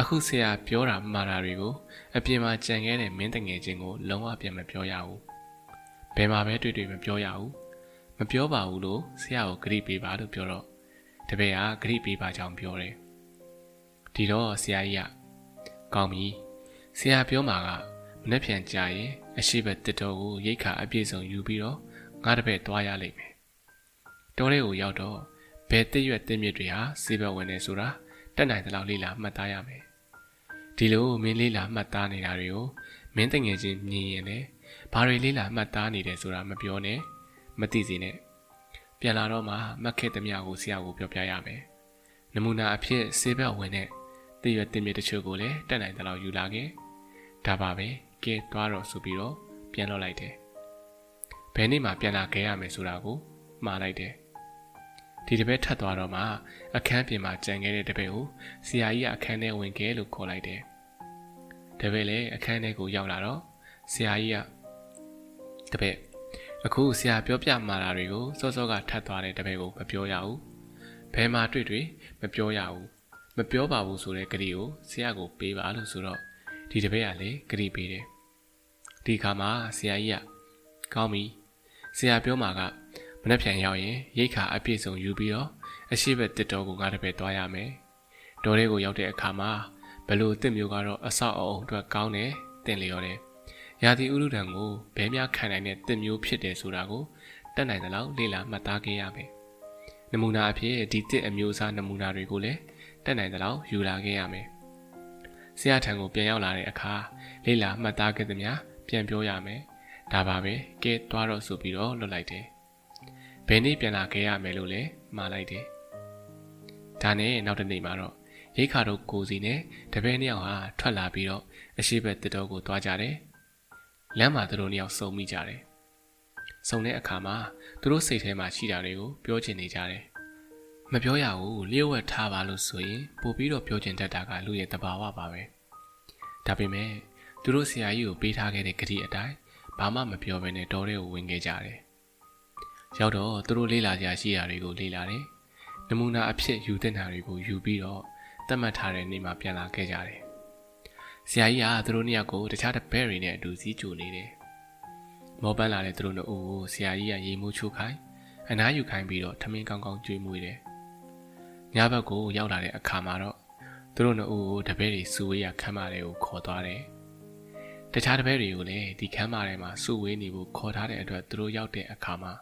အခုဆရာပြောတာမှားတာတွေကိုအပြင်မှာကြံခဲ့တဲ့မင်းတငယ်ချင်းကိုလုံးဝပြန်မပြောရဘူးဘယ်မှာပဲတွေ့တွေ့မပြောရဘူးမပြောပါဘူးလို့ဆရာကိုဂရိပေးပါလို့ပြောတော့တပည့်ကဂရိပေးပါကြောင်းပြောတယ်ဒီတော့ဆရာကြီးကကောင်းပြီဆရာပြောမှာကမနှက်ပြန်ကြရင် အရှိဘတစ်တော်ကိုရိတ်ခါအပြည့်စုံယူပြီးတော့ငါတပည့်သွားရလိမ့်မယ်တောလေးကိုရောက်တော့ဘယ်တစ်ရွက်တစ်မြစ်တွေဟာစေဘဝင်နေဆိုတာတက်နိုင်တဲ့လောက်လေးလာမှတ်သားရမယ်ဒီလိုမင်းလေးလာမှတ်သားနေတာတွေကိုမင်းတငယ်ချင်းမြင်ရင်လည်းဘာတွေလေးလာမှတ်သားနေတယ်ဆိုတာမပြောနဲ့မသိစေနဲ့ပြန်လာတော့မှမှတ်ခဲ့သမျှကိုဆရာကိုပြောပြရမယ်နမူနာအဖြစ်ဆေးဘက်ဝင်တဲ့တည့်ရတင်မြတချို့ကိုလည်းတက်နိုင်တဲ့လောက်ယူလာခဲ့ဒါပါပဲ ကဲသွားတော့ဆိုပြီးတော့ပြန်လော့လိုက်တယ်ဘယ်နေ့မှပြန်လာခဲ့ရမယ်ဆိုတာကိုမှားလိုက်တယ်ဒီတပည့်ထပ်သွားတော့မှအခန်းပြင်မှာကြံခဲ့တဲ့တပည့်ကိုဆရာကြီးကအခန်းထဲဝင်ခဲ့လို့ခေါ်လိုက်တယ်တပည့်လည်းအခန်းထဲကိုရောက်လာတော့ဆရာကြီးကတပည့်အခုဆရာပြောပြမှာတာတွေကိုစောစောကထပ်သွားတဲ့တပည့်ကိုမပြောရဘူးဘယ်မှာတွေ့တွေ့မပြောရဘူးမပြောပါဘူးဆိုတဲ့ကတိကိုဆရာကိုပေးပါလို့ဆိုတော့ ဒီတပည့်ကလည်းကတိပေးတယ်ဒီခါမှာဆရာကြီးကကောင်းပြီဆရာပြောမှာကမနှက်ပြန်ရောက်ရင်ရိတ်ခါအပြည့်စုံယူပြီးတော့အရှိဘက်တစ်တော်ကိုငါတပည့်သွားရမယ်ဒေါ်လေးကိုရောက်တဲ့အခါမှာဘလို့တစ်မျိုးကတော့အဆောက်အအုံအတွက်ကောင်းတယ်တင်လျော်တယ်ရာသီဥတုတံကိုဘဲများခံနိုင်တဲ့တစ်မျိုးဖြစ်တယ်ဆိုတာကိုတက်နိုင်တဲ့လောက်လေ့လာမှတ်သားခဲ့ရမယ်နမူနာအဖြစ်ဒီတစ်အမျိုးအစားနမူနာတွေကိုလည်းတက်နိုင်တဲ့လောက်ယူလာခဲ့ရမယ် ဆရာထံကိုပြန်ရောက်လာတဲ့အခါလေ့လာမှတ်သားခဲ့သမျှပြန်ပြောရမယ်ဒါပါပဲကဲသွားတော့ဆိုပြီးတော့လွတ်လိုက်တယ်ဘယ်နေ့ပြန်လာခဲ့ရမယ်လို့လဲမှားလိုက်တယ်ဒါနဲ့နောက်တစ်နေ့မှာတော့ရိခါတို့ကိုစီနဲ့တပည့်နှစ်ယောက်ဟာထွက်လာပြီးတော့အရှိဘက်တစ်တော်ကိုသွားကြတယ်လမ်းမှာသူတို့နှစ်ယောက်စုံမိကြတယ်စုံတဲ့အခါမှာသူတို့စိတ်ထဲမှာရှိတာတွေကိုပြောချင်နေကြတယ် မပြောရဘူးလျှို့ဝှက်ထားပါလို့ဆိုရင်ပို့ပြီးတော့ပြောချင်တတ်တာကလူရဲ့တဘာဝပါပဲဒါပေမဲ့သူတို့ဆရာကြီးကိုပေးထားခဲ့တဲ့ဂတိအတိုင်းဘာမှမပြောဘဲနဲ့တော်တဲ့ကိုဝင်ခဲ့ကြတယ်ရောက်တော့သူတို့လေးလာကြရှိတာတွေကိုလေးလာတယ်နမူနာအဖြစ်ယူတဲ့နာတွေကိုယူပြီးတော့တတ်မှတ်ထားတဲ့နေ့မှာပြန်လာခဲ့ကြတယ်ဆရာကြီးကသူတို့နှစ်ယောက်ကိုတခြားတပည့်တွေနဲ့အတူစီးကြိုနေတယ်မောပန်းလာတဲ့သူတို့နှစ်ဦးကိုဆရာကြီးကရေမှုချိုးခိုင်းအနားယူခိုင်းပြီးတော့ထမင်းကောင်းကောင်းကျွေးမွေးတယ် ညဘက်ကိုရောက်လာတဲ့အခါမှာတော့သူတို့နှစ်ဦးကိုတပည့်တွေစူဝေးရခမ်းမတွေကိုခေါ်သွားတယ်တခြားတပည့်တွေကိုလည်းဒီခမ်းမထဲမှာစူဝေးနေဖို့ခေါ်ထားတဲ့အတွက်သူတို့ရောက်တဲ့အခါမှာ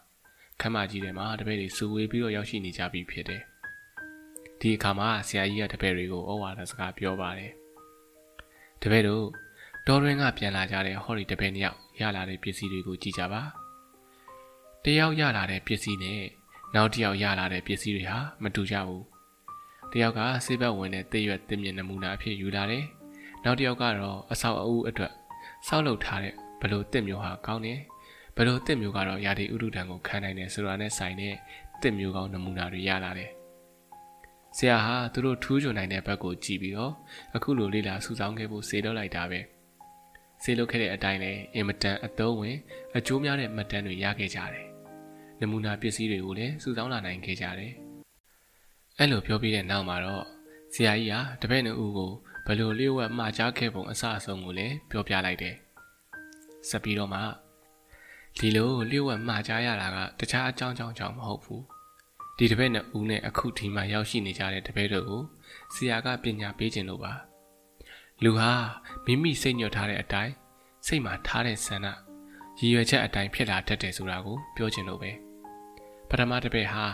ခမ်းမကြီးထဲမှာတပည့်တွေစူဝေးပြီးတော့ရောက်ရှိနေကြပြီဖြစ်တယ်ဒီအခါမှာဆရာကြီးကတပည့်တွေကိုဩဝါဒစကားပြောပါတယ်တပည့်တို့တော်ရင်းကပြန်လာကြတဲ့ဟော်ရီတပည့်နှစ်ယောက်ရလာတဲ့ပစ္စည်းတွေကိုကြည့်ကြပါတယောက်ရလာတဲ့ပစ္စည်းနဲ့နောက်တစ်ယောက်ရလာတဲ့ပစ္စည်းတွေဟာမတူကြဘူး တယောက်ကဆေးဘက်ဝင်တဲ့တည့်ရွက်တင်မြင့်နမူနာအဖြစ်ယူလာတယ်နောက်တစ်ယောက်ကတော့အဆောက်အဦအတွက်စောက်လုပ်ထားတဲ့ဘလို့တစ်မျိုးဟာကောင်းတယ်ဘလို့တစ်မျိုးကတော့ရာသီဥတုတံကိုခံနိုင်တယ်ဆိုတာနဲ့ဆိုင်တဲ့တစ်မျိုးကောင်းနမူနာတွေရလာတယ်ဆရာဟာသူတို့ထူးချွန်နိုင်တဲ့ဘက်ကိုကြည့်ပြီးတော့အခုလိုလေ့လာစုဆောင်းခဲ့ဖို့စေတော့လိုက်တာပဲစေလုပ်ခဲ့တဲ့အတိုင်းလည်းအင်မတန်အသုံးဝင်အကျိုးများတဲ့မှတ်တမ်းတွေရခဲ့ကြတယ်နမူနာပစ္စည်းတွေကိုလည်းစုဆောင်းလာနိုင်ခဲ့ကြတယ် အဲ့လိုပြောပြီးတဲ့နောက်မှာတော့ဆရာကြီးကတပည့်နှစ်ဦးကိုဘယ်လိုလျှို့ဝှက်မှားကြားခဲ့ပုံအစအဆုံးကိုလည်းပြောပြလိုက်တယ်ဆက်ပြီးတော့မှဒီလိုလျှို့ဝှက်မှားကြားရတာကတခြားအကြောင်းကြောင့်ကြောင့်မဟုတ်ဘူးဒီတပည့်နှစ်ဦးနဲ့အခုဒီမှာရောက်ရှိနေကြတဲ့တပည့်တို့ကိုဆရာကပညာပေးခြင်းလို့ပါလူဟာမိမိစိတ်ညွတ်ထားတဲ့အတိုင်းစိတ်မှာထားတဲ့ဆန္ဒရည်ရွယ်ချက်အတိုင်းဖြစ်လာတတ်တယ်ဆိုတာကိုပြောခြင်းလို့ပဲပထမတပည့်ဟာ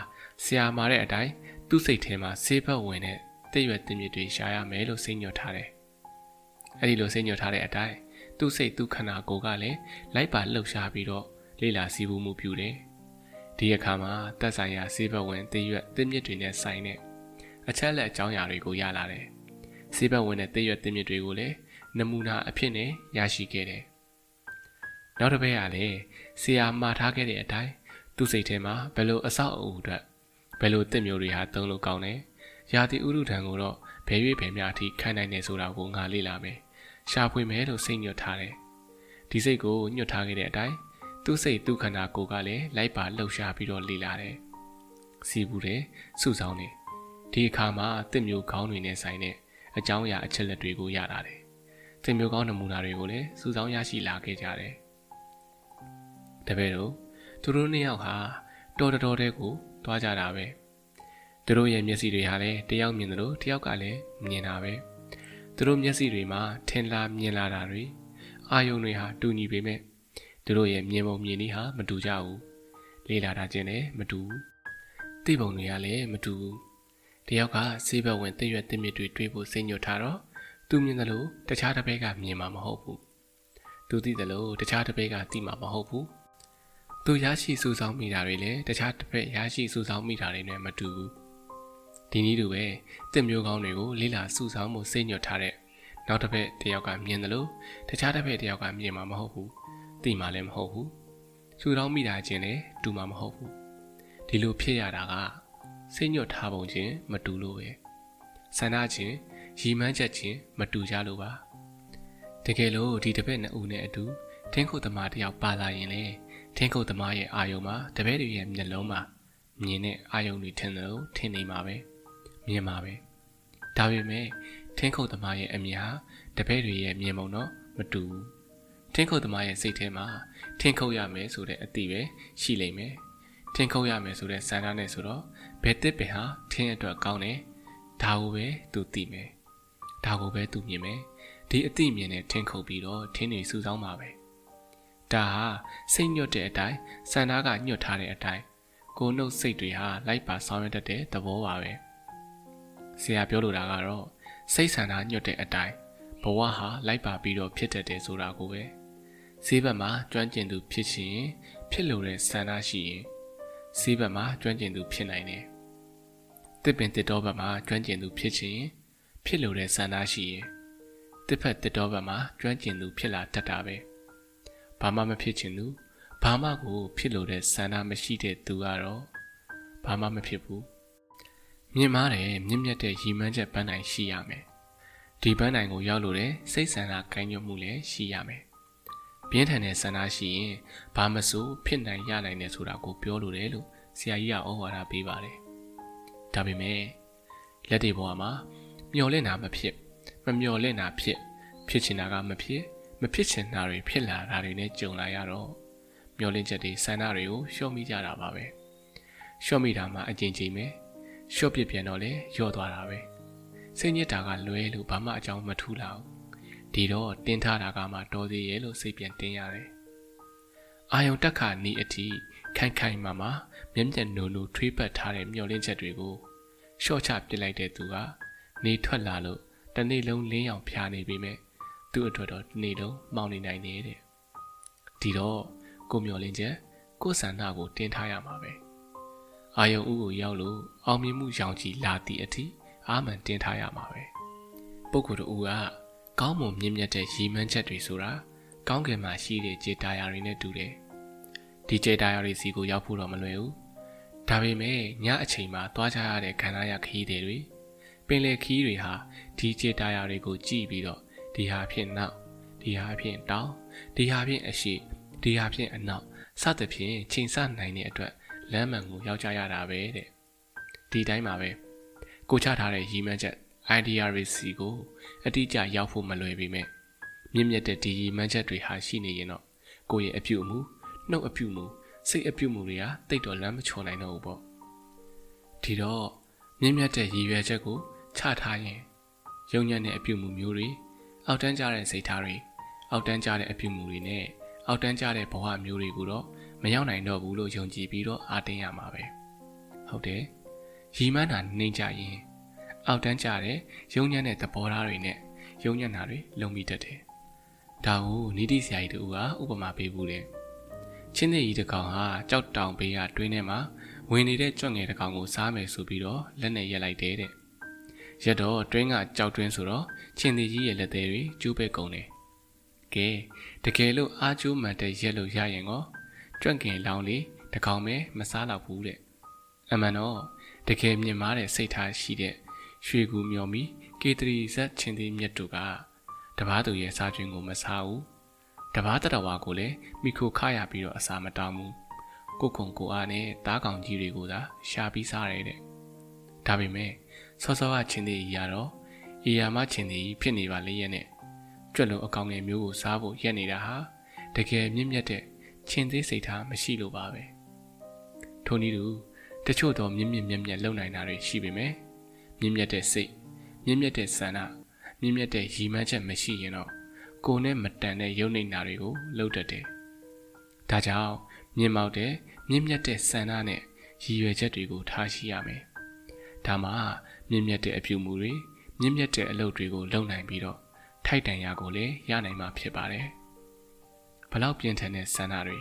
ဆရာမာတဲ့အတိုင်း သူ့စိတ်ထဲမှာဆေးဘက်ဝင်တဲ့တည့်ရွယ်တင်မြစ်တွေရှားရမယ်လို့စိတ်ညွတ်ထားတယ်အဲ့ဒီလိုစိတ်ညွတ်ထားတဲ့အတိုင်းသူ့စိတ်သူ့ခန္ဓာကိုယ်ကလည်းလိုက်ပါလှုပ်ရှားပြီးတော့လေ့လာစီးပူးမှုပြုတယ်ဒီအခါမှာတက်ဆိုင်ရာဆေးဘက်ဝင်တည့်ရွက်တင်မြစ်တွေနဲ့ဆိုင်တဲ့အချက်လက်အကြောင်းအရာတွေကိုရလာတယ်ဆေးဘက်ဝင်တဲ့တည့်ရွက်တင်မြစ်တွေကိုလည်းနမူနာအဖြစ်နဲ့ရရှိခဲ့တယ်နောက်တစ်ပတ်ကလည်းဆရာမှာထားခဲ့တဲ့အတိုင်းသူ့စိတ်ထဲမှာဘယ်လိုအဆောက်အဦအတွက် ဘယ်လိုတစ်မျိုးတွေဟာသုံးလို့ကောင်းတယ်။ရာသီဥတုထံကိုတော့ဘယ်၍ဘယ်များအထိခံနိုင်နေဆိုတာကိုငါလေ့လာမယ်။ရှာဖွေမယ်လို့စိတ်ညွတ်ထားတယ်။ဒီစိတ်ကိုညွတ်ထားခဲ့တဲ့အတိုင်းသူ့စိတ်သူ့ခန္ဓာကိုယ်ကလည်းလိုက်ပါလှုပ်ရှားပြီးတော့လေ့လာတယ်။စီဘူးတယ်စုဆောင်တယ်။ဒီအခါမှာတစ်မျိုးကောင်းတွေနဲ့ဆိုင်တဲ့အကြောင်းအရာအချက်လက်တွေကိုရလာတယ်။တစ်မျိုးကောင်းနမူနာတွေကိုလည်းစုဆောင်ရရှိလာခဲ့ကြတယ်။တပည့်တို့သူတို့နှစ်ယောက်ဟာတော်တော်တဲ့ကို သွားကြတာပဲသူတို့ရဲ့မျက်စိတွေဟာလည်းတယောက်မြင်တယ်လို့တယောက်ကလည်းမြင်တာပဲသူတို့မျက်စိတွေမှာထင်လာမြင်လာတာတွေအာယုံတွေဟာတူညီပေမဲ့သူတို့ရဲ့မြင်ပုံမြင်နည်းဟာမတူကြဘူးလေးလာတာချင်းလည်းမတူဘူးသိပုံတွေကလည်းမတူဘူးတယောက်ကဆေးဘက်ဝင်တည့်ရွက်တင့်မြစ်တွေတွေးဖို့စိတ်ညွတ်ထားတော့သူမြင်တယ်လို့တခြားတစ်ဘက်ကမြင်မှာမဟုတ်ဘူးသူသိတယ်လို့တခြားတစ်ဘက်ကသိမှာမဟုတ်ဘူး သူရရှိစုဆောင်းမိတာတွေလည်းတခြားတစ်ဖက်ရရှိစုဆောင်းမိတာတွေနဲ့မတူဘူးဒီနည်းတူပဲတစ်မျိုးကောင်းတွေကိုလေးလာစုဆောင်းမှုစိတ်ညွတ်ထားတဲ့နောက်တစ်ဖက်တယောက်ကမြင်တယ်လို့တခြားတစ်ဖက်တယောက်ကမြင်မှာမဟုတ်ဘူးသိမှာလည်းမဟုတ်ဘူးစုဆောင်းမိတာချင်းလည်းတူမှာမဟုတ်ဘူးဒီလိုဖြစ်ရတာကစိတ်ညွတ်ထားပုံချင်းမတူလို့ပဲဆန္ဒချင်းရီမှန်းချက်ချင်းမတူကြလို့ပါတကယ်လို့ဒီတပည့်နှစ်ဦးနဲ့အတူထင်းခုတ်သမားတယောက်ပါလာရင်လေ ထင်းခုတ်သမားရဲ့အာယုံမှာတပည့်တွေရဲ့မျက်လုံးမှာမြင်တဲ့အာယုံတွေထင်တယ်လို့ထင်နေမှာပဲမြင်မှာပဲဒါပေမဲ့ထင်းခုတ်သမားရဲ့အမြင်ဟာတပည့်တွေရဲ့မြင်ပုံတော့မတူဘူးထင်းခုတ်သမားရဲ့စိတ်ထဲမှာထင်းခုတ်ရမယ်ဆိုတဲ့အသည့်ပဲရှိလိမ့်မယ်ထင်းခုတ်ရမယ်ဆိုတဲ့စံထားနဲ့ဆိုတော့ဘယ်တစ်ပင်ဟာထင်းအတွက်ကောင်းတယ်ဒါကိုပဲသူသိမယ်ဒါကိုပဲသူမြင်မယ်ဒီအသိမြင်နဲ့ထင်းခုတ်ပြီးတော့ထင်းတွေစူးစောင်းပါပဲ ဒါဟာစိတ်ညွတ်တဲ့အတိုင်းစံသားကညွတ်ထားတဲ့အတိုင်းကိုနှုတ်စိတ်တွေဟာလိုက်ပါဆောင်ရွက်တတ်တဲ့သဘောပါပဲဆရာပြောလိုတာကတော့စိတ်ဆန္ဒညွတ်တဲ့အတိုင်းဘဝဟာလိုက်ပါပြီးတော့ဖြစ်တတ်တယ်ဆိုတာကိုပဲဈေးဘက်မှာကျွမ်းကျင်သူဖြစ်ရှင်ဖြစ်လို့တဲ့ဆန္ဒရှိရင်ဈေးဘက်မှာကျွမ်းကျင်သူဖြစ်နိုင်တယ်တစ်ပင်တစ်တော်ဘက်မှာကျွမ်းကျင်သူဖြစ်ချင်ဖြစ်လို့တဲ့ဆန္ဒရှိရင်တစ်ဖက်တစ်တော်ဘက်မှာကျွမ်းကျင်သူဖြစ်လာတတ်တာပဲ ဘာမှမဖြစ်ချင်သူဘာမှကိုဖြစ်လို့တဲ့ဆန္ဒမရှိတဲ့သူကတော့ဘာမှမဖြစ်ဘူးမြင်မာတယ်မြင့်မြတ်တဲ့ရည်မှန်းချက်ပန်းနိုင်ရှိရမယ်ဒီပန်းနိုင်ကိုရောက်လို့တဲ့စိတ်ဆန္ဒကိုင်းညွတ်မှုလည်းရှိရမယ်ပြင်းထန်တဲ့ဆန္ဒရှိရင်ဘာမဆိုဖြစ်နိုင်ရနိုင်တယ်ဆိုတာကိုပြောလို့တယ်လို့ဆရာကြီးကဩဝါဒပေးပါတယ်ဒါပေမဲ့လက်တွေပေါ်မှာမျော်လင့်တာမဖြစ်မမျော်လင့်တာဖြစ်ဖြစ်ချင်တာကမဖြစ် မဖြစ်ချင်တာတွေဖြစ်လာတာတွေနဲ့ကြုံလာရတော့မျော်လင့်ချက်တွေဆန္ဒတွေကိုရှော့မိကြတာပါပဲရှော့မိတာမှအကျဉ်းချင်းပဲရှော့ပြပြန်တော့လေယော့သွားတာပဲစိတ်ညစ်တာကလွဲလို့ဘာမှအကြောင်းမထူးလာဘူးဒီတော့တင်းထားတာကမှတော်သေးရဲ့လို့စိတ်ပြန်တင်းရတယ်အာယုံတက်ခါနီးအထိခိုင်ခိုင်မာမာမျက်မျက်နိုးနိုးထွေးပတ်ထားတဲ့မျောလင့်ချက်တွေကိုရှော့ချပစ်လိုက်တဲ့သူကနေထွက်လာလို့တနေ့လုံးလင်းရောင်ဖျားနေပြီမဲ့ သူ့အတွက်တော့တနေ့လုံးမှောင်နေနိုင်နေတဲ့ဒီတော့ကိုမျောလင့်ချက်ကိုဆန္ဒကိုတင်းထားရမှာပဲအာယုံဥကိုရောက်လို့အောင်မြင်မှုရောင်ကြီးလာသည့်အထိအာမန်တင်းထားရမှာပဲပုဂ္ဂိုလ်တို့ကကောင်းမွန်မြင့်မြတ်တဲ့ရည်မှန်းချက်တွေဆိုတာကောင်းကင်မှာရှိတဲ့ကြေတာယာတွေနဲ့တူတယ်ဒီကြေတာယာတွေစီကိုရောက်ဖို့တော့မလွယ်ဘူးဒါပေမဲ့ညအချိန်မှာသွားကြရတဲ့ခန္ဓာရခီးတွေပင်လေခီးတွေဟာဒီကြေတာယာတွေကိုကြည့်ပြီးတော့ ဒီဟာဖြင့်နောက်ဒီဟာဖြင့်တောင်းဒီဟာဖြင့်အရှိဒီဟာဖြင့်အနောက်စသဖြင့်ချိန်ဆနိုင်တဲ့အတွက်လမ်းမှန်ကိုရောက်ကြရတာပဲတဲ့ဒီတိုင်းပါပဲကိုချထားတဲ့ရည်မှန်းချက် idea တွေစီကိုအတိအကျရောက်ဖို့မလွယ်ပေမဲ့မြင့်မြတ်တဲ့ဒီရည်မှန်းချက်တွေဟာရှိနေရင်တော့ကိုယ့်ရဲ့အပြုအမူနှုတ်အပြုအမူစိတ်အပြုအမူတွေကတိတ်တော်လမ်းမချော်နိုင်တော့ဘူးပေါ့ဒီတော့မြင့်မြတ်တဲ့ရည်ရွယ်ချက်ကိုချထားရင်ယုံညံ့တဲ့အပြုအမူမျိုးတွေ အောက်တန်းကြတဲ့စိတ်ထားတွေအောက်တန်းကြတဲ့အပြုအမူတွေနဲ့အောက်တန်းကြတဲ့ဘဝမျိုးတွေကိုတော့မရောက်နိုင်တော့ဘူးလို့ယုံကြည်ပြီးတော့အားတင်းရမှာပဲဟုတ်တယ်ရီမန်းတာနှိမ့်ကြရင်အောက်တန်းကြတဲ့ယုံညံ့တဲ့သဘောထားတွေနဲ့ယုံညံ့တာတွေလုံမိတတ်တယ်ဒါကိုနိတိဆရာကြီးတူကဥပမာပေးဘူးတယ်ချင်းသေးကြီးတစ်ကောင်ဟာကြောက်တောင်ဘေးကတွင်းထဲမှာဝင်နေတဲ့ကြွက်ငယ်တစ်ကောင်ကိုစားမယ်ဆိုပြီးတော့လက်နဲ့ရက်လိုက်တယ်တဲ့ ရက်တော့တွင်းကကြောက်တွင်းဆိုတော့ချင်းသေးကြီးရဲ့လက်သေးတွေကျူးပဲကုန်တယ်ကဲတကယ်လို့အားကျိုးမှန်တဲ့ရက်လို့ရရင်ကောကြွက်ကင်လောင်းလေးတကောင်ပဲမစားတော့ဘူးတဲ့အမှန်တော့တကယ်မြင်မာတဲ့စိတ်ထားရှိတဲ့ရွှေကူမျော်မီကေတရီဇက်ချင်းသေးမြတ်တို့ကတပားသူရဲ့စားခြင်းကိုမစားဘူးတပားတတော်ဝါကိုလည်းမိခိုခရပြီးတော့အစာမတောင်းဘူးကိုကုံကိုအားနဲ့တားကောင်ကြီးတွေကိုသာရှာပြီးစားရတဲ့ဒါပေမဲ့ စောစောကချင်းသေးကြီးကတော့အေယာမချင်းသေးကြီးဖြစ်နေပါလေရဲ့နဲ့ကြွက်လုံးအကောင်ငယ်မျိုးကိုစားဖို့ရက်နေတာဟာတကယ်မြင့်မြတ်တဲ့ချင်းသေးစိတ်ထားမရှိလို့ပါပဲထိုနည်းတူတချို့တော့မြင့်မြင့်မြတ်မြတ်လုံနိုင်တာတွေရှိပေမဲ့မြင့်မြတ်တဲ့စိတ်မြင့်မြတ်တဲ့ဆန္ဒမြင့်မြတ်တဲ့ရည်မှန်းချက်မရှိရင်တော့ကိုယ်နဲ့မတန်တဲ့ယုံနေတာတွေကိုလုပ်တတ်တယ်ဒါကြောင့်မြင့်မောက်တဲ့မြင့်မြတ်တဲ့ဆန္ဒနဲ့ရည်ရွယ်ချက်တွေကိုထားရှိရမယ်ဒါမှ မြင့်မြတ်တဲ့အပြုမူတွေမြင့်မြတ်တဲ့အလုပ်တွေကိုလုပ်နိုင်ပြီးတော့ထိုက်တန်ရာကိုလည်းရနိုင်မှာဖြစ်ပါတယ်ဘလောက်ပြင်းထန်တဲ့ဆန္ဒတွေ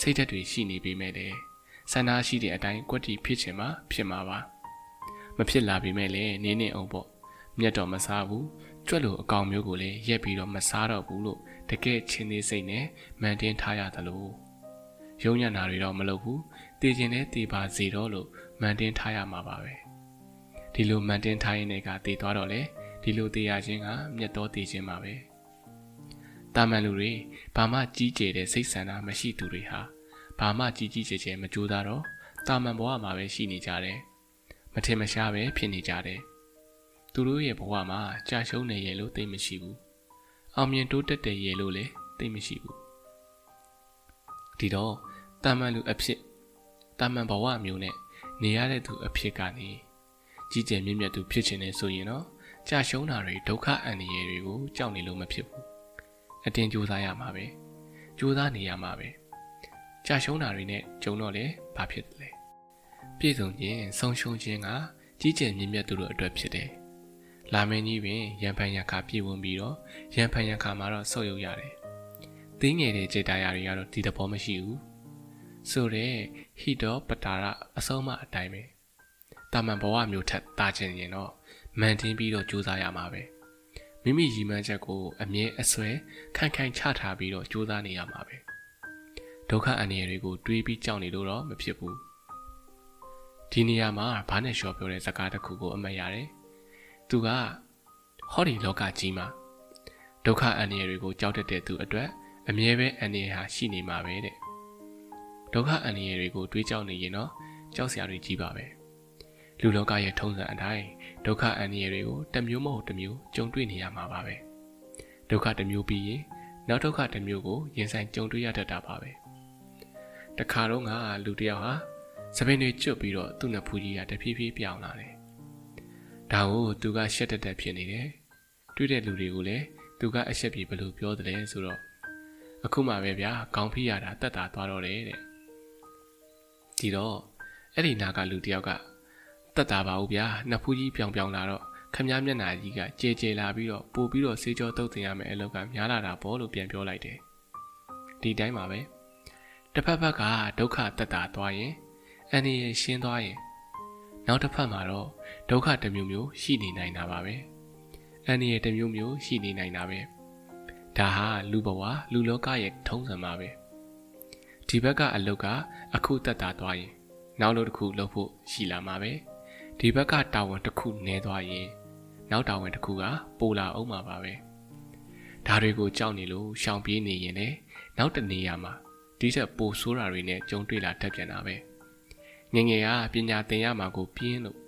စိတ်ဓာတ်တွေရှိနေပေမဲ့လည်းဆန္ဒရှိတဲ့အတိုင်းကွက်တီဖြစ်ချင်မှဖြစ်မှာပါမဖြစ်လာပေမဲ့လည်းနင်းနေအောင်ပေါ့မြတ်တော်မစားဘူးကြွက်လိုအကောင်မျိုးကိုလည်းရက်ပြီးတော့မစားတော့ဘူးလို့တကယ်ချင်းသေးစိတ်နဲ့မန်တင်းထားရသလိုရုံညံ့တာတွေတော့မလုပ်ဘူးတည်ခြင်းနဲ့တည်ပါစေတော့လို့မန်တင်းထားရမှာပါပဲ ဒီလိုမန်တင်းထားရင်လည်းကတည်သွားတော့လေဒီလိုတည်ရခြင်းကမြတ်တော်တည်ခြင်းပါပဲတာမန်လူတွေဘာမှကြီးကျယ်တဲ့စိတ်ဆန္ဒမရှိသူတွေဟာဘာမှကြီးကြီးကျယ်ကျယ်မကြိုးစားတော့တာမန်ဘဝမှာပဲရှိနေကြတယ်မထင်မရှားပဲဖြစ်နေကြတယ်သူတို့ရဲ့ဘဝမှာကြာရှုံးနေရလို့သိမရှိဘူးအောင်မြင်တိုးတက်တယ်ရလို့လည်းသိမရှိဘူးဒီတော့တာမန်လူအဖြစ်တာမန်ဘဝမျိုးနဲ့နေရတဲ့သူအဖြစ်ကနေ ကြီးကျယ်မြင့်မြတ်သူဖြစ်ချင်နေဆိုရင်တော့ကြာရှုံးတာတွေဒုက္ခအန္တရာယ်တွေကိုကြောက်နေလို့မဖြစ်ဘူးအတင်းကြိုးစားရမှာပဲကြိုးစားနေရမှာပဲကြာရှုံးတာတွေနဲ့ဂျုံတော့လေဘာဖြစ်တယ်လဲပြည့်စုံခြင်းဆုံးရှုံးခြင်းကကြီးကျယ်မြင့်မြတ်သူတို့အတွက်ဖြစ်တယ်လာမင်းကြီးပင်ရံဖန်ရခါပြေဝင်ပြီးတော့ရံဖန်ရခါမှာတော့ဆုတ်ယုတ်ရတယ်။တင်းငယ်တဲ့ကြေတာယာတွေကတော့ဒီသဘောမရှိဘူး။ဆိုတော့ဟိတောပတာရအဆုံးမအတိုင်းပဲ။ တာမန်ဘဝမျိုးထက်တာချင်ရင်တော့မန်တင်းပြီးတော့ကြိုးစားရမှာပဲ။မိမိရည်မှန်းချက်ကိုအမြဲအစွဲခိုင်ခိုင်ချထားပြီးတော့ကြိုးစားနေရမှာပဲ။ဒုက္ခအန္တရာယ်တွေကိုတွေးပြီးကြောက်နေလို့တော့မဖြစ်ဘူး။ဒီနေရာမှာဘာနဲ့လျှော်ပြောတဲ့စကားတစ်ခုကိုအမှတ်ရတယ်သူကဟောဒီလောကကြီးမှာဒုက္ခအန္တရာယ်တွေကိုကြောက်တတ်တဲ့သူအတွက်အမြဲပဲအန္တရာယ်ဟာရှိနေမှာပဲတဲ့ဒုက္ခအန္တရာယ်တွေကိုတွေးကြောက်နေရင်တော့ကြောက်စရာတွေကြီးပါပဲ လူလောကရဲ့ထုံးစံအတိုင်းဒုက္ခအန္တရာယ်တွေကိုတစ်မျိုးမဟုတ်တစ်မျိုးကြုံတွေ့နေရမှာပါပဲဒုက္ခတစ်မျိုးပြီးရင်နောက်ဒုက္ခတစ်မျိုးကိုရင်ဆိုင်ကြုံတွေ့ရတတ်တာပါပဲတခါတော့ကလူတယောက်ဟာစပင်းတွေကျွတ်ပြီးတော့သူ့နဖူးကြီးကတဖြည်းဖြည်းပြောင်းလာတယ်ဒါကိုသူကရှက်တက်တက်ဖြစ်နေတယ်တွေ့တဲ့လူတွေကိုလည်းသူကအရှက်ပြေဘယ်လိုပြောတယ်လဲဆိုတော့အခုမှပဲဗျာခေါင်းဖိရတာတက်တာသွားတော့တယ်တဲ့ဒီတော့အဲ့ဒီနာကလူတယောက်က တက်တာပါဦးဗျာနှစ်ဖူးကြီးပြောင်ပြောင်လာတော့ခမည်းမျက်နာကြီးကကြေကြေလာပြီးတော့ပို့ပြီးတော့စေးကြောတုတ်တင်ရမယ်အလုပ်ကများလာတာပေါ့လို့ပြန်ပြောလိုက်တယ်ဒီတိုင်းပါပဲတစ်ဖက်ဖက်ကဒုက္ခတက်တာသွားရင်အန္တရာယ်ရှင်းသွားရင်နောက်တစ်ဖက်မှာတော့ဒုက္ခတစ်မျိုးမျိုးရှိနေနိုင်တာပါပဲအန္တရာယ်တစ်မျိုးမျိုးရှိနေနိုင်တာပဲဒါဟာလူဘဝလူလောကရဲ့ထုံးစံပါပဲဒီဘက်ကအလုတ်ကအခုတက်တာသွားရင် နောက်လို့တစ်ခုလုပ်ဖို့ရှိလာမှာပဲ ဒီဘက်ကတာဝန်တစ်ခုနည်းသွားရင်နောက်တာဝန်တစ်ခုကပိုလာအောင်မှာပါပဲဒါတွေကိုကြောက်နေလို့ရှောင်ပြေးနေရင်လည်းနောက်တနေရာမှာဒီချက်ပိုဆိုးတာတွေနဲ့ကြုံတွေ့လာတတ်ပြန်တာပဲ။ငငယ်ကပညာသင်ရမှာကိုပြင်းလို့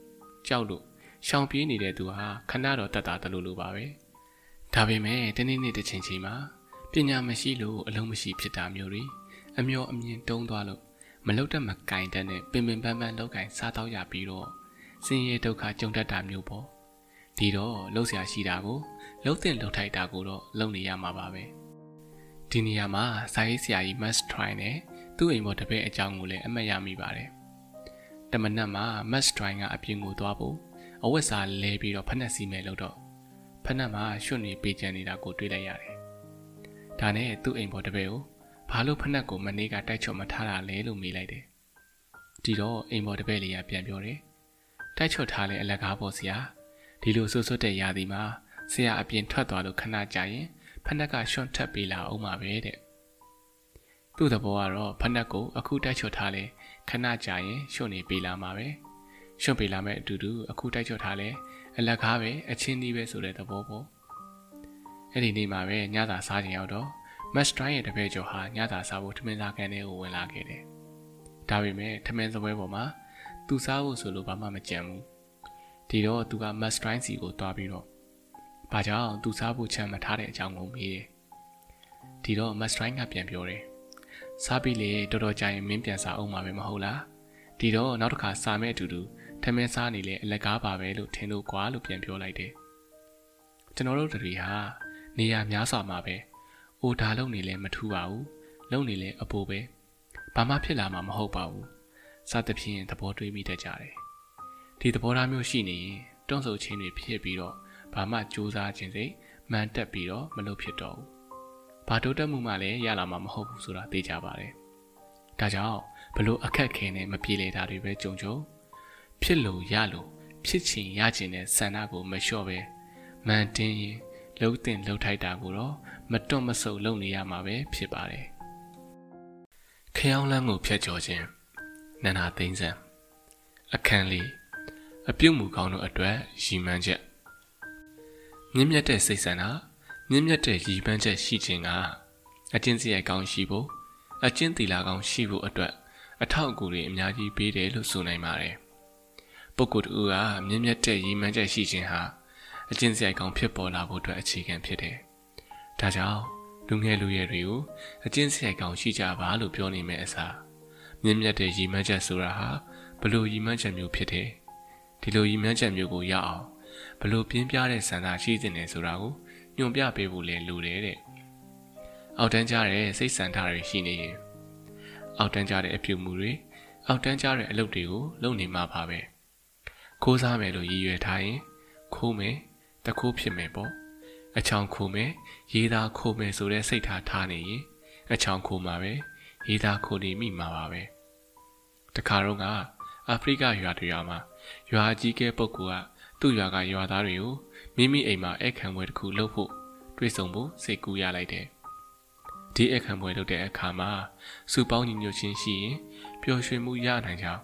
ကြောက်လို့ရှောင်ပြေးနေတဲ့သူဟာခဏတော့တတ်တာတလို့လိုပါပဲဒါပေမဲ့တနေ့နေ့တစ်ချိန်ချိန်မှာပညာမရှိလို့အလုံးမရှိဖြစ်တာမျိုးတွေအမျောအမြင်တုံးသွားလို့မလုတ်တတ်မကင်တတ်နဲ့ပင်ပင်ပန်းပန်းလောက်ကင်စားတော့ရပြီးတော့ ဆင်းရဲဒုက္ခကြုံတတ်တာမျိုးပေါ့ဒီတော့လှုပ်ရှားရှိတာကိုလှုပ်တဲ့လှုပ်ထိုက်တာကိုတော့လုံနေရမှာပါပဲဒီနေရာမှာစာရေးဆရာကြီး must try နဲ့သူ့အိမ်ပေါ်တပည့်အကြောင်းကိုလည်းအမှတ်ရမိပါတယ်တမနက်မှာ Max Dry ကအပြင်ကိုသွားဖို့အဝတ်စားလဲပြီးတော့ဖက်နှက်စီမယ်လို့တော့ဖက်နှက်မှာရွှွနေပေးကြနေတာကိုတွေ့လိုက်ရတယ်။ဒါနဲ့သူ့အိမ်ပေါ်တပည့်ကိုဘာလို့ဖက်နှက်ကိုမနေ့ကတိုက်ချော့မထားတာလဲလို့မေးလိုက်တယ်။ဒီတော့အိမ်ပေါ်တပည့်လေးကပြန်ပြောတယ်။ တိုက်ချော့ထားလဲအလကားပေါ့ဆရာ။ဒီလိုဆွဆွတဲ့ຢာဒီမှာဆရာအပြင်ထွက်သွားလို့ခဏကြာရင်ဖက်နှက်ကရွှွန့်ထပ်ပေးလာအောင်ပါပဲတဲ့။သူ့သဘောကတော့ဖက်နှက်ကိုအခုတိုက်ချော့ထားလဲခဏကြာရင်ရှုံနေပေးလာမှာပဲရှုံပေးလာမဲ့အတူတူအခုတိုက်ချော့ထားလဲအလက်ကားပဲအချင်းကြီးပဲဆိုတဲ့သဘောပေါ့အဲ့ဒီနေ့မှာပဲညသာစားကြရောက်တော့မတ်စတိုင်းရဲ့တပည့်ကျော်ဟာညသာစားဖို့ထမင်းစားကန်ထဲကိုဝင်လာခဲ့တယ်ဒါပေမဲ့ထမင်းစပွဲပေါ်မှာ သူစားဖို့ဆိုလို့ဘာမှမကြံဘူးဒီတော့သူကမတ်စတိုင်းစီကိုတွားပြီးတော့ဘာကြောင့်သူစားဖို့ချမ်းမထားတဲ့အကြောင်းကိုမေးတယ်ဒီတော့မတ်စတိုင်းကပြန်ပြောတယ်စားပြီးလေတော်တော်ကြာရင်မင်းပြန်စားအောင်မှာပဲမဟုတ်လားဒီတော့နောက်တစ်ခါစားမဲ့အတူတူထမင်းစားနေလေအလက်ကားပါပဲလို့ထင်လို့ကွာလို့ပြန်ပြောလိုက်တယ်ကျွန်တော်တို့တွေဟာနေရာများစွာမှာပဲအိုဒါလုံနေလဲမထူပါဘူးလုံနေလဲအပိုပဲဘာမှဖြစ်လာမှာမဟုတ်ပါဘူး စသဖြင့်သဘောတွေးမိတတ်ကြတယ်ဒီသဘောထားမျိုးရှိနေရင်တွန့်ဆုတ်ခြင်းတွေဖြစ်ပြီးတော့ဘာမှစူးစမ်းခြင်းစိတ်မှန်တက်ပြီးတော့မလုပ်ဖြစ်တော့ဘူးဘာတိုးတက်မှုမှလည်းရလာမှာမဟုတ်ဘူးဆိုတာသိကြပါတယ်။ဒါကြောင့်ဘလို့အခက်ခဲနဲ့မပြေလည်တာတွေပဲကြုံကြုံဖြစ်လို့ရလို့ဖြစ်ချင်ရချင်တဲ့ဆန္ဒကိုမလျှော့ပဲမှန်တင်းရင်လှုပ်တင်လှုပ်ထိုက်တာကိုတော့မတွန့်မဆုတ်လုပ်နေရမှာပဲဖြစ်ပါတယ်။ခခရောင်းလန်းကိုဖျက်ကျော်ခြင်း နန္ဒာသိန်းစံအခန်းလေးအပြုတ်မူကောင်းတို့အတွက်ရည်မှန်းချက်မြင့်မြတ်တဲ့စိတ်ဆန္ဒမြင့်မြတ်တဲ့ရည်မှန်းချက်ရှိခြင်းကအကျင့်စရိုက်ကောင်းရှိဖို့အကျင့်သီလကောင်းရှိဖို့အတွက်အထောက်အကူတွေအများကြီးပေးတယ်လို့ဆိုနိုင်ပါတယ်ပုဂ္ဂိုလ်တူကမြင့်မြတ်တဲ့ရည်မှန်းချက်ရှိခြင်းဟာအကျင့်စရိုက်ကောင်းဖြစ်ပေါ်လာဖို့အတွက်အခြေခံဖြစ်တယ်ဒါကြောင့်လူငယ်လူရွယ်တွေကိုအကျင့်စရိုက်ကောင်းရှိကြပါလို့ပြောနေမယ့်အစား မြင့်မြတ်တဲ့ရည်မှန်းချက်ဆိုတာဟာဘလို့ရည်မှန်းချက်မျိုးဖြစ်တယ်ဒီလိုရည်မှန်းချက်မျိုးကိုရအောင်ဘလို့ပြင်းပြတဲ့ဆန္ဒရှိတဲ့နေဆိုတာကိုညွှန်ပြပေးဖို့လဲလိုတယ်တဲ့အောက်တန်းကြတဲ့စိတ်ဆန္ဒတွေရှိနေရင်အောက်တန်းကြတဲ့အပြုမှုတွေအောက်တန်းကြတဲ့အလုပ်တွေကိုလုပ်နေမှာပါပဲခိုးစားမယ်လို့ရည်ရွယ်ထားရင်ခိုးမယ်တခိုးဖြစ်မယ်ပေါ့အချောင်ခိုမယ်ရေးသားခိုမယ်ဆိုတဲ့စိတ်ထားထားနေရင်အချောင်ခိုမှာပဲ ရေးသားခိုနေမိမှာပါပဲတခါတော့ကအာဖရိကရွာတရွာမှာရွာကြီးကဲပုဂ္ဂိုလ်ကသူ့ရွာကရွာသားတွေကိုမိမိအိမ်မှာအခမ်းပွဲတစ်ခုလုပ်ဖို့တွေ့ဆုံဖို့စိတ်ကူးရလိုက်တယ်ဒီအခမ်းပွဲလုပ်တဲ့အခါမှာစုပေါင်းညီညွတ်ခြင်းရှိရင်ပျော်ရွှင်မှုရနိုင်ကြောင်း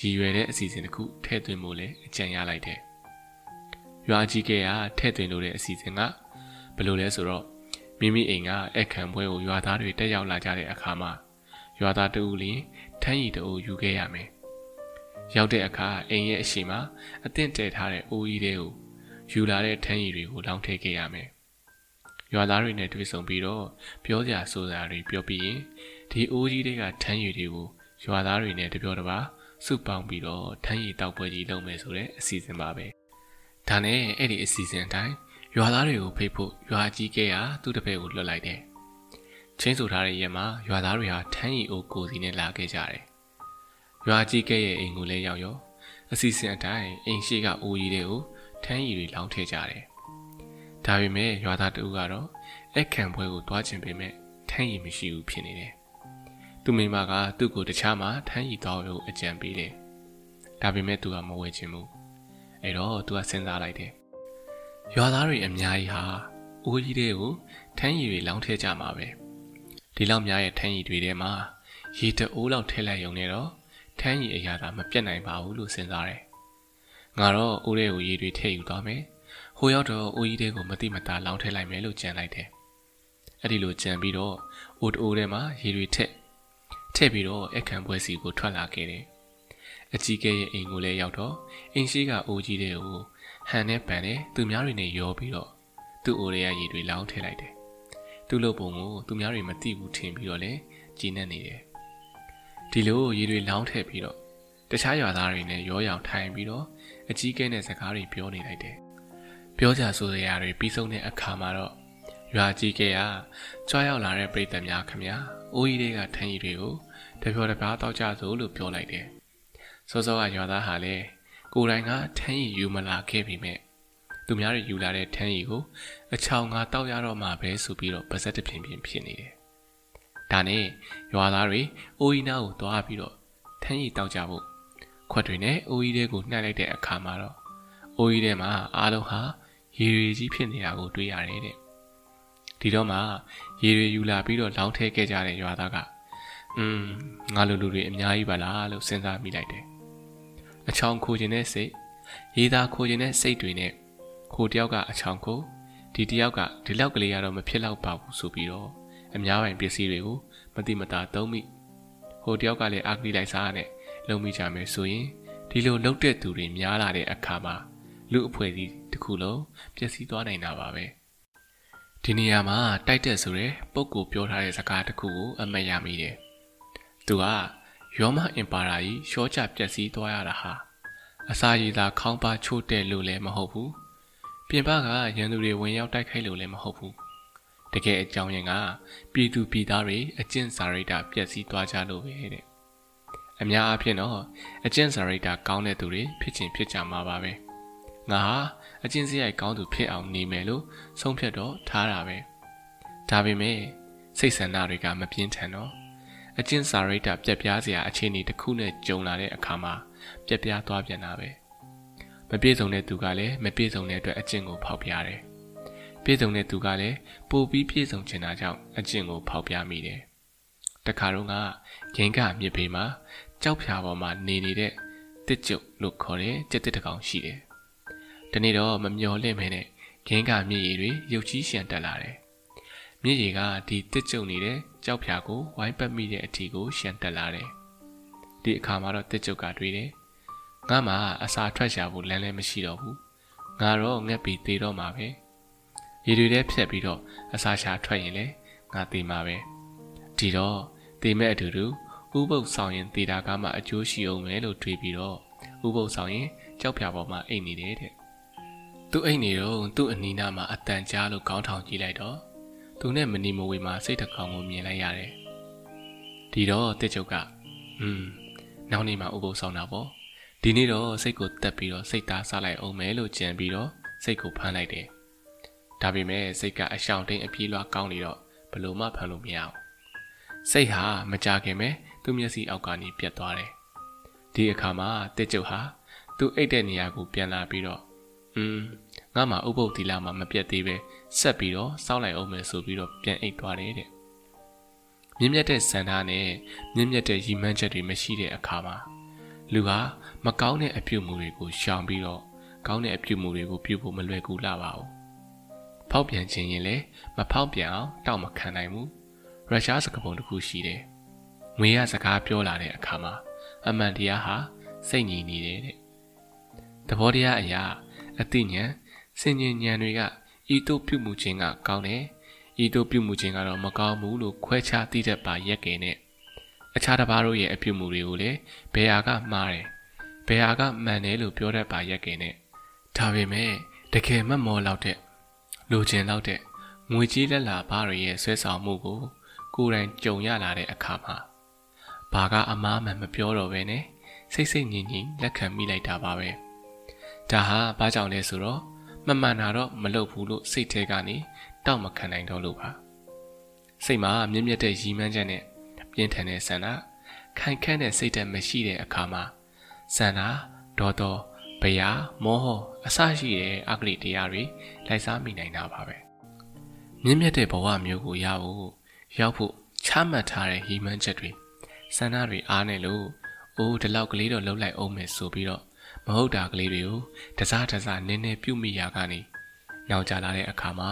ရည်ရွယ်တဲ့အစီအစဉ်တစ်ခုထည့်သွင်းဖို့လည်းအကြံရလိုက်တယ်ရွာကြီးကဲကထည့်သွင်းလို့တဲ့အစီအစဉ်ကဘယ်လိုလဲဆိုတော့မိမိအိမ်ကအခမ်းပွဲကိုရွာသားတွေတက်ရောက်လာကြတဲ့အခါမှာ ရွာသားတဦးလင်းထမ်းရည်တအုပ်ယူခဲ့ရမယ်။ရောက်တဲ့အခါအိမ်ရဲ့အရှိမအသင့်တည်ထားတဲ့အိုးကြီးတွေကိုယူလာတဲ့ထမ်းရည်တွေကိုလောင်းထည့်ခဲ့ရမယ်။ရွာသားတွေနဲ့တွေ့ဆုံပြီးတော့ပြောစရာဆိုစရာတွေပြောပြီးရင်ဒီအိုးကြီးတွေကထမ်းရည်တွေကိုရွာသားတွေနဲ့တပြောတပါစုပေါင်းပြီးတော့ထမ်းရည်တောက်ပွဲကြီးလုပ်မယ်ဆိုတဲ့အစီအစဉ်ပါပဲ။ဒါနဲ့အဲ့ဒီအစီအစဉ်အတိုင်းရွာသားတွေကိုဖိတ်ဖို့ရွာကြီးကဲကသူ့တပည့်ကိုလွှတ်လိုက်တယ်။ ချင်းဆိုထားတဲ့ရက်မှာရွာသားတွေဟာထန်းရီအိုကိုစီနဲ့လာခဲ့ကြတယ်။ရွာကြီးကဲရဲ့အိမ်ကိုလည်းရောက်ရောအစီအစဉ်အတိုင်းအိမ်ရှိကအိုးကြီးတွေကိုထန်းရီတွေလောင်းထည့်ကြတယ်။ဒါပေမဲ့ရွာသားတူကတော့အခန့်ပွဲကိုတွားချင်ပေမဲ့ထန်းရီမရှိဘူးဖြစ်နေတယ်။သူမိမကသူ့ကိုတခြားမှာထန်းရီတောင်းလို့အကြံပေးတယ်။ဒါပေမဲ့သူကမဝယ်ချင်ဘူး။အဲ့တော့သူကစဉ်းစားလိုက်တယ်။ရွာသားတွေအများကြီးဟာအိုးကြီးတွေကိုထန်းရည်တွေလောင်းထည့်ကြမှာပဲ ဒီလောက်များရဲ့ထန်းရည်တွေထဲမှာရေတအိုးလောက်ထည့်လိုက်ရုံနဲ့တော့ထန်းရည်အရာသာမပြတ်နိုင်ပါဘူးလို့စဉ်းစားတယ်ငါတော့အိုးတွေကိုရေတွေထည့်ယူသွားမယ်ဟိုရောက်တော့အိုးကြီးတွေကိုမတိမတာလောင်းထည့်လိုက်မယ်လို့ကြံလိုက်တယ်အဲ့ဒီလိုကြံပြီးတော့အိုးတိုးထဲမှာရေတွေထည့်ထည့်ပြီးတော့အခန့်ပွဲစီကိုထွက်လာခဲ့တယ်အကြီးကဲရဲ့အိမ်ကိုလည်းရောက်တော့အိမ်ရှိကအိုးကြီးတွေကိုဟန်နဲ့ပန်နဲ့သူများတွေနဲ့ရောပြီးတော့သူ့အိုရဲရည်တွေလောင်းထည့်လိုက်တယ်။ သူ့လုပ်ပုံကိုသူများတွေမသိဘူးထင်ပြီးတော့လည်းကြည်နက်နေတယ်။ဒီလိုရည်တွေလောင်းထည့်ပြီးတော့တခြားရွာသားတွေနဲ့ရောရောင်ထိုင်ပြီးတော့အကြီးကဲနဲ့စကားတွေပြောနေလိုက်တယ်။ပြောကြဆိုစရာတွေပြီးဆုံးတဲ့အခါမှာတော့ရွာကြီးကဲကကြွားရောက်လာတဲ့ပြည်သက်များခမညာအိုးကြီးတွေကထန်းကြီးတွေကိုတပြောတပြားတောက်ကြစို့လို့ပြောလိုက်တယ်။စောစောကရွာသားဟာလည်းကိုယ်တိုင်ကထန်းရည်ယူမလာခဲ့ပေမဲ့ သူများတွေယူလာတဲ့ထန်းရည်ကိုအချောင်ငါတောက်ရတော့မှပဲဆိုပြီးတော့ပါဇက်တပြင်းပြင်းဖြစ်နေတယ်။ဒါနဲ့ရွာသားတွေအိုးအီနာကိုသွားပြီးတော့ထန်းရည်တောက်ကြဖို့ခွက်တွေနဲ့အိုးအီတဲ့ကိုနှိုက်လိုက်တဲ့အခါမှာတော့အိုးအီတဲ့မှာအားလုံးဟာရေရီကြီးဖြစ်နေတာကိုတွေ့ရတယ်တဲ့။ဒီတော့မှရေရီယူလာပြီးတော့လောင်းထဲခဲ့ကြတဲ့ရွာသားကอืมငါလူလူတွေအများကြီးပါလားလို့စဉ်းစားမိလိုက်တယ်အချောင်ခိုခြင်းတဲ့စိတ်ရေးသားခိုခြင်းတဲ့စိတ်တွေနဲ့ ခိုတယောက်ကအချောင်ခိုဒီတယောက်ကဒီလောက်ကလေးကတော့မဖြစ်တော့ပါဘူးဆိုပြီးတော့အများပိုင်ပစ္စည်းတွေကိုမတိမတာသုံးမိဟိုတယောက်ကလည်းအာကလီလိုက်စားနဲ့လုံမိကြမယ်ဆိုရင်ဒီလိုလှုပ်တဲ့သူတွေများလာတဲ့အခါမှာလူအဖွဲ့အစည်းတစ်ခုလုံးပျက်စီးသွားနိုင်တာပါပဲဒီနေရာမှာတိုက်တဲ့ဆိုတဲ့ပုံကိုပြောထားတဲ့စကားတစ်ခုကိုအမှတ်ရမိတယ်သူကရောမအင်ပါယာကြီးရှော့ချပျက်စီးသွားရတာဟာအစာရည်သာခေါင်းပါချို့တဲ့လို့လည်းမဟုတ်ဘူး ပြင်ပကရန်သူတွေဝင်ရောက်တိုက်ခိုက်လို့လည်းမဟုတ်ဘူးတကယ်အကြောင်းရင်းကပြည်သူပြည်သားတွေအကျင့်စာရိတ္တပျက်စီးသွားကြလို့ပဲတဲ့အများအားဖြင့်တော့အကျင့်စာရိတ္တကောင်းတဲ့သူတွေဖြစ်ချင်းဖြစ်ကြမှာပါပဲငါဟာအကျင့်စရိုက်ကောင်းသူဖြစ်အောင်နေမယ်လို့ဆုံးဖြတ်တော့ထားတာပဲဒါပေမဲ့စိတ်ဆန္ဒတွေကမပြင်းထန်တော့အကျင့်စာရိတ္တပြက်ပြားစရာအခြေအနေတစ်ခုနဲ့ကြုံလာတဲ့အခါမှာပြက်ပြားသွားပြန်တာပဲ မပြည့်စုံတဲ့သူကလည်းမပြည့်စုံတဲ့အတွက်အကျင့်ကိုဖောက်ပြားတယ်ပြည့်စုံတဲ့သူကလည်းပိုပြီးပြည့်စုံချင်တာကြောင့်အကျင့်ကိုဖောက်ပြားမိတယ်တခါတော့ကဂင်ကမြစ်ဘေးမှာကြောက်ဖြာပေါ်မှာနေနေတဲ့တစ်ကျုပ်လို့ခေါ်တဲ့ကြက်တစ်တကောင်ရှိတယ်။ဒီနေ့တော့မမျော်လင့်မဲနဲ့ဂင်ကမြစ်ရည်တွေရုပ်ကြီးရှံတက်လာတယ်။မြစ်ရည်ကဒီတစ်ကျုပ်နေတဲ့ကြောက်ဖြာကိုဝိုင်းပတ်မိတဲ့အထီကိုရှံတက်လာတယ်။ဒီအခါမှာတော့တစ်ကျုပ်ကတွေ့တယ်။ ငါမှအစာထွက်ရှာဖို့လမ်းလည်းမရှိတော့ဘူး။ငါတော့ငက်ပြီးသေးတော့မှာပဲ။ရေတွေထဲဖြတ်ပြီးတော့အစာရှာထွက်ရင်လေငါသေးမှာပဲ။ဒီတော့တေမဲ့အတူတူဥပုပ်ဆောင်ရင်တေတာကားမှအကျိုးရှိအောင်မယ်လို့တွေးပြီးတော့ဥပုပ်ဆောင်ရင်ကြောက်ဖြာပေါ်မှာအိတ်နေတယ်တဲ့သူအိတ်နေတော့သူ့အနီးနားမှာအတန်ကြားလို့ခေါင်းထောင်ကြည့်လိုက်တော့သူနဲ့မနီမဝေမှာစိတ်တကောင်ကိုမြင်လိုက်ရတယ်ဒီတော့တစ်ချုပ်ကอืมနောက်နေ့မှဥပုပ်ဆောင်တာပေါ့ ဒီနေ့တော့စိတ်ကိုတက်ပြီးတော့စိတ်သားစားလိုက်အောင်မယ်လို့ကြံပြီးတော့စိတ်ကိုဖမ်းလိုက်တယ်ဒါပေမဲ့စိတ်ကအရှောင်တိန်အပြေးလွှားကောင်းနေတော့ဘလို့မှဖမ်းလို့မရအောင်စိတ်ဟာမကြခင်ပဲသူ့မျက်စိအောက်ကနေပြတ်သွားတယ်။ဒီအခါမှာတစ်ကျုပ်ဟာသူ့အိတ်တဲ့နေရာကိုပြန်လာပြီးတော့อืมငါမှဥပုပ်တီလာမှာမပြတ်သေးပဲဆက်ပြီးတော့စောက်လိုက်အောင်မယ်ဆိုပြီးတော့ပြန်အိတ်သွားတယ်တဲ့။မြင့်မြတ်တဲ့စံသားနဲ့မြင့်မြတ်တဲ့ရီမန်းချက်တွေမရှိတဲ့အခါမှာလူဟာ မကောင်းတဲ့အပြုတ်မှုတွေကိုရှောင်ပြီးတော့ကောင်းတဲ့အပြုတ်မှုတွေကိုပြုဖို့မလွယ်ကူလာပါဘူး။ဖောက်ပြန်ခြင်းရင်လည်းမဖောက်ပြန်အောင်တောက်မခံနိုင်ဘူး။ရုရှားစကားပုံတစ်ခုရှိတယ်ငွေရစကားပြောလာတဲ့အခါမှာအမှန်တရားဟာစိတ်ငြိမ်နေတယ်တဲ့သဘောတရားအရာအသိဉာဏ်စင်ញဉာဏ်တွေကဤတို့ပြုမှုခြင်းကကောင်းတယ်ဤတို့ပြုမှုခြင်းကတော့မကောင်းဘူးလို့ခွဲခြားသိတတ်ပါရက်ကင်နဲ့အခြားတစ်ပါးတို့ရဲ့အပြုမှုတွေကိုလည်းဘယ်ဟာကမှားတယ် ဘယ်ဟာကမှန်တယ်လို့ပြောတတ်ပါရက်ကင်နဲ့ဒါပေမဲ့တကယ်မမောလောက်တဲ့လိုချင်လောက်တဲ့ငွေကြီးလက်လာဘာတွေရဲ့ဆွဲဆောင်မှုကို ကိုယ်တိုင်ကြုံရလာတဲ့အခါမှာဘာကအမားမှန်မပြောတော့ဘဲနဲ့စိတ်စိတ်ငြိမ်ငြိမ်လက်ခံမိလိုက်တာပါပဲဒါဟာဘာကြောင့်လဲဆိုတော့မမှန်တာတော့မလုပ်ဘူးလို့စိတ်ထဲကနေတောက်မခံနိုင်တော့လို့ပါစိတ်မှာမြင့်မြတ်တဲ့ရည်မှန်းချက်နဲ့ပြင်းထန်တဲ့ဆန္ဒခိုင်ခန့်တဲ့စိတ်ဓာတ်မရှိတဲ့အခါမှာ ဆန္ဒဒေါတော်ဗျာမောဟအစရှိတဲ့အကလိတရားတွေလိုက်စားမိနိုင်တာပါပဲမြင့်မြတ်တဲ့ဘဝမျိုးကိုရဖို့ရောက်ဖို့ချမှတ်ထားတဲ့ရည်မှန်းချက်တွေဆန္ဒတွေအားနေလို့အိုးဒီလောက်ကလေးတော့လှုပ်လိုက်အောင်မယ်ဆိုပြီးတော့မဟုတ်တာကလေးတွေကိုတစားတစားနင်းနေပြုတ်မိရာကနေနောက်ကျလာတဲ့အခါမှာ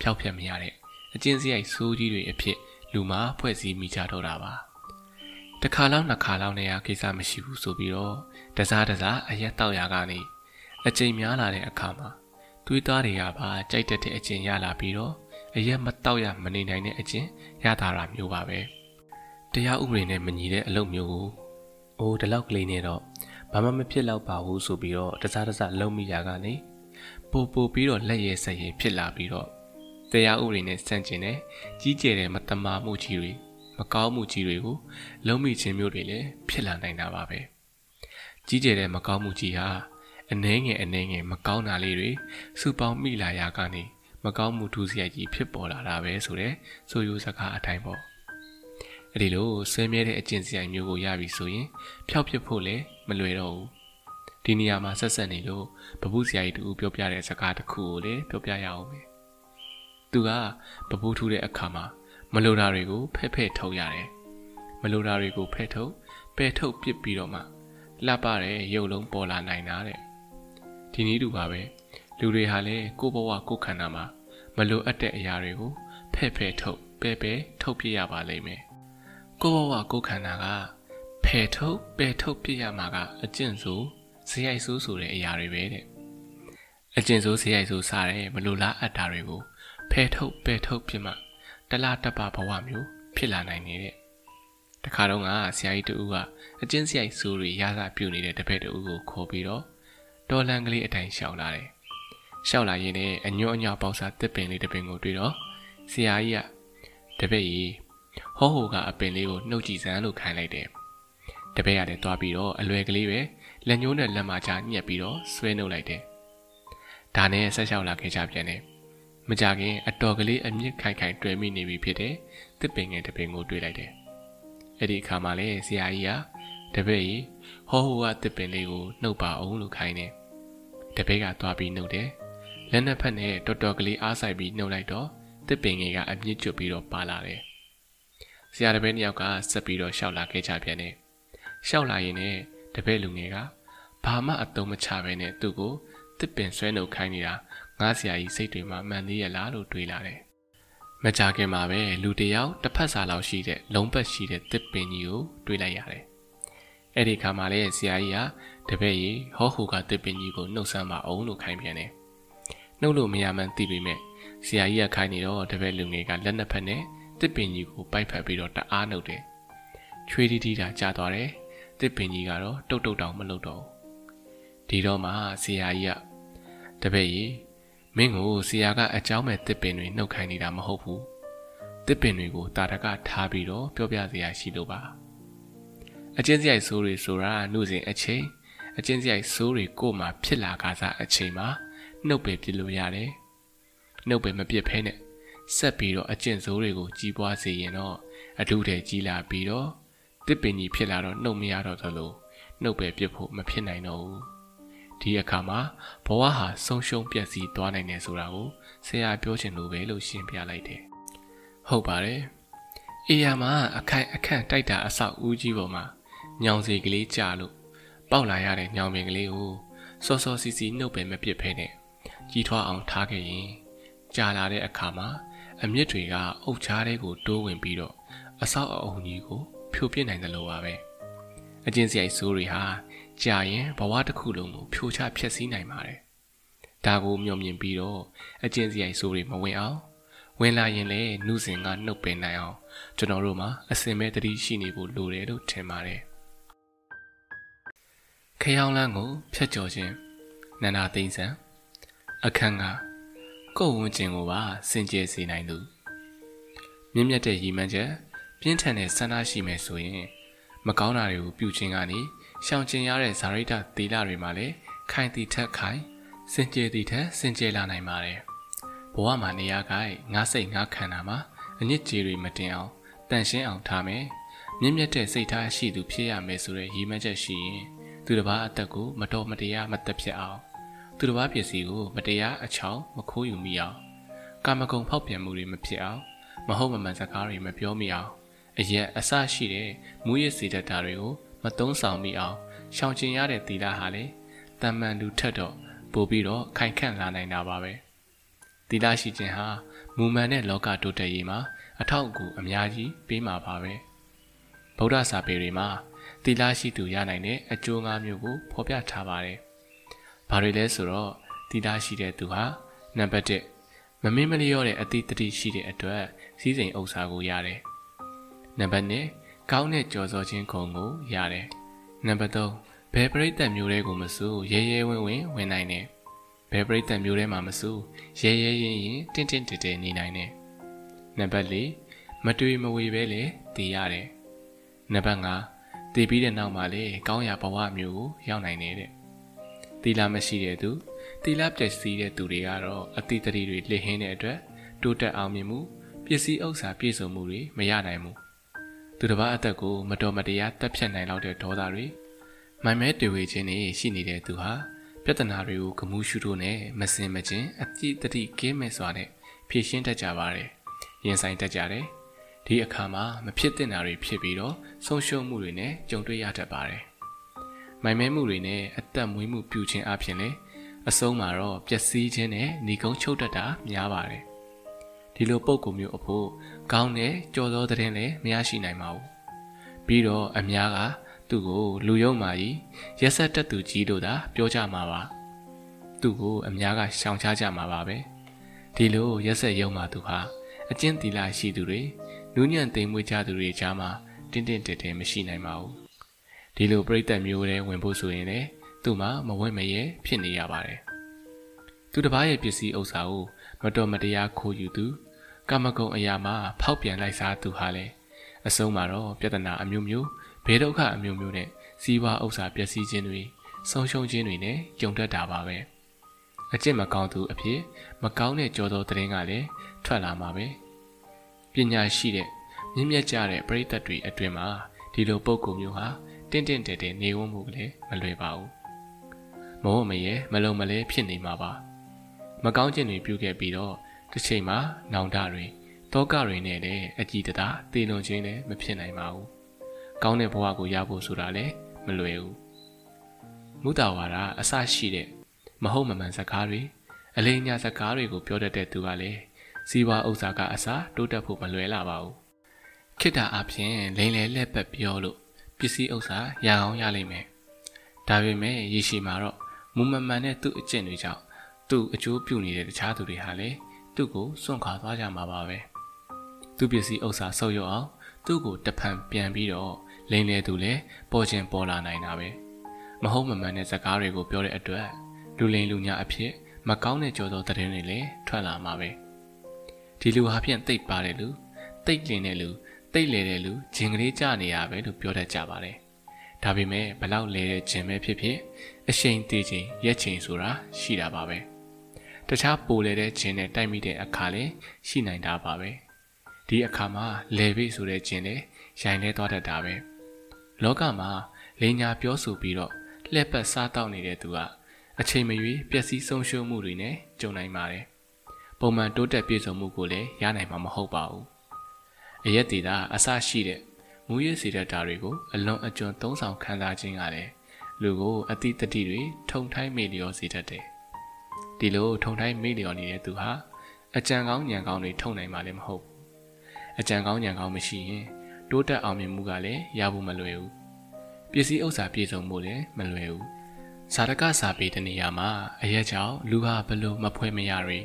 ဖျောက်ဖျက်မရတဲ့အကျဉ်းစရိုက်ဆိုးကြီးတွေအဖြစ်လူမှာဖွဲ့စည်းမိကြတော့တာပါ တခါလောက်နှစ်ခါလောက်နေရကိစ္စမရှိဘူးဆိုပြီးတော့တစားတစားအရက်တောက်ရာကနေအချိန်များလာတဲ့အခါမှာတွေးသားတွေကပါကြိုက်တဲ့အကျဉ်းရလာပြီးတော့အရက်မတောက်ရမနေနိုင်တဲ့အကျဉ်းရတာတာမျိုးပါပဲ။တရားဥပဒေနဲ့မညီတဲ့အလုပ်မျိုးကိုအိုးဒီလောက်ကလေးနဲ့တော့ဘာမှမဖြစ်တော့ပါဘူးဆိုပြီးတော့တစားတစားလုံးမိရာကနေပို့ပို့ပြီးတော့လက်ရဲဆက်ရဲဖြစ်လာပြီးတော့တရားဥပဒေနဲ့ဆန့်ကျင်တဲ့ကြီးကျယ်တဲ့မတမာမှုကြီးတွေ မကောင်းမှုကြီးတွေကိုလုံးမိခြင်းမျိုးတွေလည်းဖြစ်လာနိုင်တာပါပဲကြီးကျယ်တဲ့မကောင်းမှုကြီးဟာအနှဲငယ်အနှဲငယ်မကောင်းတာလေးတွေစုပေါင်းမိလာရာကနေမကောင်းမှုထူးစရိုက်ကြီးဖြစ်ပေါ်လာတာပဲဆိုတဲ့ဆိုရိုးစကားအတိုင်းပေါ့အဲ့ဒီလိုဆွဲမြဲတဲ့အကျင့်စရိုက်မျိုးကိုရပြီဆိုရင်ဖျောက်ပစ်ဖို့လည်းမလွယ်တော့ဘူးဒီနေရာမှာဆက်ဆက်နေလို့ဘပုစရာကြီးတူပြောပြတဲ့စကားတစ်ခုကိုလည်းပြောပြရအောင်ပဲသူကဘပုထူးတဲ့အခါမှာ မလိုတာတွေကိုဖဲ့ဖဲ့ထုတ်ရတယ်မလိုတာတွေကိုဖဲ့ထုတ်ပယ်ထုတ်ပစ်ပြီးတော့မှလှပတဲ့ရုပ်လုံးပေါ်လာနိုင်တာတဲ့ဒီနည်းတူပါပဲလူတွေဟာလည်းကိုယ့်ဘဝကိုယ်ခန္ဓာမှာမလိုအပ်တဲ့အရာတွေကိုဖဲ့ဖဲ့ထုတ်ပဲပဲထုတ်ပြရပါလိမ့်မယ်ကိုဘဝကိုခန္ဓာကဖယ်ထုတ်ပယ်ထုတ်ပြရမှာကအကျင့်ဆိုဇေယိုက်ဆိုးဆိုတဲ့အရာတွေပဲတဲ့အကျင့်ဆိုးဇေယိုက်ဆိုးစားတဲ့မလိုလားအပ်တာတွေကိုဖယ်ထုတ်ပယ်ထုတ်ပြမှ တလားတပဘဝမျိုးဖြစ်လာနိုင်နေတဲ့တခါတော့ကဆရာကြီးတူကအကျင့်စရိုက်ဆိုးတွေရစားပြုတ်နေတဲ့တပည့်တူကိုခေါ်ပြီးတော့တော်လန်ကလေးအတိုင်းရှောက်လာတယ်ရှောက်လာရင်လည်းအညွန့်အညောက်ပေါက်စားတစ်ပင်လေးတစ်ပင်ကိုတွေ့တော့ဆရာကြီးကတပည့်ကြီးဟောဟိုကအပင်လေးကိုနှုတ်ကြည့်စမ်းလို့ခိုင်းလိုက်တယ်တပည့်ရတယ်သွားပြီးတော့အလွယ်ကလေးပဲလက်ညှိုးနဲ့လက်မချညှက်ပြီးတော့ဆွဲနှုတ်လိုက်တယ်ဒါနဲ့ဆက်လျှောက်လာခဲ့ကြပြန်တယ် မကြခင်အတော်ကလေးအမြင့်ခိုင်ခိုင်တွေ့မိနေပြီဖြစ်တဲ့တစ်ပင်ငယ်တစ်ပင်ကိုတွေ့လိုက်တယ်အဲ့ဒီအခါမှာလေဆရာကြီးကတပည့်ကြီးဟောဟိုကတစ်ပင်လေးကိုနှုတ်ပါအောင်လို့ခိုင်းတယ်တပည့်ကသွားပြီးနှုတ်တယ်လက်နှစ်ဖက်နဲ့တော်တော်ကလေးအားဆိုင်ပြီးနှုတ်လိုက်တော့တစ်ပင်ငယ်ကအမြင့်ကျွတ်ပြီးတော့ပါလာတယ်ဆဆရာတပည့်နှစ်ယောက်ကဆက်ပြီးတော့ရှောက်လာခဲ့ကြပြန်တယ်ရှောက်လာရင်လည်းတပည့်လူငယ်ကဘာမှအတုံးမချပဲနဲ့သူ့ကိုတစ်ပင်ဆွဲနှုတ်ခိုင်းနေတာ ငါဆရာကြီးစိတ်တွေမှာမှန်သေးရလားလို့တွေးလာတယ်မကြခင်မှာပဲလူတယောက်တစ်ဖက်စာလောက်ရှိတဲ့လုံးပတ်ရှိတဲ့တစ်ပင်ကြီးကိုတွေးလိုက်ရတယ်အဲ့ဒီခါမှာလည်းဆရာကြီးကတပည့်ကြီးဟောဟူကတစ်ပင်ကြီးကိုနှုတ်ဆက်ပါအောင်လို့ခိုင်းပြန်တယ်နှုတ်လို့မရမှန်းသိပေမဲ့ဆရာကြီးကခိုင်းနေတော့တပည့်လူငယ်ကလက်နှစ်ဖက်နဲ့တစ်ပင်ကြီးကိုပိုက်ဖက်ပြီးတော့တအားနှုတ်တယ်ချွေးတီးတီးတာကြာသွားတယ်တစ်ပင်ကြီးကတော့တုတ်တုတ်တောင်မလုပ်တော့ဘူးဒီတော့မှဆရာကြီးကတပည့်ကြီး မင်းကိုဆရာကအเจ้าမဲ့တစ်ပင်တွေနှုတ်ခိုင်းနေတာမဟုတ်ဘူးတစ်ပင်တွေကိုတာတကထားပြီးတော့ပြောပြစရာရှိလို့ပါအချင်းစရိုက်ဆိုးတွေဆိုတာနှုတ်စဉ်အချိန်အချင်းစရိုက်ဆိုးတွေကိုမှဖြစ်လာကားစားအချိန်မှာနှုတ်ပယ်ပြစ်လို့ရတယ်နှုတ်ပယ်မပြစ်ဖဲနဲ့ဆက်ပြီးတော့အကျင့်ဆိုးတွေကိုကြီးပွားစေရင်တော့အထုထဲကြီးလာပြီးတော့တစ်ပင်ကြီးဖြစ်လာတော့နှုတ်မရတော့သလိုနှုတ်ပယ်ပြစ်ဖို့မဖြစ်နိုင်တော့ဘူး ဒီအခါမှာဘဝဟာဆုံးရှုံးပျက်စီးသွားနိုင်တယ်ဆိုတာကိုဆရာပြောချင်လို့ပဲလို့ရှင်းပြလိုက်တယ်ဟုတ်ပါတယ်အေးရမှာအခိုင်အခန့်တိုက်တာအဆောက်ဦးကြီးပေါ်မှာညောင်စီကလေးကြာလို့ပေါက်လာရတဲ့ညောင်ပင်ကလေးကိုစောစောစီစီနှုတ်ပယ်မပစ်ဖဲနဲ့ကြီးထွားအောင်ထားခဲ့ရင်ကြာလာတဲ့အခါမှာအမြင့်တွေကအုတ်ချားတဲ့ကိုတိုးဝင်ပြီးတော့အဆောက်အအုံကြီးကိုဖြိုပြစ်နိုင်တယ်လို့ပါပဲအကျဉ်းစရိုက်ဆိုးတွေဟာ ကြာရင်ဘဝတစ်ခုလုံးကိုဖြိုချဖျက်ဆီးနိုင်ပါတယ်ဒါကိုမျှော်မြင်ပြီးတော့အကျဉ်းစရိုက်ဆိုးတွေမဝင်အောင်ဝင်လာရင်လည်းနှုစဉ်ကနှုတ်ပင်နိုင်အောင်ကျွန်တော်တို့မှာအစင်မဲ့တတိရှိနေဖို့လိုတယ်လို့ထင်ပါတယ်ခရောင်းလန်းကိုဖျက်ကျော်ခြင်းနန္ဒာသိန်းဆန်အခန်းကကိုယ်ဝန်းကျင်ကိုပါစင်ကြယ်စေနိုင်သူမြင့်မြတ်တဲ့ရည်မှန်းချက်ပြင်းထန်တဲ့ဆန္ဒရှိမယ်ဆိုရင် မကောင်းတာတွေကိုပြုခြင်းကနေ ရှောင်ကျဉ်ရတဲ့ဇာရိတသီလတွေမှာလည်းခိုင်တီထက်ခိုင်စင်ကြယ်တီထက်စင်ကြယ်လာနိုင်ပါတယ်ဘဝမှာနေရာကငါးစိတ်ငါးခန္ဓာမှာအညစ်ကြေးတွေမတင်အောင်တန်ရှင်းအောင်ထားမယ်မြင့်မြတ်တဲ့စိတ်ထားရှိသူဖြစ်ရမယ်ဆိုတဲ့ရည်မှန်းချက်ရှိရင်သူတစ်ပါးအသက်ကိုမတော်မတရားမသက်ဖြစ်အောင်သူတစ်ပါးပစ္စည်းကိုမတရားအချောင်မခိုးယူမိအောင်ကာမဂုဏ်ဖောက်ပြန်မှုတွေမဖြစ်အောင်မဟုတ်မမှန်စကားတွေမပြောမိအောင်အရက်အစရှိတဲ့မူရစ်စေတတ်တာတွေကို မသုံးဆောင်မိအောင်ရှောင်ကျဉ်ရတဲ့သီလဟာလေတမန်လူထက်တော့ပို့ပြီးတော့ခိုင်ခန့်လာနိုင်တာပါပဲသီလရှိခြင်းဟာမူမှန်တဲ့လောကတိုးတက်ရေးမှာအထောက်အကူအများကြီးပေးမှာပါပဲဗုဒ္ဓစာပေတွေမှာသီလရှိသူရနိုင်တဲ့အကျိုး၅မျိုးကိုဖော်ပြထားပါတယ်။ဘာတွေလဲဆိုတော့သီလရှိတဲ့သူဟာနံပါတ်1မမင်းမလျော့တဲ့အတိတတိရှိတဲ့အတွက်စည်းစိမ်ဥစ္စာကိုရတယ်။နံပါတ်2 ကောင်းတဲ့ကြော်စောခြင်းခုံကိုရတယ်။နံပါတ်3ဘယ်ပရိသတ်မျိုးတွေကိုမစိုးရဲရဲဝင်းဝင်းဝင်နိုင်တယ်။ဘယ်ပရိသတ်မျိုးတွေမှာမစိုးရဲရဲရင်ရင်တင့်တင့်တဲတဲနေနိုင်တယ်။နံပါတ်4မတွေ့မဝေပဲလေတည်ရတယ်။နံပါတ်5တည်ပြီးတဲ့နောက်မှာလေကောင်းရာဘဝမျိုးကိုရောက်နိုင်နေတဲ့။တီလာမရှိတဲ့သူတီလာပြည့်စည်တဲ့သူတွေကတော့အတိတရီတွေလစ်ဟင်းတဲ့အတွက်တိုးတက်အောင်မြင်မှုပစ္စည်းဥစ္စာပြည့်စုံမှုတွေမရနိုင်ဘူး။ သူတစ်ပါးအသက်ကိုမတော်မတရားတက်ဖြတ်နိုင်လောက်တဲ့ဒေါသတွေမိုင်မဲတွေ့ဝေခြင်းတွေရှိနေတဲ့သူဟာပြဿနာတွေကိုဂမှုရှုလို့နဲ့မစင်မချင်းအတိတတိကင်းမဲ့စွာနဲ့ဖြေရှင်းတတ်ကြပါတယ်။ရင်ဆိုင်တတ်ကြတယ်။ဒီအခါမှာမဖြစ်တဲ့နာတွေဖြစ်ပြီးတော့ဆုံးရှုံးမှုတွေနဲ့ကြုံတွေ့ရတတ်ပါတယ်။မိုင်မဲမှုတွေနဲ့အသက်မွေးမှုပြုခြင်းအပြင်လည်းအဆုံးမှာတော့ပျက်စီးခြင်းနဲ့ဏီကုန်းချုပ်တတ်တာများပါတယ်။ဒီလိုပုံကူမျိုးအဖို့ ကောင်းတဲ့ကြော်သောတဲ့လည်းမရရှိနိုင်ပါဘူး။ပြီးတော့အများကသူ့ကိုလူယုံမာကြီးရက်ဆက်တက်သူကြီးတို့သာပြောကြမှာပါသူ့ကိုအများကရှောင်ချကြမှာပါပဲဒီလိုရက်ဆက်ယုံမာသူဟာအကျင့်တီလာရှိသူတွေနူးညံ့သိမ်မွေးကြသူတွေကြားမှာတင်းတင်းတဲတဲမရှိနိုင်ပါဘူးဒီလိုပြိသက်မျိုးတွေဝင်ဖို့ဆိုရင်လည်းသူ့မှာမဝင်မရဲဖြစ်နေရပါတယ်သူတစ်ပါးရဲ့ပစ္စည်းဥစ္စာကိုမတော်မတရားခိုးယူသူ ကာမဂုဏ်အရာမှာဖောက်ပြန်လိုက်စားသူဟာလည်းအဆုံးမှာတော့ပြဿနာအမျိုးမျိုးဘေးဒုက္ခအမျိုးမျိုးနဲ့စီးပွားဥစ္စာပျက်စီးခြင်းတွေဆုံးရှုံးခြင်းတွေနဲ့ကြုံတတ်တာပါပဲအကျင့်မကောင်းသူအဖြစ်မကောင်းတဲ့ကြောသောသတင်းကလည်းထွက်လာမှာပဲပညာရှိတဲ့မြင့်မြတ်ကြတဲ့ပရိသတ်တွေအတွင်မှာဒီလိုပုံကူမျိုးဟာတင့်တင့်တဲတဲနေဝန်းမှုကလည်းမလွယ်ပါဘူးမဟုတ်မရဲမလုံမလဲဖြစ်နေမှာပါမကောင်းခြင်းတွေပြုခဲ့ပြီးတော့ တစ်ချိန်မှာနောင်တတွေတလောကတွေနဲ့လည်းအကြည်တသာတည်လွန်ခြင်းလည်းမဖြစ်နိုင်ပါဘူးကောင်းတဲ့ဘဝကိုရဖို့ဆိုတာလည်းမလွယ်ဘူးမုဒ္ဒဝါဒအစရှိတဲ့မဟုတ်မမှန်စကားတွေအလိညာစကားတွေကိုပြောတတ်တဲ့သူကလည်းစီးပွားဥစ္စာကအစတိုးတက်ဖို့မလွယ်လာပါဘူးခိတ္တအဖြစ်လိန်လေလက်ပတ်ပြောလို့ပစ္စည်းဥစ္စာရအောင်ရလိမ့်မယ်ဒါပေမဲ့ရေရှည်မှာတော့မူမမှန်တဲ့သူ့အကျင့်တွေကြောင့်သူ့အကျိုးပြုနေတဲ့တခြားသူတွေဟာလည်း သူ့ကိုစွန့်ခွာသွားကြမှာပါပဲသူ့ပစ္စည်းဥစ္စာဆုပ်ယုပ်အောင်သူ့ကိုတဖန်ပြန်ပြီးတော့လိန်လေသူလည်းပေါ်ချင်းပေါ်လာနိုင်တာပဲမဟုတ်မမှန်တဲ့စကားတွေကိုပြောတဲ့အတွက်လူလိန်လူညာအဖြစ်မကောင်းတဲ့ကြော်သောသတင်းတွေလည်းထွက်လာမှာပဲဒီလူဟာဖြင့်တိတ်ပါတယ်လူတိတ်လင်တဲ့လူတိတ်လေတဲ့လူဂျင်ကလေးကြနေရပဲလို့ပြောတတ်ကြပါတယ်ဒါပေမဲ့ဘလောက်လဲတဲ့ဂျင်ပဲဖြစ်ဖြစ်အရှိန်သေးခြင်းရက်ချိန်ဆိုတာရှိတာပါပဲ တခြားပိုလေတဲ့ဂျင်နဲ့တိုက်မိတဲ့အခါလည်းရှိနိုင်တာပါပဲဒီအခါမှာလေပိဆိုတဲ့ဂျင်လည်းရိုင်လဲသွားတတ်တာပဲလောကမှာလိညာပြောဆိုပြီးတော့လှက်ပတ်စားတောက်နေတဲ့သူကအချိန်မရွေးပျက်စီးဆုံးရှုံးမှုတွေနဲ့ကြုံနိုင်ပါတယ်ပုံမှန်တိုးတက်ပြည့်စုံမှုကိုလည်းရနိုင်မှာမဟုတ်ပါဘူးအရက်တီတာအဆရှိတဲ့မူရည်စီတဲ့ဓာတွေကိုအလွန်အကျွံသုံးဆောင်ခံစားခြင်းကလည်းလူကိုအတိတတိတွေထုံထိုင်းမေလျောစေတတ်တယ် ဒီလိုထုံထိုင်းမေလျောနေတဲ့သူဟာအကြံကောင်းညံကောင်းတွေထုံနိုင်မှာလည်းမဟုတ်အကြံကောင်းညံကောင်းမရှိရင်တိုးတက်အောင်မြင်မှုကလည်းရဖို့မလွယ်ဘူးပစ္စည်းဥစ္စာပြည့်စုံမှုလည်းမလွယ်ဘူးဇာတကစာပေတနေရာမှာအရက်ကြောင့်လူဟာဘလို့မဖွဲမရတွေ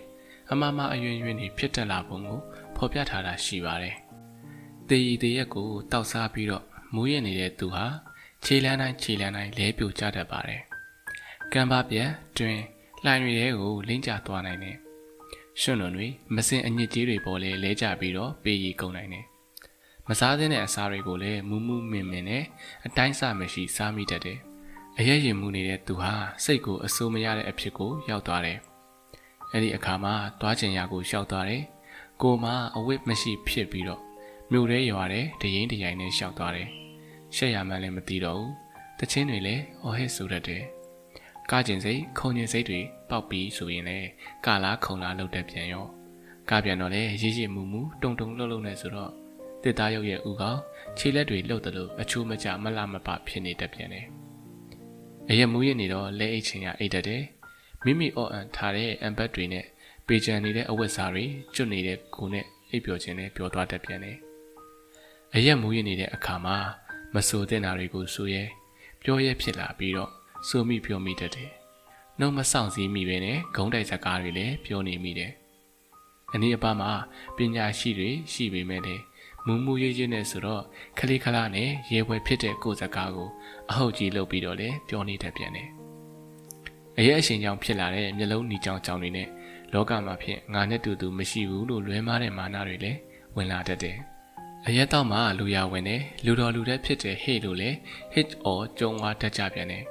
အမမအယွင်ယွင်နေဖြစ်တက်လာပုံကိုဖော်ပြထားတာရှိပါတယ်။တေရီတရက်ကိုတောက်စားပြီးတော့မူးရနေတဲ့သူဟာခြေလန်းတိုင်းခြေလန်းတိုင်းလဲပြိုကျတတ်ပါတယ်။ကံပါပြက်တွင် လှိုင်တွေကိုလင်းကျသွားနိုင်တယ်။ရွှွန့်လွန်တွေမစင်အညစ်ကြေးတွေပေါ်လဲလဲကျပြီးတော့ပေးရီကုန်နိုင်တယ်။မစားသင့်တဲ့အစာတွေကိုလည်းမူးမူးမင်မင်နဲ့အတိုင်းစမရှိစားမိတတ်တယ်။အရက်ရင်မှုနေတဲ့သူဟာစိတ်ကိုအဆိုးမရတဲ့အဖြစ်ကိုရောက်သွားတယ်။အဲ့ဒီအခါမှာတွားချင်ရာကိုရှောက်သွားတယ်။ကိုမအဝိမရှိဖြစ်ပြီးတော့မြို့ထဲရွာတဲ့တရင်တရိုင်နဲ့ရှောက်သွားတယ်။ရှက်ရမှန်းလည်းမသိတော့ဘူး။တချင်းတွေလည်းအော်ဟစ်ဆိုတတ်တယ်။ ကားကျင်စိတ်ခုံကျင်စိတ်တွေပေါက်ပြီးဆိုရင်လည်းကာလားခုံလားလှုပ်တဲ့ပြန်ရော။ကားပြန်တော့လည်းရည်ရည်မူမူတုံတုံလှုပ်လှုပ်နေဆိုတော့တစ်သားရုပ်ရဲ့ဥကောင်ခြေလက်တွေလှုပ်တယ်လို့အချိုးမကြမလှမပဖြစ်နေတတ်ပြန်တယ်။အရက်မူးရနေတော့လဲအိတ်ချင်ရအိတ်တတ်တယ်မိမိအော့အန်ထားတဲ့အမ်ဘတ်တွေနဲ့ပေချန်နေတဲ့အဝတ်စားတွေကျွတ်နေတဲ့ကိုနဲ့အိပ်ပျော်ခြင်းနဲ့ပျော်သွားတတ်ပြန်တယ်အရက်မူးရနေတဲ့အခါမှာမဆိုတဲ့နာတွေကိုဆိုရဲပြောရဲဖြစ်လာပြီးတော့ ဆိုမိပြောမိတတ်တယ်နှုတ်မဆောင်စည်းမိပဲနဲ့ဂုံးတိုက်စကားတွေလည်းပြောနေမိတယ်အနည်းအပါးမှာပညာရှိတွေရှိပေမဲ့လည်းမူးမူးရေးရေးနဲ့ဆိုတော့ခလေးခလားနဲ့ရေပွဲဖြစ်တဲ့ကိုယ်စကားကိုအဟုတ်ကြီးလုပ်ပြီးတော့လည်းပြောနေတတ်ပြန်တယ်။အရဲ့အရှင်ကြောင့်ဖြစ်လာတဲ့မျက်လုံးညီကြောင်ကြောင်တွေနဲ့လောကမှာဖြစ်ငါနဲ့တူတူမရှိဘူးလို့လွဲမားတဲ့မာနတွေလည်းဝင်လာတတ်တယ်။အရက်တော့မှလူရဝင်တယ်လူတော်လူတဲ့ဖြစ်တဲ့ဟေ့လို့လည်း hit or ကြုံဝါတတ်ကြပြန်တယ်။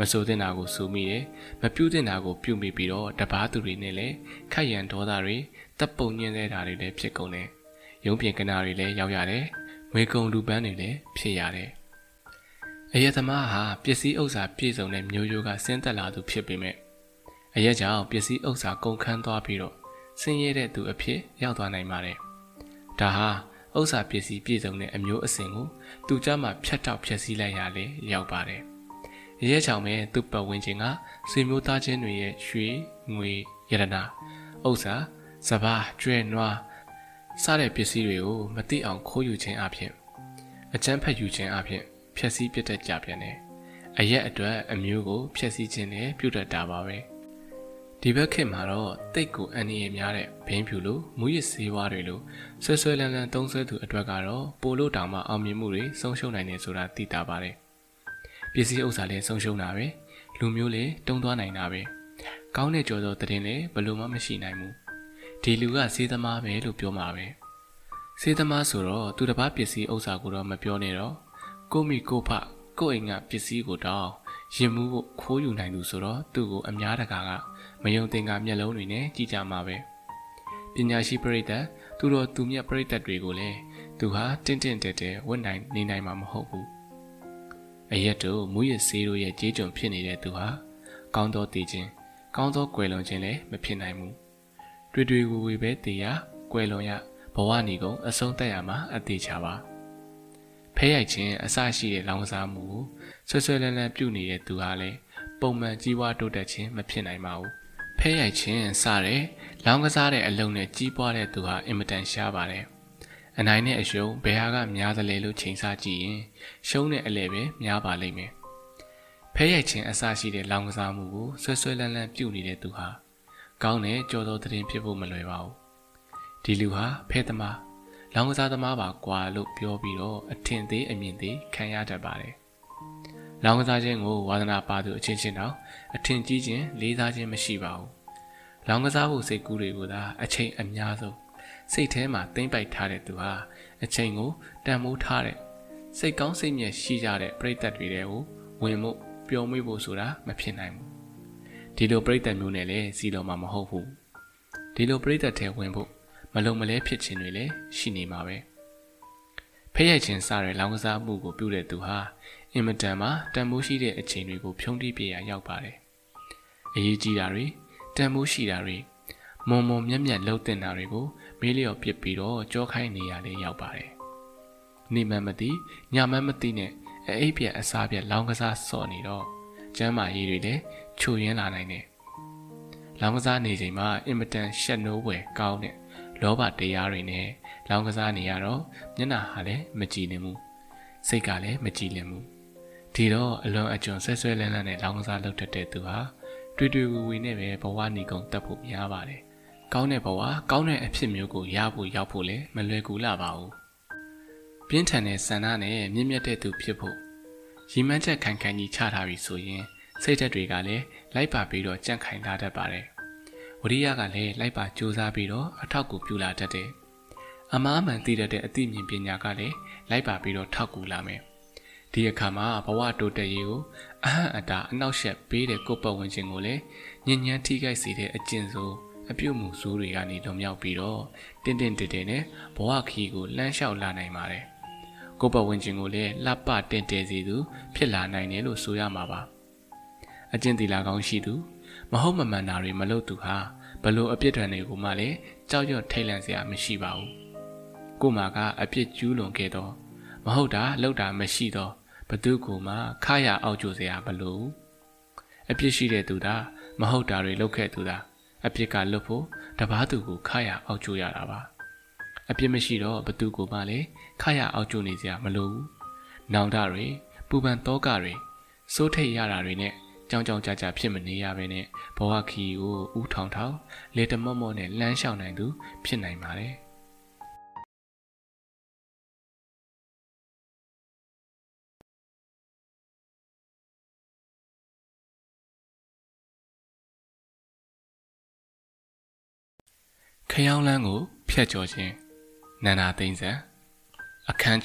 မဆိုတဲ့နာကိုစူမိတယ်မပြုတ်တဲ့နာကိုပြုတ်မိပြီးတော့တပားသူတွေနဲ့လည်းခက်ရန်ဒေါသတွေတပ်ပုံညင်းတဲ့ဓာတ်တွေလည်းဖြစ်ကုန်တယ်။ရုံးပြင်ကနာတွေလည်းရောက်ရတယ်။ငွေကုန်လူပန်းတွေလည်းဖြစ်ရတယ်။အယက်သမားဟာပစ္စည်းဥစ္စာပြည့်စုံတဲ့မျိုးရိုးကဆင်းသက်လာသူဖြစ်ပေမဲ့အယက်ကြောင့်ပစ္စည်းဥစ္စာကုန်ခန်းသွားပြီးတော့ဆင်းရဲတဲ့သူအဖြစ်ရောက်သွားနိုင်ပါတယ်။ဒါဟာဥစ္စာပစ္စည်းပြည့်စုံတဲ့အမျိုးအစဉ်ကိုသူကြမှာဖြတ်တောက်ဖျက်ဆီးလိုက်ရလေရောက်ပါတယ်။ ရဲချောင်မဲ့သူ့ပတ်ဝန်းကျင်ကဆွေမျိုးသားချင်းတွေရဲ့ရွှေငွေရတနာဥစ္စာစဘာကျွဲနွားစတဲ့ပစ္စည်းတွေကိုမသိအောင်ခိုးယူခြင်းအပြင်အကျန်းဖက်ယူခြင်းအပြင်ဖျက်ဆီးပစ်တတ်ကြပြန်တယ်။အရက်အတွက်အမျိုးကိုဖျက်ဆီးခြင်းနဲ့ပြုတ်တတ်တာပါပဲ။ဒီဘက်ခေတ်မှာတော့တိတ်ကိုအန္တရာယ်များတဲ့ဘင်းဖြူလိုမူရစ်ဆေးဝါးတွေလိုဆွဲဆွဲလန်းလန်းသုံးဆွဲသူအတွက်ကတော့ပိုလို့တောင်မှအောင်မြင်မှုတွေဆုံးရှုံးနိုင်တယ်ဆိုတာသိတာပါတယ်။ ပစ္စည်းဥစ္စာလည်းဆုံးရှုံးတာပဲ။လူမျိုးလည်းတုံးသွားနိုင်တာပဲ။ကောင်းတဲ့ကြော်သောတည်င်းလည်းဘလို့မှမရှိနိုင်ဘူး။ဒီလူကစေးသမားပဲလို့ပြောမှာပဲစေးသမားဆိုတော့သူတစ်ပါးပစ္စည်းဥစ္စာကိုတော့မပြောနဲ့တော့ကိုမိကိုဖကိုအိမ်ကပစ္စည်းကိုတောင်းရင်မှုကိုခိုးယူနိုင်သူဆိုတော့သူ့ကိုအများတကာကမယုံသင်္ကာမျက်လုံးတွေနဲ့ကြည့်ကြမှာပဲပညာရှိပရိသတ်သူတော်သူမြတ်ပရိသတ်တွေကိုလည်းသူဟာတင့်တင့်တဲတဲဝတ်နိုင်နေနိုင်မှာမဟုတ်ဘူး အရက်တို့မူရစေးတို့ရဲ့ကြေးကြုံဖြစ်နေတဲ့သူဟာကောင်းသောတည်ခြင်းကောင်းသောကွယ်လွန်ခြင်းလည်းမဖြစ်နိုင်ဘူးတွေ့တွေ့ဝေဝေပဲတည်ရကွယ်လွန်ရဘဝနီကုန်အဆုံးသက်ရမှာအသေးချပါဖဲရိုက်ခြင်းအစရှိတဲ့လောင်စားမှုကိုဆွဆွလန်းလန်းပြုနေတဲ့သူဟာလည်းပုံမှန်ကြီးပွားတိုးတက်ခြင်းမဖြစ်နိုင်ပါဘူးဖဲရိုက်ခြင်းစတဲ့လောင်ကစားတဲ့အလုံးနဲ့ကြီးပွားတဲ့သူဟာအင်မတန်ရှားပါတယ် အနိုင်နဲ့အရှုံးဘယ်ဟာကများသလဲလို့ချိန်ဆကြည့်ရင်ရှုံးတဲ့အလဲပဲများပါလိမ့်မယ်ဖဲရိုက်ခြင်းအစရှိတဲ့လောင်ကစားမှုကိုဆွဆွလန်းလန်းပြုနေတဲ့သူဟာကောင်းတဲ့ကြော်သောသတင်းဖြစ်ဖို့မလွယ်ပါဘူးဒီလူဟာဖဲသမားလောင်ကစားသမားပါကွာလို့ပြောပြီးတော့အထင်သေးအမြင်သေးခံရတတ်ပါတယ်။လောင်ကစားခြင်းကိုဝါသနာပါသူအချင်းချင်းတော့အထင်ကြီးခြင်းလေးစားခြင်းမရှိပါဘူး။လောင်ကစားဖို့စိတ်ကူးတွေကိုသာအချိန်အများဆုံး စိတ်ထဲမှာသိမ့်ပိုက်ထားတဲ့သူဟာအချိန်ကိုတန်မိုးထားတဲ့စိတ်ကောင်းစိတ်မြတ်ရှိကြတဲ့ပြိတ္တတွေတွေကိုဝင်မှုပျော်မွေ့ဖို့ဆိုတာမဖြစ်နိုင်ဘူး။ဒီလိုပြိတ္တမျိုးနဲ့လည်းစီတော်မှာမဟုတ်ဘူး။ဒီလိုပြိတ္တထဲဝင်ဖို့မလုံမလဲဖြစ်ခြင်းတွေလည်းရှိနေမှာပဲဖဲ့ရိုက်ခြင်းစတဲ့လောင်ကစားမှုကိုပြုတဲ့သူဟာအင်မတန်မှတန်မိုးရှိတဲ့အချိန်တွေကိုဖြုံးတိပြရရောက်ပါတယ်အရေးကြီးတာတွေတန်မိုးရှိတာတွေမုံမုံမြက်မြက်လှုပ်တင်တာတွေကို မေးလျော်ပစ်ပြီးတော့ကြောခိုင်းနေရလေရောက်ပါတယ်နေမှမသိညမှမသိနဲ့အိပ်ပြက်အစားပြက်လောင်ကစားစော့နေတော့ကျမ်းမာရေးတွေလည်းချိုရင်းလာနိုင်တယ်လောင်ကစားနေချိန်မှာအင်မတန်ရှက်နိုးွယ်ကောင်းတဲ့လောဘတရားတွေနဲ့လောင်ကစားနေရတော့မျက်နှာဟာလည်းမကြည်လင်ဘူးစိတ်ကလည်းမကြည်လင်ဘူးဒီတော့အလွန်အကျွံဆွဲဆွဲလန်းလန်းနဲ့လောင်ကစားလုပ်တတ်တဲ့သူဟာတွေ့တွေ့ဝီဝီနဲ့ပဲဘဝနေကုန်တက်ဖို့များပါတယ် ကောင်းတဲ့ဘဝကောင်းတဲ့အဖြစ်မျိုးကိုရဖို့ရောက်ဖို့လည်းမလွယ်ကူလာပါဘူးပြင်းထန်တဲ့ဆန္ဒနဲ့မြင့်မြတ်တဲ့သူဖြစ်ဖို့ရီမန်းချက်ခိုင်ခိုင်ကြီးချထားပြီဆိုရင်စိတ်ဓာတ်တွေကလည်းလိုက်ပါပြီးတော့ကြန့်ခိုင်လာတတ်ပါတယ်ဝရိယကလည်းလိုက်ပါကြိုးစားပြီးတော့အထောက်ကူပြုလာတတ်တယ်။အမားမှန်သိတတ်တဲ့အသိဉာဏ်ပညာကလည်းလိုက်ပါပြီးတော့ထောက်ကူလာမယ်။ဒီအခါမှာဘဝတိုးတက်ရေးကိုအဟံအတာအနောက်ရှက်ပေးတဲ့ကိုယ်ပတ်ဝန်းကျင်ကိုလည်းညဉ့်ညမ်းထိခိုက်စေတဲ့အကျင့်ဆိုး အပြုတ်မှုဆိုးတွေကနေလွန်မြောက်ပြီးတော့တင့်တင့်တင့်တင့်နဲ့ဘဝခီးကိုလှမ်းလျှောက်လာနိုင်ပါတယ်။ကိုယ်ပတ်ဝန်းကျင်ကိုလည်းလှပတင့်တယ်စေသူဖြစ်လာနိုင်တယ်လို့ဆိုရမှာပါ။အကျင့်တီလာကောင်းရှိသူမဟုတ်မမှန်တာတွေမလုပ်သူဟာဘလို့အပြစ်ဒဏ်တွေကိုမှလည်းကြောက်ရွံ့ထိတ်လန့်စရာမရှိပါဘူးကိုမာကအပြစ်ကျူးလွန်ခဲ့တော့မဟုတ်တာလောက်တာမရှိတော့ဘသူကမှခါရအောက်ကျစရာမလိုအပြစ်ရှိတဲ့သူသာမဟုတ်တာတွေလုပ်ခဲ့သူသာ အပြစ်ကလွတ်ဖို့တပားသူကိုခါရအောက်ကျရတာပါအပြစ်မရှိတော့ဘသူကမှလည်းခါရအောက်ကျနေစရာမလိုဘူးနောင်တတွေပူပန်တောကတွေစိုးထိတ်ရတာတွေနဲ့ကြောင်ကြောင်ကြကြဖြစ်မနေရဘဲနဲ့ဘဝခီကိုဥထောင်ထောင်လေတမော့မော့နဲ့လမ်းလျှောက်နိုင်သူဖြစ်နိုင်ပါတယ် ခရောင်းလန်းကိုဖျက်ကျော်ခြင်းနန္နာသိန်းစံအခန်း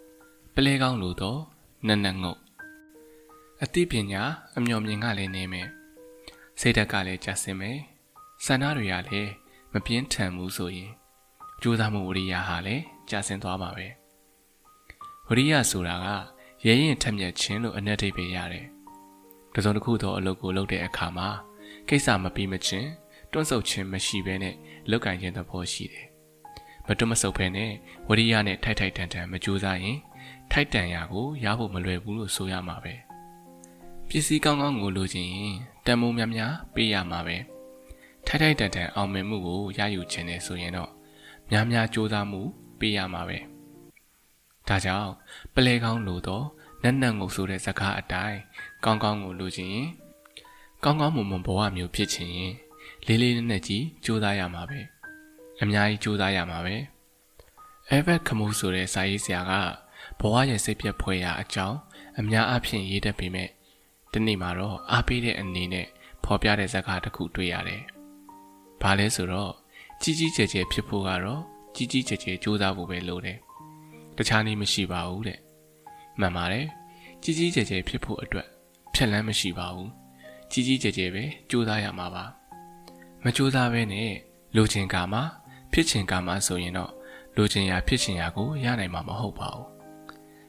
6ပလဲကောင်းလို့တော့နက်နက်ငုတ်အသိပညာအမျှော်မြင်ကလည်းနေမယ်စိတ်ဓာတ်ကလည်းကျဆင်းမယ်ဆန္ဒတွေကလည်းမပြင်းထန်ဘူးဆိုရင်ကြိုးစားမှုဝရိယဟာလည်းကျဆင်းသွားမှာပဲဝရိယဆိုတာကရဲရင်ထက်မြက်ခြင်းလို့အနက်ထိပ်ပဲရတယ်တစုံတစ်ခုသောအလုပ်ကိုလုပ်တဲ့အခါမှာကိစ္စမပြီးမချင်း တွန့်ဆုတ်ခြင်းမရှိဘဲနဲ့လောက်ကင်ခြင်းသဘောရှိတယ်မတွန့်မဆုတ်ဘဲနဲ့ဝရိယနဲ့ထိုက်ထိုက်တန်တန်မကြိုးစားရင်ထိုက်တန်ရာကိုရဖို့မလွယ်ဘူးလို့ဆိုရမှာပဲ။ပစ္စည်းကောင်းကောင်းကိုလိုချင်ရင်တန်မိုးများများပေးရမှာပဲထိုက်ထိုက်တန်တန်အောင်မြင်မှုကိုရယူခြင်းနဲ့ဆိုရင်တော့များများစူးစမ်းမှုပေးရမှာပဲဒါကြောင့်ပလဲကောင်းလို့တော့နက်နက်ငုတ်ဆိုတဲ့စကားအတိုင်းကောင်းကောင်းကိုလိုချင်ရင်ကောင်းကောင်းမွန်မွန်ဘဝမျိုးဖြစ်ချင်ရင် လေးလေးနက်နက်ကြီးစူးစမ်းရမှာပဲအများကြီးစူးစမ်းရမှာပဲအဲဘက်ခမှုဆိုတဲ့စာရေးဆရာကဘဝရဲ့စိတ်ပြတ်ဖွယ်ရာအကြောင်းအများအပြားရေးတတ်ပေမဲ့ဒီနေ့မှာတော့အားပေးတဲ့အနေနဲ့ဖော်ပြတဲ့ဇာတ်ကားတစ်ခုတွေ့ရတယ်။ဘာလဲဆိုတော့ကြီးကြီးကျယ်ကျယ်ဖြစ်ဖို့ကတော့ကြီးကြီးကျယ်ကျယ်စူးစမ်းဖို့ပဲလိုတယ်။တခြားနည်းမရှိပါဘူးတဲ့။မှန်ပါတယ်။ကြီးကြီးကျယ်ကျယ်ဖြစ်ဖို့အတွက်ဖြက်လန်းမရှိပါဘူး။ကြီးကြီးကျယ်ကျယ်ပဲစူးစမ်းရမှာပါ။ မစူးစမ်းဘဲနဲ့လိုချင်ကမှဖြစ်ချင်ကမှဆိုရင်တော့လိုချင်ရာဖြစ်ချင်ရာကိုရနိုင်မှာမဟုတ်ပါဘူး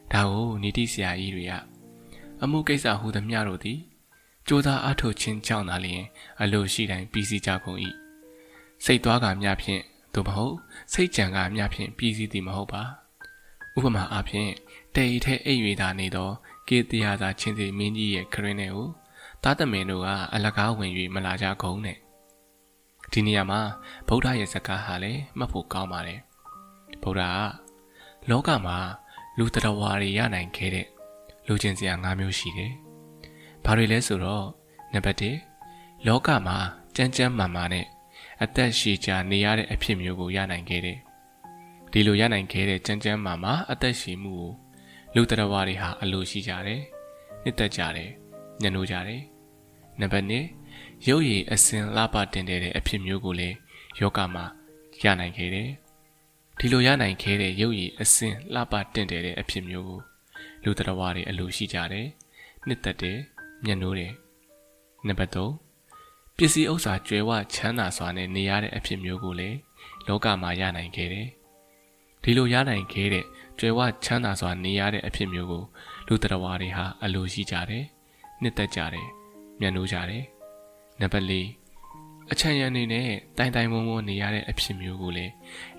။ဒါကိုနီတိဆရာကြီးတွေကအမှုကိစ္စဟူသမျှတို့သည်ကြိုးစားအားထုတ်ခြင်းကြောင့်သာလျှင် အလိုရှိတိုင်းပြီးစီးကြကုန်၏စိတ်သွားကများဖြင့်သို့မဟုတ်စိတ်ကြံကအများဖြင့်ပြည်စည်းသည်မဟုတ်ပါဥပမာအားဖြင့်တေရီထဲအိပ်၍သာနေသောကေတရာသာချင်းစီမင်းကြီးရဲ့ခရင်းနဲ့ကိုသားသမင်တို့ကအလကားဝင်၍မလာကြကုန်နဲ့ ဒီနေရာမှာဗုဒ္ဓရဲ့စကားဟာလည်းမှတ်ဖို့ကောင်းပါတယ်ဗုဒ္ဓကလောကမှာလူတရဝါတွေရနိုင်ခဲ့တဲ့လူချင်းစရာ၅မျိုးရှိတယ်။ဘာတွေလဲဆိုတော့နံပါတ်1လောကမှာကြမ်းကြမ်းမာမာနဲ့အသက်ရှည်ကြာနေရတဲ့အဖြစ်မျိုးကိုရနိုင်ခဲ့တယ်။ဒီလိုရနိုင်ခဲ့တဲ့ကြမ်းကြမ်းမာမာအသက်ရှည်မှုကိုလူတရဝါတွေဟာအလိုရှိကြတယ်။နှစ်သက်ကြတယ်။ညှဉ်းနိုးကြတယ်။နံပါတ်2 ရုပ်ရည်အစင်လှပတင်တဲ့အဖြစ်မျိုးကိုလည်းယောဂမှာရနိုင်ခဲ့တယ်။ဒီလိုရနိုင်ခဲ့တဲ့ရုပ်ရည်အစင်လှပတင်တဲ့အဖြစ်မျိုးကိုလူတရဝါတွေအလိုရှိကြတယ်။နှစ်သက်တယ်။ညှဉ်းနိုးတယ်။နံပါတ်3ပစ္စည်းဥစ္စာကျွဲဝချမ်းသာစွာနဲ့နေရတဲ့အဖြစ်မျိုးကိုလည်းလောကမှာရနိုင်ခဲ့တယ်။ဒီလိုရနိုင်ခဲ့တဲ့ကျွဲဝချမ်းသာစွာနေရတဲ့အဖြစ်မျိုးကိုလူတရဝါတွေဟာအလိုရှိကြတယ်။နှစ်သက်ကြတယ်။ညှဉ်းနိုးကြတယ်။ နံပါတ်4အချမ်းရံနေနဲ့တိုင်တိုင်ဝုံဝုံနေရတဲ့အဖြစ်မျိုးကိုလည်း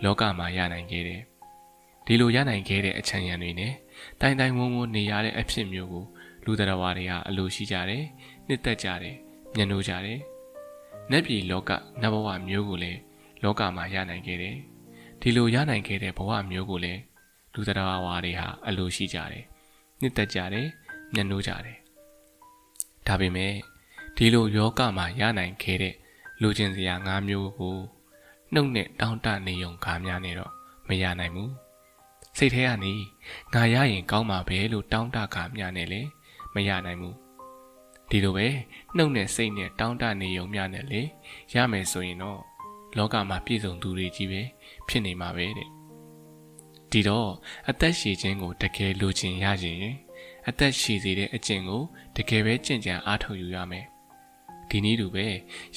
လောကမှာရနိုင်ခဲ့တယ်။ဒီလိုရနိုင်ခဲ့တဲ့အချမ်းရံတွေနဲ့တိုင်တိုင်ဝုံဝုံနေရတဲ့အဖြစ်မျိုးကိုလူတရဝါတွေဟာအလိုရှိကြတယ်။နှစ်သက်ကြတယ်။ညှဉ်းနိုးကြတယ်။နတ်ပြည်လောကနတ်ဘဝမျိုးကိုလည်းလောကမှာရနိုင်ခဲ့တယ်။ဒီလိုရနိုင်ခဲ့တဲ့ဘဝမျိုးကိုလည်းလူတရားဝါတွေဟာအလိုရှိကြတယ်။နှစ်သက်ကြတယ်၊ညှဉ်းနိုးကြတယ်။ဒါပေမဲ့ ဒီလိုယောဂမှာရနိုင်ခဲ့တဲ့လူချင်းစရာ၅မျိုးကိုနှုတ်နဲ့တောင်းတနေုံကားများနဲ့တော့မရနိုင်ဘူး။စိတ်ထဲကနေငါရရင်ကောင်းမှာပဲလို့တောင်းတကားများနဲ့လည်းမရနိုင်ဘူးဒီလိုပဲနှုတ်နဲ့စိတ်နဲ့တောင်းတနေုံများနဲ့လေရမယ်ဆိုရင်တော့လောကမှာပြည့်စုံသူတွေကြီးပဲဖြစ်နေမှာပဲတဲ့ဒီတော့အသက်ရှည်ခြင်းကိုတကယ်လိုချင်ရရင်အသက်ရှည်စေတဲ့အကျင့်ကိုတကယ်ပဲကြင်ကြံအားထုတ်ယူရမယ် ဒီနည်းတူပဲ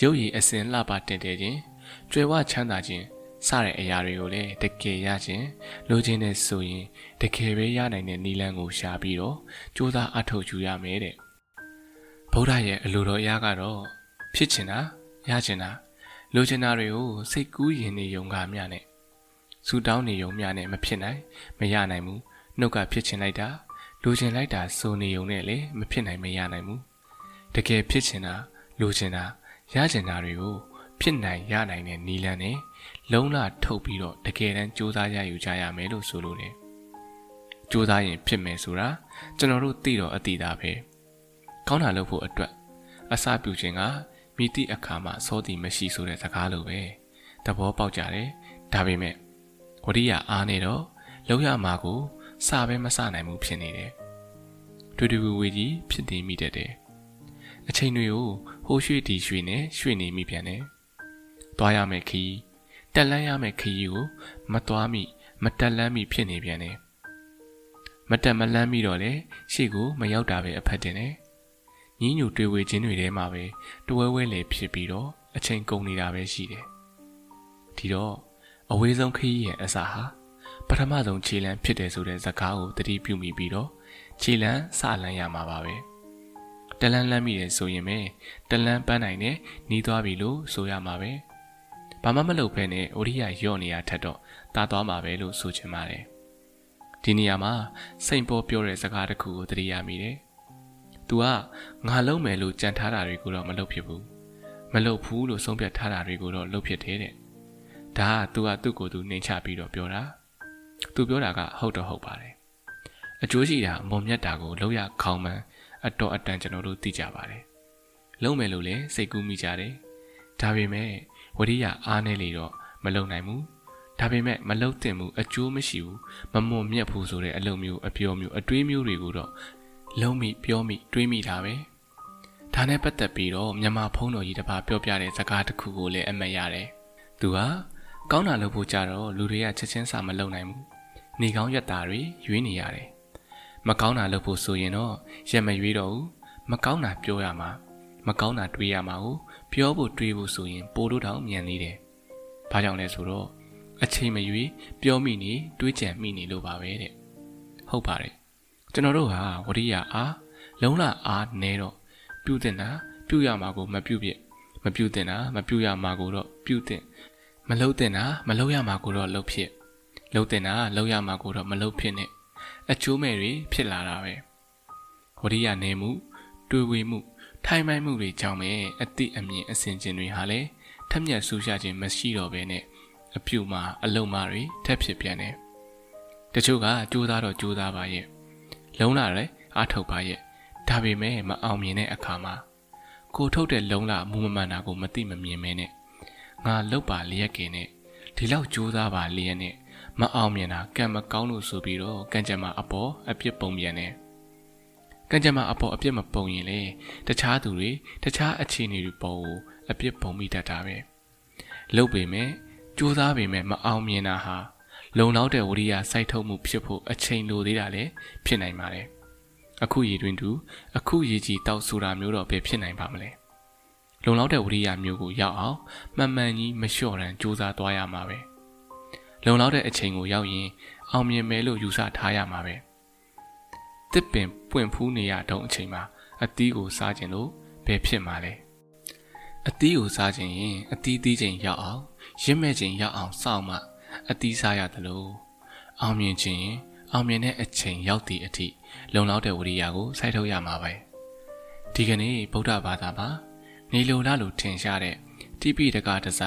ရုပ်ရည်အစင်လှပတင်တယ်ခြင်းကြွယ်ဝချမ်းသာခြင်းစတဲ့အရာတွေကိုလည်းတကယ်ရခြင်းလိုချင်တဲ့ဆိုရင်တကယ်ပဲရနိုင်တဲ့နည်းလမ်းကိုရှာပြီးတော့စူးစမ်းအထောက်ယူရမယ်တဲ့ဗုဒ္ဓရဲ့အလိုတော်အရာကတော့ဖြစ်ချင်တာရချင်တာလိုချင်တာတွေကိုစိတ်ကူးရင်နေယုံကားများနဲ့ဆူတောင်းနေယုံများနဲ့မဖြစ်နိုင်မရနိုင်ဘူးနှုတ်ကဖြစ်ချင်လိုက်တာလိုချင်လိုက်တာစိုးနေယုံနဲ့လေမဖြစ်နိုင်မရနိုင်ဘူးတကယ်ဖြစ်ချင်တာ လိုချင်တာရချင်တာတွေကိုဖြစ်နိုင်ရနိုင်တဲ့နီလန်းနဲ့လုံးလထုတ်ပြီးတော့တကယ်တမ်းစူးစမ်းရယူကြရမယ်လို့ဆိုလို့တယ်စူးစမ်းရင်ဖြစ်မယ်ဆိုတာကျွန်တော်တို့သိတော့အတိသားပဲကောင်းတာလုပ်ဖို့အတွက်အစာပြုခြင်းကမိတိအခါမှာစောတည်မရှိဆိုတဲ့စကားလိုပဲသဘောပေါက်ကြတယ်ဒါပေမဲ့ဝရိယအားနေတော့လောက်ရမှာကိုစပဲမစနိုင်ဘူးဖြစ်နေတယ်တွေ့တူဝေကြီးဖြစ်တည်မိတတ်တယ်အချိန်တွေကို ဟိုးရွှေ့တီရွှေ့နဲ့ရွှေ့နေမိပြန်တယ်သွားရမယ်ခီးတက်လန်းရမယ်ခီးကိုမသွားမိမတက်လန်းမိဖြစ်နေပြန်တယ်မတက်မလန်းမိတော့လေရှေ့ကိုမရောက်တာပဲအဖက်တင်တယ်ညင်းညူတွေ့ဝေခြင်းတွေထဲမှာပဲတဝဲဝဲလေဖြစ်ပြီးတော့အချိန်ကုန်နေတာပဲရှိတယ်။ဒီတော့အဝေးဆုံးခရီးရဲ့အစာဟာပထမဆုံးခြေလမ်းဖြစ်တယ်ဆိုတဲ့ဇကားကိုတတိပြုမိပြီးတော့ခြေလမ်းစလန်းရမှာပါပဲ။ တလန်းလန်းမိတယ်ဆိုရင်ပဲတလန်းပန်းနိုင်နဲ့နီးသွားပြီလို့ဆိုရမှာပဲ။ဘာမှမလုပ်ဘဲနဲ့အိုရိယယော့နေရထက်တော့တာသွားမှာပဲလို့ဆိုချင်ပါတယ်။ဒီနေရာမှာစိန်ပေါ်ပြောတဲ့စကားတစ်ခုကိုတတိယမိတယ်။ तू ကငါလုံးမယ်လို့ကြံထားတာတွေကိုတော့မလုပ်ဖြစ်ဘူးမလုပ်ဘူးလို့ဆုံးဖြတ်ထားတာတွေကိုတော့လုပ်ဖြစ်တယ်တဲ့ဒါက तू ကသူ့ကိုယ်သူနှိမ်ချပြီးတော့ပြောတာ तू ပြောတာကဟုတ်တော့ဟုတ်ပါတယ်အကျိုးရှိတာမုံမြတ်တာကိုလောက်ရခေါင်းမှန် အတော်အတန်ကျွန်တော်တို့သိကြပါတယ်လုံးမယ်လို့လည်းစိတ်ကူးမိကြတယ်ဒါပေမဲ့ဝရိယအားနေလေတော့မလုံနိုင်ဘူးဒါပေမဲ့မလုံတင်မှုအကျိုးမရှိဘူးမမွန်မြတ်ဘူးဆိုတဲ့အလုပ်မျိုးအပြောမျိုးအတွေးမျိုးတွေကိုတော့လုံးမိပြောမိတွေးမိတာပဲဒါနဲ့ပတ်သက်ပြီးတော့မြန်မာဖုံးတော်ကြီးတစ်ပါးပြောပြတဲ့စကားတစ်ခုကိုလည်းအမှတ်ရတယ်သူကကောင်းတာလုပ်ဖို့ကြတော့လူတွေကချက်ချင်းစာမလုပ်နိုင်ဘူးနေကောင်းရက်တာတွေရွေးနေရတယ် မကောင်းတာလုပ်ဖို့ဆိုရင်တော့ရက်မရွေးတော့ဘူးမကောင်းတာပြောရမှာမကောင်းတာတွေးရမှာကိုပြောဖို့တွေးဖို့ဆိုရင်ပိုလို့တောင်မြန်နေတယ်ဘာကြောင့်လဲဆိုတော့အချိန်မရွေးပြောမိနေတွေးကြံမိနေလို့ပါပဲတဲ့ဟုတ်ပါတယ်ကျွန်တော်တို့ဟာဝရိယအားလုံးလအားနဲတော့ပြုတင်တာပြုရမှာကိုမပြုပြမပြုတင်တာမပြုရမှာကိုတော့ပြုတင်မမလှုပ်တင်တာမလှုပ်ရမှာကိုတော့လှုပ်ဖြစ်လှုပ်တင်တာလှုပ်ရမှာကိုတော့မလှုပ်ဖြစ်နဲ့ အချိုးမဲ့တွေဖြစ်လာတာပဲဝရိယနေမှုတွေးဝေမှု ထိုင်မိုက်မှုတွေကြောင့်ပဲအတိအမြင်အစဉ်ချင်းတွေဟာလည်းထက်မြက်ဆူရှာခြင်းမရှိတော့ဘဲနဲ့အပြုမှာအလုံးမတွေထက်ဖြစ်ပြန်တယ်တချို့ကကြိုးစားတော့ကြိုးစားပါရဲ့လုံးလာတယ်အားထုတ်ပါရဲ့ဒါပေမဲ့မအောင်မြင်တဲ့အခါမှာကိုထုတ်တဲ့လုံးလာမူမမှန်တာကိုမသိမမြင်မဲနဲ့ငါလောက်ပါလျက်ကင်နဲ့ဒီလောက်ကြိုးစားပါလျက်နဲ့ မအောင်မြင်တာကံမကောင်းလို့ဆိုပြီးတော့ကံကြမ္မာအပေါ်အပြစ်ပုံပြန်တယ်ကံကြမ္မာအပေါ်အပြစ်မပုံရင်လေတခြားသူတွေတခြားအခြေအနေတွေပေါ်ကိုအပြစ်ပုံမိတတ်တာပဲလုပ်ပေမဲ့ကြိုးစားပေမဲ့မအောင်မြင်တာဟာလုံလောက်တဲ့ဝရိယစိုက်ထုတ်မှုဖြစ်ဖို့အချိန်လိုသေးတာလည်းဖြစ်နိုင်ပါတယ်အခုရည်တွင်သူအခုရည်ကြီးတောက်ဆိုတာမျိုးတော့ပဲဖြစ်နိုင်ပါမလဲလုံလောက်တဲ့ဝရိယမျိုးကိုရောက်အောင်မှန်မှန်ကြီးမလျှော့ရန်ကြိုးစားသွားရမှာပဲ လုံလောက်တဲ့အချိန်ကိုရောက်ရင်အောင်မြင်မယ်လို့ယူဆထားရမှာပဲတစ်ပင်ပွင့်ဖူးနေရတော့အချိန်မှာအသီးကိုစားခြင်းလို့ဘယ်ဖြစ်မှာလဲအသီးကိုစားခြင်းရင်အသီးသီးခြင်းရောက်အောင်ရင့်မဲ့ခြင်းရောက်အောင်စောင့်မှအသီးစားရတယ်လို့အောင်မြင်ခြင်းရင်အောင်မြင်တဲ့အချိန်ရောက်သည့်အထိလုံလောက်တဲ့ဝိရိယကိုစိုက်ထုတ်ရမှာပဲဒီကနေ့ဗုဒ္ဓဘာသာမှာနေလိုလားလို့ထင်ရှားတဲ့တိပိတကတစ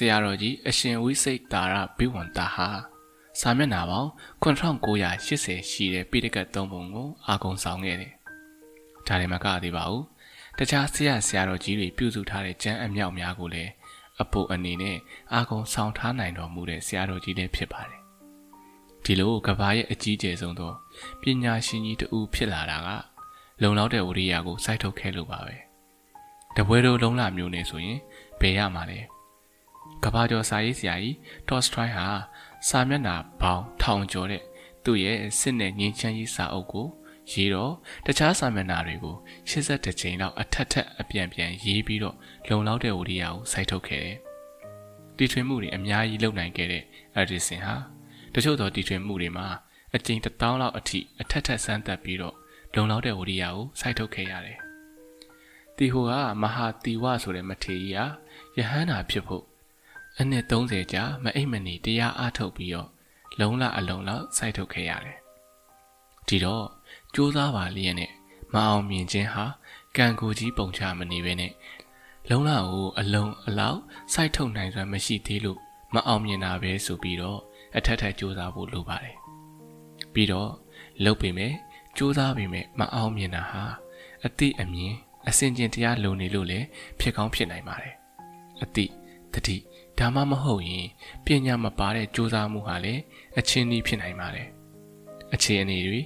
ဆရာတော်ကြီးအရှင်ဝိစိတ်တာရဘိဝန္တာဟာစာမျက်နှာပေါင်း9980ရှိတဲ့ပိဋကတ်သုံးပုံကိုအာကုံဆောင်ခဲ့တယ်။ဒါလည်းမကသေးပါဘူး။တခြားဆရာဆရာတော်ကြီးတွေပြုစုထားတဲ့ကျမ်းအမြောက်များကိုလည်းအဖို့အနေနဲ့အာကုံဆောင်ထားနိုင်တော်မူတဲ့ဆရာတော်ကြီးလည်းဖြစ်ပါတယ်။ဒီလိုကဘာရဲ့အကြီးကျယ်ဆုံးသောပညာရှင်ကြီးတူဖြစ်လာတာကလုံလောက်တဲ့ဝရိယကိုစိုက်ထုတ်ခဲ့လို့ပါပဲ။တပွဲတော်လုံးလာမျိုးနဲ့ဆိုရင်ဘယ်ရမှာလဲ။ ကဘာကျော်စာရေးဆရာကြီးတော့စထရိုင်းဟာစာမျက်နှာပေါင်းထောင်ကျော်တဲ့သူ့ရဲ့စစ်နဲ့ငင်းချမ်းရေးစာအုပ်ကိုရေးတော့တခြားစာမျက်နှာတွေကို82ချိန်လောက်အထက်ထက်အပြန်ပြန်ရေးပြီးတော့လုံလောက်တဲ့ဝိရိယကိုစိုက်ထုတ်ခဲ့တယ်။တီထွင်မှုတွေအများကြီးလုပ်နိုင်ခဲ့တဲ့ Edison ဟာတချို့သောတီထွင်မှုတွေမှာအကျဉ်းတစ်တောင်းလောက်အထိအထက်ထက်စမ်းသပ်ပြီးတော့လုံလောက်တဲ့ဝိရိယကိုစိုက်ထုတ်ခဲ့ရတယ်။တီဟိုကမဟာတီဝဆိုတဲ့မထေရကြီးဟာယဟန္တာဖြစ်ဖို့ အနှစ်30ကြာမအိပ်မနေတရားအားထုတ်ပြီးတော့လုံလအလုံးလောက်စိုက်ထုတ်ခဲ့ရတယ်။ဒီတော့စူးစမ်းပါလျက်နဲ့မအောင်မြင်ခြင်းဟာကံကိုကြီးပုံချမနေပဲနဲ့လုံလကိုအလုံးအလောက်စိုက်ထုတ်နိုင်စွမ်းမရှိသေးလို့မအောင်မြင်တာပဲဆိုပြီးတော့အထက်ထက်စူးစမ်းဖို့လိုပါတယ်။ပြီးတော့လုပ်ပေမဲ့စူးစမ်းပေမဲ့မအောင်မြင်တာဟာအတိအမြင်အစင်ကျင်တရားလုံနေလို့လည်းဖြစ်ကောင်းဖြစ်နိုင်ပါတယ်။အတိတတိ ဒါမှမဟုတ်ရင်ပညာမပါတဲ့ကြိုးစားမှုဟာလည်းအချင်းဤဖြစ်နိုင်ပါတယ်။အခြေအနေတွေ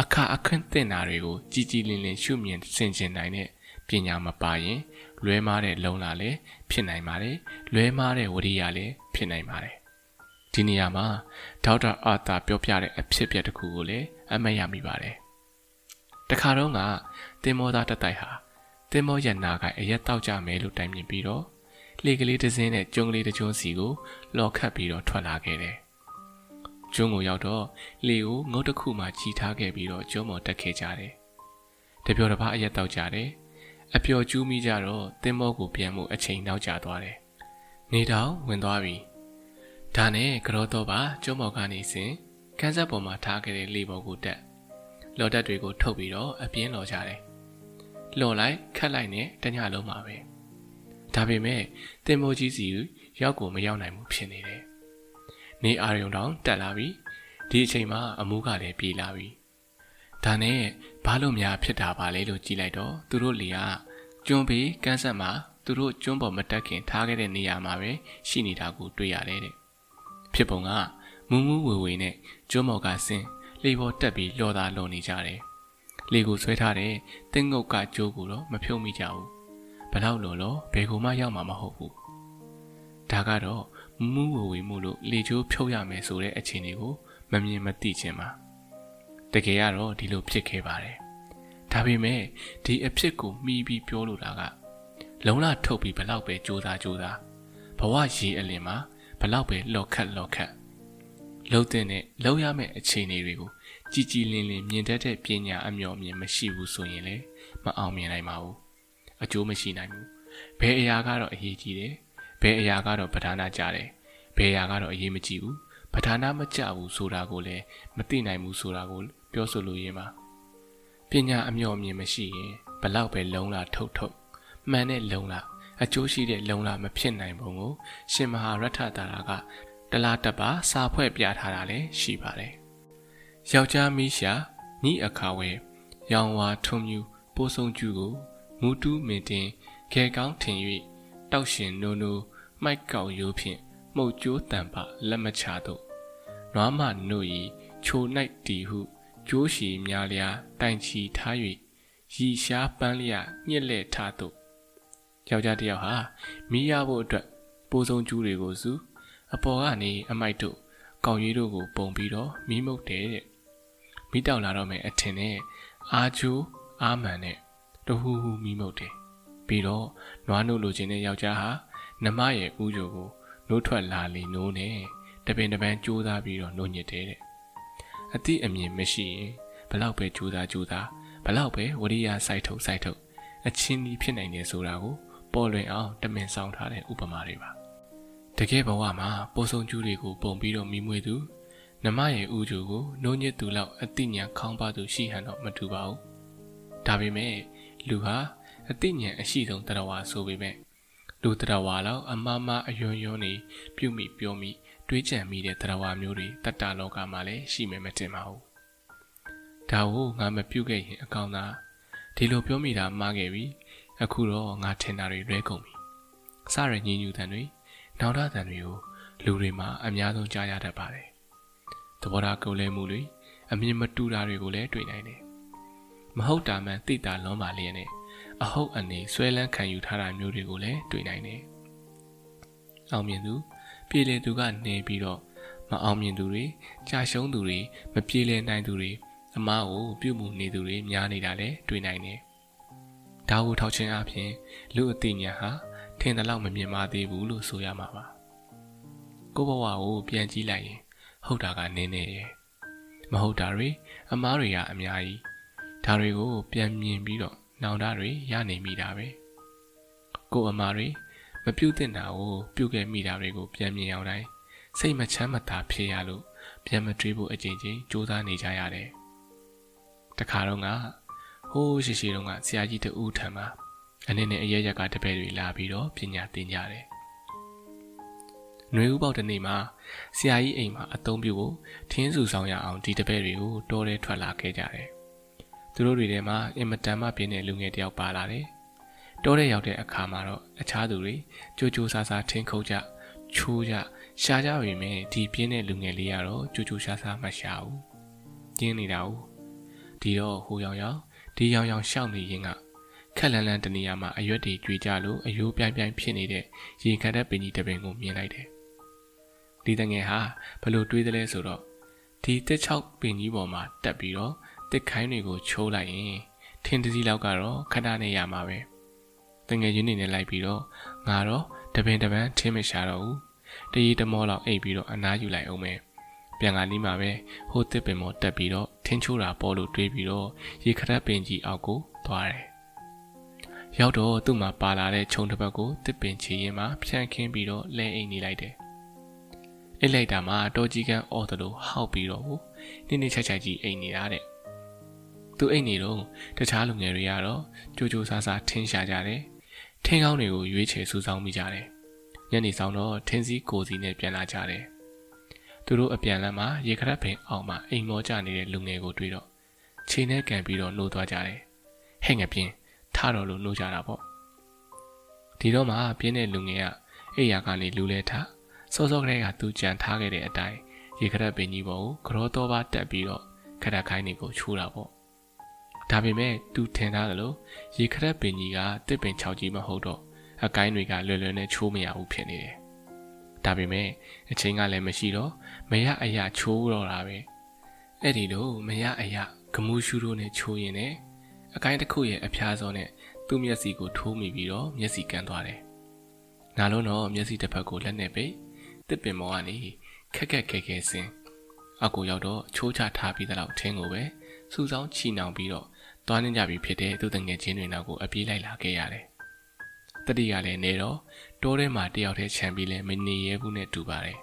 အခါအခန့်တင်တာတွေကိုကြည်ကြည်လင်လင်ရှုမြင်ဆင်ခြင်နိုင်တဲ့ပညာမပါရင်လွဲမားတဲ့လုံလာလည်းဖြစ်နိုင်ပါတယ်။လွဲမားတဲ့ဝရိယလည်းဖြစ်နိုင်ပါတယ်။ဒီနေရာမှာဒေါက်တာအာသာပြောပြတဲ့အဖြစ်အပျက်တစ်ခုကိုလည်းအမှတ်ရမိပါတယ်။တခါတော့ကတင်မောသားတတိုက်ဟာတင်မောရနာကအရက်တောက်ကြမယ်လို့တိုင်မြင်ပြီးတော့ လှေကလေးတစ်စင်းနဲ့ကျုံကလေးတစ်ကျုံးစီကိုလော်ခတ်ပြီးတော့ထွက်လာခဲ့တယ်။ကျုံးကိုရောက်တော့လှေကိုငုတ်တစ်ခုမှချီထားခဲ့ပြီးတော့ကျုံးပေါ်တက်ခဲ့ကြတယ်။တပြောတစ်ပါးအရက်တောက်ကြတယ်။အပျော်ကျူးမိကြတော့တင်းမောကိုပြန်မှုအချိန်နောက်ကျသွားတယ်။နေတောင်ဝင်သွားပြီ။ဒါနဲ့ကြောတော့ပါကျုံးပေါ်ကနေစဉ်ကန်းဆက်ပေါ်မှာထားခဲ့တဲ့လှေပေါ်ကိုတက်။လော်တက်တွေကိုထုတ်ပြီးတော့အပြင်းလော်ကြတယ်။လော်လိုက်ခတ်လိုက်နဲ့တညလုံးမှာပဲ။ ဒါပေမဲ့တင်မိုးကြီးစီရောက်ကိုမရောက်နိုင်ဘူးဖြစ်နေတယ်။နေအာရုံတောင်တက်လာပြီ။ဒီအချိန်မှာအမှုကလည်းပြေးလာပြီ။ဒါနဲ့ဘာလို့များဖြစ်တာပါလဲလို့ကြည့်လိုက်တော့သူတို့လေကကျွန်းဘေးကန်းဆက်မှာသူတို့ကျွန်းပေါ်မတက်ခင်ထားခဲ့တဲ့နေရာမှာပဲရှိနေတာကိုတွေ့ရတယ်တဲ့။ဖြစ်ပုံကမူးမူးဝေဝေနဲ့ကျွန်းပေါ်ကဆင်းလေပေါ်တက်ပြီးလော်သားလော်နေကြတယ်။လေကိုဆွဲထားတဲ့တင်းငုတ်ကကြိုးကိုတော့မဖြုံမိကြဘူး ဘလောက်လို့လို့ဘယ်ကိုမှရောက်မှာမဟုတ်ဘူးဒါကတော့မူးဝဝေမှုလို့လေချိုးဖြုတ်ရမယ်ဆိုတဲ့အခြေအနေကိုမမြင်မသိခြင်းပါတကယ်ကတော့ဒီလိုဖြစ်ခဲ့ပါတယ်ဒါပေမဲ့ဒီအဖြစ်ကိုမှီပြီးပြောလိုတာကလုံလထုတ်ပြီးဘလောက်ပဲစူးစားစူးစားဘဝရေအလင်မှာဘလောက်ပဲလော်ခတ်လော်ခတ်လှုပ်တဲ့နဲ့လှုပ်ရမယ့်အခြေအနေတွေကိုကြည်ကြည်လင်လင်မြင်တတ်တဲ့ပညာအမျှော်မြင်မရှိဘူးဆိုရင်လည်းမအောင်မြင်နိုင်ပါဘူး အကျိုးမရှိနိုင်ဘူးဘယ်အရာကတော့အရေးကြီးတယ်ဘယ်အရာကတော့ပဓာနာကြတယ်ဘယ်ရာကတော့အရေးမကြီးဘူးပဌာနာမကြဘူးဆိုတာကိုလည်းမသိနိုင်ဘူးဆိုတာကိုပြောဆိုလို့ရင်းပါပညာအမျှော်မြင်မရှိရင်ဘလောက်ပဲလုံလာထုတ်ထုတ်မှန်တဲ့လုံလာအကျိုးရှိတဲ့လုံလာမဖြစ်နိုင်ပုံကိုရှင်မဟာရထတာရာကတလားတက်ပါစာဖွဲ့ပြထားတာလည်းရှိပါတယ်ယောက်ျားမိရှာညီအခါဝဲရောင်ဝါထုံမြူပိုးဆုံကျူကို မူတူးမင်တင်ခဲကောင်းထင်၍တောက်ရှင်နိုးနိုးမိုက်ကောက်ရိုးဖြင့်မှုတ်ကျိုးတံပလက်မချတော့နွားမနို့ဤချို၌တီဟုကျိုးရှည်များလျာတိုင်ချီထား၍ရီရှားပန်းလျညှက်လက်ထားတော့ယောက်ျားတစ်ယောက်ဟာမိရဖို့အတွက်ပိုးဆုံးကျူးတွေကိုစုအပေါ်ကနေအမိုက်တို့ကောက်ရွေးတို့ကိုပုံပြီးတော့မိမုတ်တယ်တဲ့မိတောက်လာတော့မယ်အထင်နဲ့အာချိုးအာမန်နဲ့ တဟူဟူမိမုတ်တယ်ပြီးတော့နွားနို့လိုချင်တဲ့ယောက်ျားဟာနမရဲ့ဥကြိုကိုနိုးထွက်လာလီနိုးနဲ့တပင်တပန်းကြိုးစားပြီးတော့နှုတ်ညစ်တယ်တဲ့အတိအမြင်မရှိရင်ဘလောက်ပဲကြိုးစားကြိုးစားဘလောက်ပဲဝရိယစိုက်ထုတ်စိုက်ထုတ်အချင်းကြီးဖြစ်နိုင်တယ်ဆိုတာကိုပေါ်လွင်အောင်တမင်ဆောင်ထားတဲ့ဥပမာတွေပါတကယ်ဘဝမှာပိုးဆုံကျူးတွေကိုပုံပြီးတော့မိမွေသူနမရဲ့ဥကြိုကိုနှုံးညစ်သူလောက်အတိညာခေါင်းပါသူရှိဟန်တော့မတူပါဘူးဒါပေမဲ့ လူဟာအတိညာအရှိဆုံးတရားဝါဆိုပေမဲ့လူတရားဝါလောက်အမမအယွန်းယွန်းနေပြုမိပြောမိတွေးကြံမိတဲ့တရားဝါမျိုးတွေတတ္တလောကမှာလည်းရှိမယ်မတင်ပါဘူးဒါကိုငါမပြုတ်ခဲ့ရင်အကောင်းသားဒီလိုပြောမိတာမှားခဲ့ပြီအခုတော့ငါထင်တာတွေလွဲကုန်ပြီစရညင်ညူတန်တွေနောက်ထတန်တွေကိုလူတွေမှာအများဆုံးကြားရတတ်ပါတယ်သဘောထားကိုယ်လဲမှုတွေအမြင်မတူတာတွေကိုလည်းတွေ့နိုင်တယ် မဟုတ်တာမှန်သိတာလွန်ပါလျက်နဲ့အဟုတ်အနေဆွဲလန်းခံယူထားတာမျိုးတွေကိုလည်းတွေ့နိုင်တယ်အောင်မြင်သူပြည်လေသူကနေပြီးတော့မအောင်မြင်သူတွေကြာရှုံးသူတွေမပြေလည်နိုင်သူတွေအမားကိုပြုတ်မှုနေသူတွေများနေတာလည်းတွေ့နိုင်တယ်။ဒါကိုထောက်ချင်းအပြင်လူအသိဉာဏ်ဟာထင်တယ်လို့မမြင်ပါသေးဘူးလို့ဆိုရမှာပါ။ကိုဘဝကိုပြန်ကြည့်လိုက်ရင်ဟုတ်တာကနင်းနေတယ်။မဟုတ်တာတွေအမားတွေကအများကြီး ဒါတွေကိုပြန်မြင်ပြီးတော့နောင်တတွေရနေမိတာပဲ။ကိုအမားတွေမပြုတ်တင်တာကိုပြုတ်ခဲ့မိတာတွေကိုပြန်မြင်အောင်တိုင်းစိတ်မချမ်းမသာဖြစ်ရလို့ပြန်မတွေးဖို့အကြိမ်ကြိမ်စူးစမ်းနေကြရတယ်။တခါတော့ကဟိုးရှိရှိတုန်းကဆရာကြီးတဦးထံမှာအနေနဲ့အရရက်ကတပည့်တွေလာပြီးတော့ပညာသင်ကြတယ်။ຫນွေဥပေါက်တနေ့မှာဆရာကြီးအိမ်မှာအသုံးပြုဖို့ထင်းစုဆောင်ရအောင်ဒီတပည့်တွေကိုတောထဲထွက်လာခဲ့ကြတယ်။ သူတို့တွေထဲမှာအင်မတန်မှပြင်းတဲ့လူငယ်တယောက်ပါလာတယ်။တောထဲရောက်တဲ့အခါမှာတော့အခြားသူတွေကြိုးကြိုးဆာဆာထင်းခုတ်ကြချိုးကြရှားကြပေမဲ့ဒီပြင်းတဲ့လူငယ်လေးကတော့ကြိုးကြိုးဆာဆာမရှာဘူး။ကျင်းနေတာ ਉ ဒီတော့ဟိုရောင်ရောင်ဒီရောင်ရောင်ရှောက်နေရင်ကခက်လန်းလန်းတနေရာမှာအရွက်တွေကြွေကြလို့အယိုးပြိုင်ပြိုင်ဖြစ်နေတဲ့ရေခတ်တဲ့ပင်ကြီးတပင်ကိုမြင်လိုက်တယ်။ဒီတငယ်ဟာဘလို့တွေးသလဲဆိုတော့ဒီတက်ချောက်ပင်ကြီးပေါ်မှာတက်ပြီးတော့ တစ်ခိုင်းတွေကိုချိုးလိုက်ရင်ထင်းတစည်းလောက်ကတော့ခဏနဲ့ရမှာပဲ။တငယ်ချင်းနေနဲ့လိုက်ပြီးတော့ငါတော့တပင်တပန်းထင်းမရှာတော့ဘူး။တရီတမောလောက်အိပ်ပြီးတော့အနားယူလိုက်အောင်မယ်။ပြန်လာနီးမှာပဲဟိုတစ်ပင်မော်တက်ပြီးတော့ထင်းချိုးတာပေါ်လို့တွေးပြီးတော့ရေခရက်ပင်ကြီးအောက်ကိုသွားတယ်။ရောက်တော့သူ့မှာပါလာတဲ့ခြုံတစ်ပတ်ကိုတစ်ပင်ချီရင်မှာဖြန့်ခင်းပြီးတော့လဲအိမ်နေလိုက်တယ်။အိတ်လိုက်တာမှာတော်ကြီးကန်းအော်တလို့ဟောက်ပြီးတော့နင်းနေချိုက်ချိုက်ကြီးအိမ်နေတာတဲ့။ သူအိမ်နေတော့တခြားလူငယ်တွေကတော့ကြိုးကြိုးဆာဆာထင်းရှာကြတယ်။ထင်းကောင်းတွေကိုရွေးချယ်စူးစောင်းမိကြတယ်။ညနေဆောင်တော့ထင်းစည်းကိုစီနဲ့ပြန်လာကြတယ်သူတို့အပြန်လမ်းမှာရေခရက်ပင်အောင်မှာအိမ်မောကြနေတဲ့လူငယ်ကိုတွေ့တော့ခြေနဲ့ကန်ပြီးတော့နှိုးသွားကြတယ်။ဟဲ့ငပြင်းထတော့လို့နှိုးကြတာပေါ့။ဒီတော့မှပြင်းတဲ့လူငယ်ကအိယာကနေလူလဲထားစောစောကလေးကသူကြံထားခဲ့တဲ့အတိုင်းရေခရက်ပင်ကြီးပေါ်ကိုကြောတော်ပါတက်ပြီးတော့ခရက်ခိုင်းနေကိုချိုးတာပေါ့။ ဒါပေမဲ့သူထင်ထားသလိုရေခရက်ပင်ကြီးကတစ်ပင်6ကြီးမဟုတ်တော့အကိုင်းတွေကလွယ်လွယ်နဲ့ချိုးမရဘူးဖြစ်နေတယ်။ဒါပေမဲ့အချိန်ကလည်းမရှိတော့မရအရာချိုးတော့တာပဲအဲ့ဒီလိုမရအရာဂမူးရှူတို့နဲ့ချိုးရင်လည်းအကိုင်းတစ်ခုရဲ့အဖျားစောနဲ့သူ့မျက်စိကိုထိုးမိပြီးတော့မျက်စိကန်းသွားတယ်။နာလုံးတော့မျက်စိတစ်ဖက်ကိုလက်နဲ့ပိတ်တစ်ပင်မောကနေခက်ခက်ခဲခဲဆင်းအကူရောက်တော့ချိုးချထားပြီးတဲ့လောက်ထင်းကိုပဲစူဆောင်းချီနှောင်ပြီးတော့ သွားနေကြပြီဖြစ်တဲ့သူတငယ်ချင်းတွေနောက်ကိုအပြေးလိုက်လာခဲ့ရတယ်။တတိကလည်းနေတော့တိုးထဲမှာတယောက်တည်းခြံပြီးလဲမနေရဲဘူးနဲ့တူပါတယ်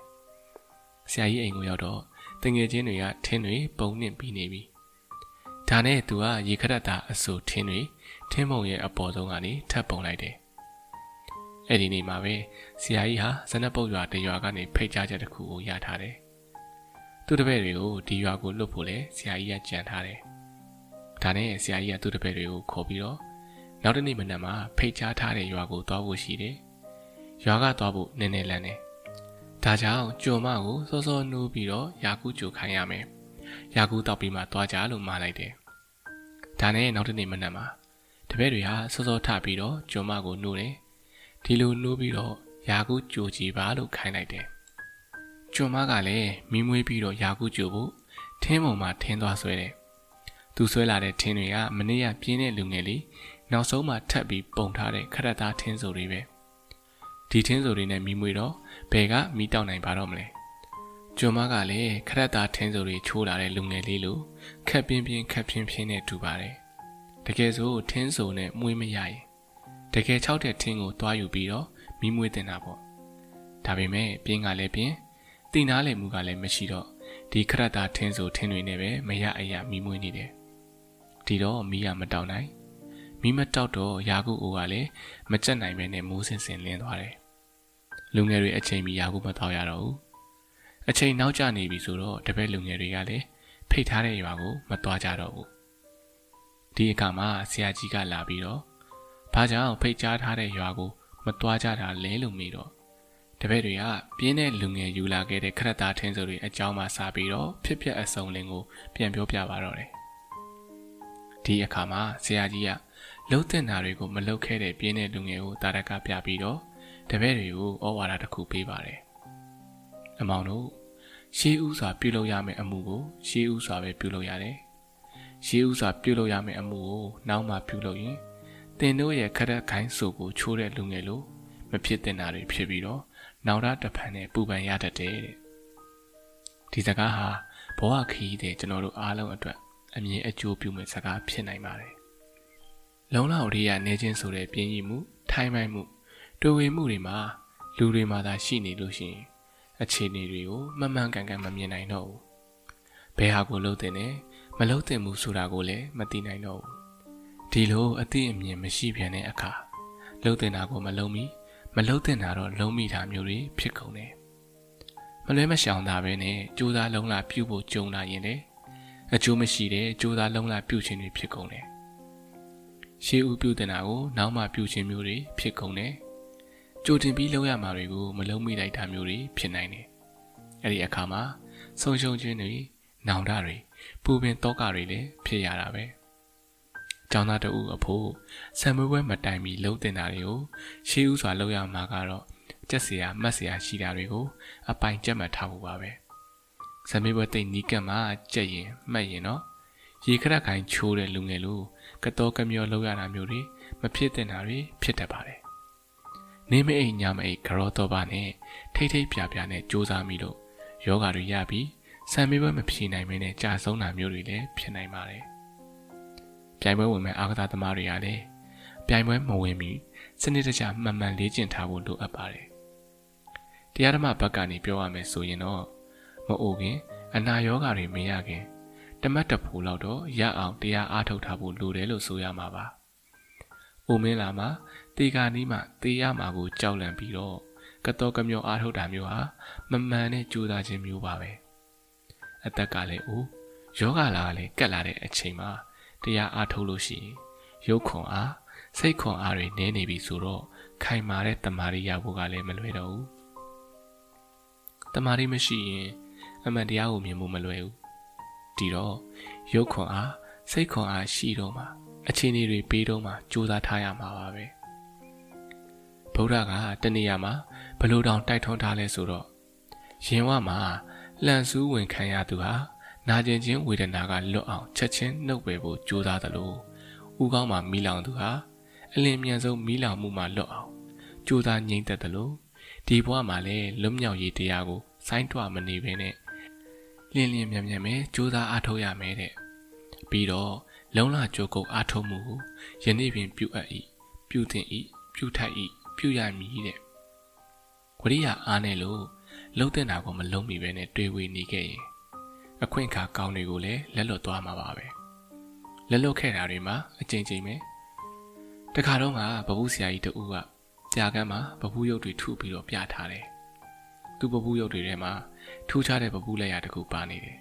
ဆရာကြီးအိမ်ကိုရောက်တော့တငယ်ချင်းတွေကထင်းတွေပုံနှင့်ပြီးနေပြီဒါနဲ့သူကရေခရက်တာအဆူထင်းတွေထင်းမုံရဲ့အပေါ်ဆုံးကနေထပ်ပုံလိုက်တယ်အဲ့ဒီနေ့မှာပဲဆရာကြီးဟာဇနပုတ်ရွာတရွာကနေဖိတ်ကြားချက်တစ်ခုကိုရထားတယ်သူတပည့်တွေကိုဒီရွာကိုလွတ်ဖို့လဲဆရာကြီးကကြံထားတယ် ဒါနဲ့ဆရာကြီးကသူ့တပည့်တွေကိုခေါ်ပြီးတော့နောက်တနေ့မနက်မှာဖိတ်ကြားထားတဲ့ရွာကိုသွားဖို့ရှိတယ်။ရွာကသွားဖို့နည်းနည်းလန်းတယ်။ဒါကြောင့်ကြုံမကိုစောစောနှိုးပြီးတော့ယာကူးကြိုခိုင်းရမယ်။ယာကူးတောက်ပြီးမှသွားကြလို့မှားလိုက်တယ်။ဒါနဲ့နောက်တနေ့မနက်မှာတပည့်တွေဟာစောစောထပြီးတော့ကြုံမကိုနှိုးတယ်။ဒီလိုနှိုးပြီးတော့ယာကူးကြိုကြည့်ပါလို့ခိုင်းလိုက်တယ်။ကြုံမကလည်းမီးမွေးပြီးတော့ယာကူးကြိုဖို့ထင်းပုံမှာထင်းသွားဆွဲတယ်။ သူဆွဲလာတဲ့ထင်းတွေကမနေ့ကပြင်းတဲ့လူငယ်လေးနောက်ဆုံးမှထပ်ပြီးပုံထားတဲ့ခရက်သားထင်းဆိုတွေပဲဒီထင်းဆိုတွေနဲ့မိမွေတော့ဘယ်ကမိတောက်နိုင်ပါတော့မလဲကျွမ်းမကလည်းခရက်သားထင်းဆိုတွေချိုးလာတဲ့လူငယ်လေးလိုခက်ပြင်းပြင်းခက်ပြင်းပြင်းနဲ့တူပါတယ်တကယ်ဆိုထင်းဆိုနဲ့မွေးမရရင်တကယ်ချောက်တဲ့ထင်းကိုတွားယူပြီးတော့မိမွေးတင်တာပေါ့ဒါပေမဲ့ပြင်းကလည်းပြင်းတင်နာလေမှုကလည်းမရှိတော့ဒီခရက်သားထင်းဆိုထင်းတွေနဲ့ပဲမရအရာမိမွေးနေတယ် ဒီတော့မိရမတောက်နိုင်မိမတောက်တော့ယာကုအိုကလည်းမကြက်နိုင်ပဲနဲ့မိုးစင်စင်လင်းသွားတယ်။လူငယ်တွေအချိန်မီယာကုမတော့ရတော့ဘူး။အချိန်နောက်ကျနေပြီဆိုတော့တပည့်လူငယ်တွေကလည်းဖိတ်ထားတဲ့ရွာကိုမသွားကြတော့ဘူး။ဒီအခါမှာဆရာကြီးကလာပြီးတော့ဘာကြောင့်ဖိတ်ကြားထားတဲ့ရွာကိုမသွားကြတာလဲလို့မေးတော့တပည့်တွေကပြင်းတဲ့လူငယ်ယူလာခဲ့တဲ့ခရက်သားထင်းစုတွေအကြောင်းမှစပြီးတော့ဖြစ်ပျက်အစုံလင်ကိုပြန်ပြောပြပါတော့တယ်။ ဒီအခါမှာဆရာကြီးကလှုပ်တဲ့နာတွေကိုမလှုပ်ခဲ့တဲ့ပြင်းတဲ့လူငယ်ကိုတာရကပြပြီးတော့တပည့်တွေကိုဩဝါဒတစ်ခုပေးပါတယ်။အမောင်တို့ရှေးဥစွာပြုလုပ်ရမယ့်အမှုကိုရှေးဥစွာပဲပြုလုပ်ရတယ်။ရှေးဥစွာပြုလုပ်ရမယ့်အမှုကိုနောက်မှပြုလုပ်ရင်တင်တို့ရဲ့ခရက်ခိုင်းဆိုကိုချိုးတဲ့လူငယ်လိုမဖြစ်တဲ့နာတွေဖြစ်ပြီးတော့နောက်ရတဖန်နဲ့ပူပန်ရတတ်တယ်တဲ့။ဒီစကားဟာဘဝခရီးတဲ့ကျွန်တော်တို့အားလုံးအတွက် အမြင်အကျိုးပြုမဲ့စကားဖြစ်နိုင်ပါတယ်လုံလောက်ရေးရနေခြင်းဆိုတဲ့ပြင်းရည်မှုထိုင်းမိုင်းမှုတွေ့ဝေမှုတွေမှာလူတွေမှာသာရှိနေလို့ရှိရင်အခြေအနေတွေကိုမှန်မှန်ကန်ကန်မမြင်နိုင်တော့ဘူးဘယ်ဟာကိုလှုပ်တဲ့နဲ့မလှုပ်တဲ့မှုဆိုတာကိုလည်းမသိနိုင်တော့ဘူးဒီလိုအသိအမြင်မရှိပြန်တဲ့အခါလှုပ်တဲ့နာကိုမလုံမီမလှုပ်တဲ့နာတော့လုံမိတာမျိုးတွေဖြစ်ကုန်တယ်မလွဲမရှောင်တာပဲနဲ့ကြိုးစားလုံးလာပြုတ်ဖို့ကြုံလာရင်လေ အကျိုးမရှိတဲ့ကြိုးစားလုံးလာပြုတ်ခြင်းတွေဖြစ်ကုန်တယ်ရှေးဦးပြုတင်တာကိုနောက်မှပြုခြင်းမျိုးတွေဖြစ်ကုန်တယ်။ကြိုတင်ပြီးလုပ်ရမှာတွေကိုမလုပ်မိလိုက်တာမျိုးတွေဖြစ်နိုင်တယ်။အဲ့ဒီအခါမှာဆုံးရှုံးခြင်းတွေနောင်တတွေပူပင်တောကတွေလည်းဖြစ်ရတာပဲ။ကျောင်းသားတဦးအဖို့ဆံမွေးပွဲမတိုင်မီလှုပ်တင်တာတွေကိုရှေးဦးစွာလုပ်ရမှာကတော့ကြက်စရာမတ်စရာရှိတာတွေကိုအပိုင်ကြက်မှတ်ထားဖို့ပါပဲ။ ဆံမွေးပွဲတိတ်နီးကပ်မှကြက်ရင်မှတ်ရင်တော့ရေခရက်ခိုင်ချိုးတဲ့လူငယ်လိုကတော်ကမျောလောက်ရတာမျိုးတွေမဖြစ်တဲ့နာတွေဖြစ်တတ်ပါတယ်။နေမအိမ်ညမအိမ်ကရောတော့ပါနဲ့ထိတ်ထိတ်ပြပြနဲ့စူးစမ်းမိလို့ယောဂါတွေရပြီးဆံမေးပွဲမဖြေနိုင်မင်းနဲ့ကြာဆုံးတာမျိုးတွေလည်းဖြစ်နိုင်ပါတယ်။ပြိုင်ပွဲဝင်မဲ့အာကစားသမားတွေကလည်းပြိုင်ပွဲမဝင်မီစနစ်တကျမှန်မှန်လေ့ကျင့်ထားဖို့လိုအပ်ပါတယ်။တရားဓမ္မဘက်ကနေပြောရမယ်ဆိုရင်တော့ မအိုခင်အနာယောဂါတွေမရခင်တမတ်တဖိုးလောက်တော့ရအောင်တရားအားထုတ်ထားဖို့လိုတယ်လို့ဆိုရမှာပါ။အိုမင်းလာမှာတေကာနီးမှတေးရမှာကိုကြောက်လန့်ပြီးတော့ကတော်ကမျောအားထုတ်တာမျိုးဟာမမှန်တဲ့ကြိုးစားခြင်းမျိုးပါပဲ။အသက်ကလည်းအိုယောဂလာကလည်းကက်လာတဲ့အချိန်မှာတရားအားထုတ်လို့ရှိရင်ရုပ်ခွန်အားစိတ်ခွန်အားတွေနည်းနေပြီဆိုတော့ခိုင်မာတဲ့တမာရီရဖို့ကလည်းမလွယ်တော့ဘူး။တမာရီမရှိရင် အမှန်တရားကိုမြင်ဖို့မလွယ်ဘူးဒီတော့ရုပ်ခွန်အားစိတ်ခွန်အားရှိတော့မှအခြေအနေတွေပေးတော့မှစူးစမ်းထားရမှာပါပဲဗုဒ္ဓကတနေရာမှာဘလို့တောင်တိုက်ထွန်းထားလဲဆိုတော့ရင်ဝမှာလှန်စူးဝင်ခံရသူဟာနာကျင်ခြင်းဝေဒနာကလွတ်အောင်ချက်ချင်းနှုတ်ပယ်ဖို့ကြိုးစားသလိုဥကောင်းမှာမီးလောင်သူဟာအလင်းမြန်ဆုံးမီးလောင်မှုမှာလွတ်အောင်ကြိုးစားငြိမ့်သက်သလိုဒီဘဝမှာလည်းလွတ်မြောက်ရေးတရားကိုစိုင်းတွမနေဘဲနဲ့ လင်းလင်းမြန်မြန်ပဲစူးစမ်းအားထုတ်ရမယ်တဲ့ပြီးတော့လုံလကြိုးကုပ်အားထုတ်မှုယနေ့ပင်ပြုအပ်၏ပြုသင့်၏ပြုထိုက်ဤပြုရမည်တဲ့ဝရိယအားနဲ့လို့လှုပ်တဲ့နာကိုမလုံးမိပဲနဲ့တွေးဝေနေခဲ့ရင်အခွင့်အခါကောင်းတွေကိုလည်းလက်လွတ်သွားမှာပါပဲလက်လွတ်ခဲ့တာတွေမှာအကျဉ်းချင်းပဲတခါတော့ကဘဘူးဆရာကြီးတူကကြာကန်းမှာဘဘူးရုပ်တွေထုပြီးတော့ပြထားတယ်သူ့ဘဘူးရုပ်တွေထဲမှာ ထူးခြားတဲ့ဘဘူးလက်ရာတစ်ခုပါနေတယ်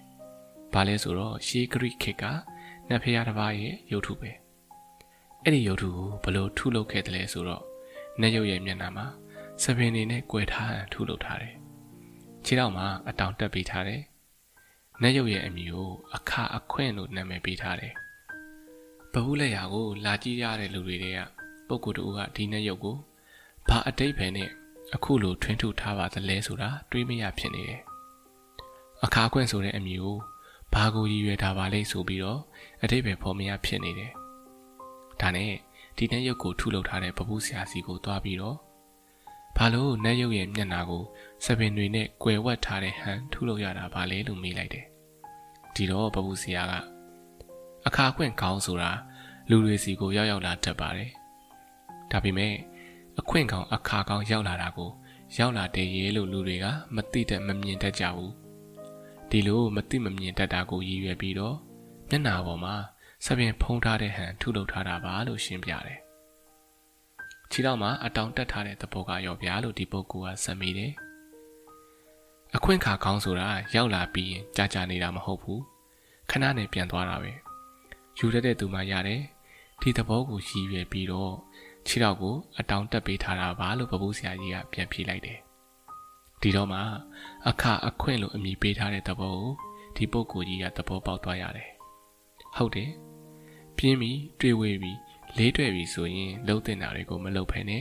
ဘာလဲဆိုတော့ရှေးဂရိခေတ်ကနတ်ဖျားတစ်ပါးရဲ့ရုပ်ထုပဲအဲ့ဒီရုပ်ထုကိုဘလို့ထုလုပ်ခဲ့တယ်လဲဆိုတော့နတ်ရုပ်ရဲ့မျက်နှာမှာစပင်နေနဲ့꿰ထားထုလုပ်ထားတယ်ခြေထောက်မှာအတောင်တက်ပေးထားတယ်နတ်ရုပ်ရဲ့အမည်ကိုအခါအခွင့်လို့နာမည်ပေးထားတယ်ဘဘူးလက်ရာကိုလာကြည့်ရတဲ့လူတွေတွေကပုဂ္ဂိုလ်တူကဒီနတ်ရုပ်ကိုဘာအတိတ်ပဲနဲ့အခုလိုထွင်းထုထားပါသလဲဆိုတာတွေးမရဖြစ်နေတယ် အခါခွင့်ဆိုတဲ့အမည်ကိုဘာကိုရည်ရွယ်ထားပါလဲဆိုပြီးတော့အတိတ်ပဲဖော်မရဖြစ်နေတယ်ဒါနဲ့ဒီနတ်ရုပ်ကိုထုလုပ်ထားတဲ့ပပူးဆရာစီကိုတွားပြီးတော့ဘာလို့နတ်ရုပ်ရဲ့မျက်နှာကိုစပင်တွေနဲ့꿰ဝက်ထားတဲ့ဟန်ထုလုပ်ရတာပါလဲလို့မေးလိုက်တယ်ဒီတော့ပပူးဆရာကအခါခွင့်ကောင်းဆိုတာလူတွေစီကိုရောက်ရောက်လာတတ်ပါတယ်ဒါပေမဲ့အခွင့်ကောင်းအခါကောင်းရောက်လာတာကို ရောက်လာတဲ့ရေလို့လူတွေကမသိတတ်မမြင်တတ်ကြဘူး ဒီလိုမသိမမြင်တတ်တာကိုရည်ရွယ်ပြီးတော့မျက်နှာပေါ်မှာစပင်ဖုံးထားတဲ့ဟန်ထုလုပ်ထားတာပါလို့ရှင်းပြတယ်ခြေထောက်မှာအတောင်တက်ထားတဲ့သဘောကရောဗျာလို့ဒီပုဂ္ဂိုလ်ကဆက်မိတယ်အခွင့်ခါကောင်းဆိုတာရောက်လာပြီးရင်ကြာကြာနေတာမဟုတ်ဘူးခဏနဲ့ပြန်သွားတာပဲယူရတဲ့သူမှရတယ်ဒီသဘောကိုရည်ရွယ်ပြီးတော့ခြေထောက်ကိုအတောင်တက်ပေးထားတာပါလို့ပပူးဆရာကြီးကပြန်ဖြေလိုက်တယ် ဒီတော့မှအခအခွင့်လို့အမည်ပေးထားတဲ့သဘောကိုဒီပုဂ္ဂိုလ်ကြီးကသဘောပေါက်သွားရတယ်ဟုတ်တယ်ပြင်းပြီးတွေ့ဝေးပြီးလေးတွေ့ပြီးဆိုရင်လှုပ်တင်တာတွေကိုမလှုပ်ဖ ೇನೆ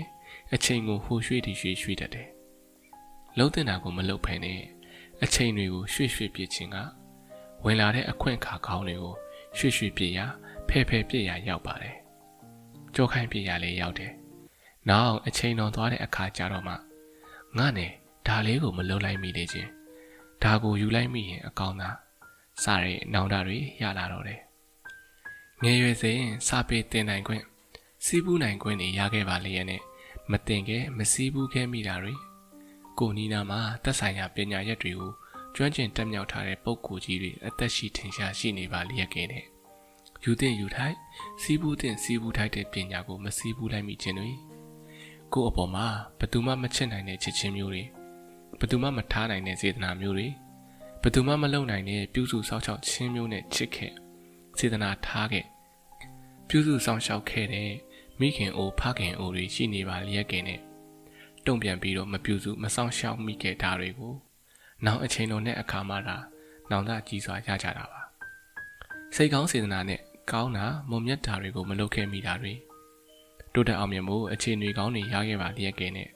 အချိန်ကိုဟိုရွှေ့တီရွှေ့ရွှေ့တတ်တယ်လှုပ်တင်တာကိုမလှုပ်ဖ ೇನೆ အချိန်တွေကိုရွှေ့ရွှေ့ပြစ်ခြင်းကဝင်လာတဲ့အခွင့်အခါကောင်းတွေကိုရွှေ့ရွှေ့ပြစ်ရဖဲဖဲပြစ်ရရောက်ပါတယ်ကြောခိုင်းပြစ်ရလည်းရောက်တယ်နောက်အချိန်တော်သွားတဲ့အခါကျတော့မှငါနဲ့ ဒါလေးကိုမလုံးလိုက်မိနေချင်းဒါကိုယူလိုက်မိရင်အကောင်းသားစတဲ့နောင်တတွေရလာတော့တယ်ငယ်ရွယ်စဉ်စာပေတင်နိုင်ခွင့်စီးပူးနိုင်ခွင့်တွေရခဲ့ပါလေရဲ့နဲ့မတင်ခဲ့မစီးပူးခဲ့မိတာတွေကိုနီနာမှာသက်ဆိုင်ရာပညာရက်တွေကိုကျွမ်းကျင်တက်မြောက်ထားတဲ့ပုံကိုကြီးတွေအသက်ရှိထင်ရှားရှိနေပါလျက်ခဲ့တဲ့ယူတဲ့ယူထိုက်စီးပူးတဲ့စီးပူးထိုက်တဲ့ပညာကိုမစီးပူးလိုက်မိခြင်းတွေကိုအပေါ်မှာဘယ်သူမှမချစ်နိုင်တဲ့ချစ်ချင်းမျိုးတွေ ဘယ်သူမှမထားနိုင်တဲ့စေတနာမျိုးတွေဘယ်သူမှမလုပ်နိုင်တဲ့ပြုစုစောင့်ရှောက်ခြင်းမျိုးနဲ့ချစ်ခဲ့စေတနာထားခဲ့ပြုစုစောင့်ရှောက်ခဲ့တဲ့မိခင်အိုဖခင်အိုတွေရှိနေပါလျက်ကင်နဲ့တုံ့ပြန်ပြီးတော့မပြုစုမစောင့်ရှောက်မိခဲ့တာတွေကိုနောက်အချိန်တော်နဲ့အခါမှသာနောင်တကြီးစွာရကြတာပါစိတ်ကောင်းစေတနာနဲ့ကောင်းတာမုံမြတ်တာတွေကိုမလုပ်ခဲ့မိတာတွေတိုးတက်အောင်မြင်မှုအခြေအနေကောင်းတွေရခဲ့ပါလျက်ကင်နဲ့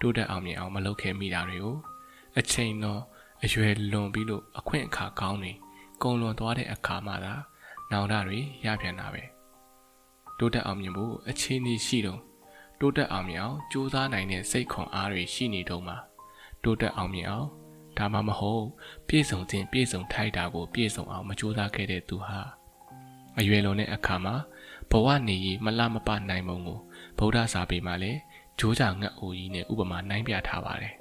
တိုးတက်အောင်မြင်အောင်မလုပ်ခဲ့မိတာတွေကိုအချိန်တော်အရွယ်လွန်ပြီးလို့အခွင့်အခါကောင်းတွေကုံလွန်သွားတဲ့အခါမှသာနောင်တတွေရပြန်တာပဲတိုးတက်အောင်မြင်ဖို့အခြေအနေရှိတော့တိုးတက်အောင်မြင်အောင်ကြိုးစားနိုင်တဲ့စိတ်ခွန်အားတွေရှိနေတော့မှာတိုးတက်အောင်မြင်အောင်ဒါမှမဟုတ်ပြည့်စုံခြင်းပြည့်စုံထိုက်တာကိုပြည့်စုံအောင်မကြိုးစားခဲ့တဲ့သူဟာအရွယ်လွန်တဲ့အခါမှာဘဝနေရမလမပနိုင်ပုံကိုဗုဒ္ဓစာပေမှာလည်း ဂျိုးကြငတ်အိုကြီးနဲ့ဥပမာနိုင်ပြထားပါတယ်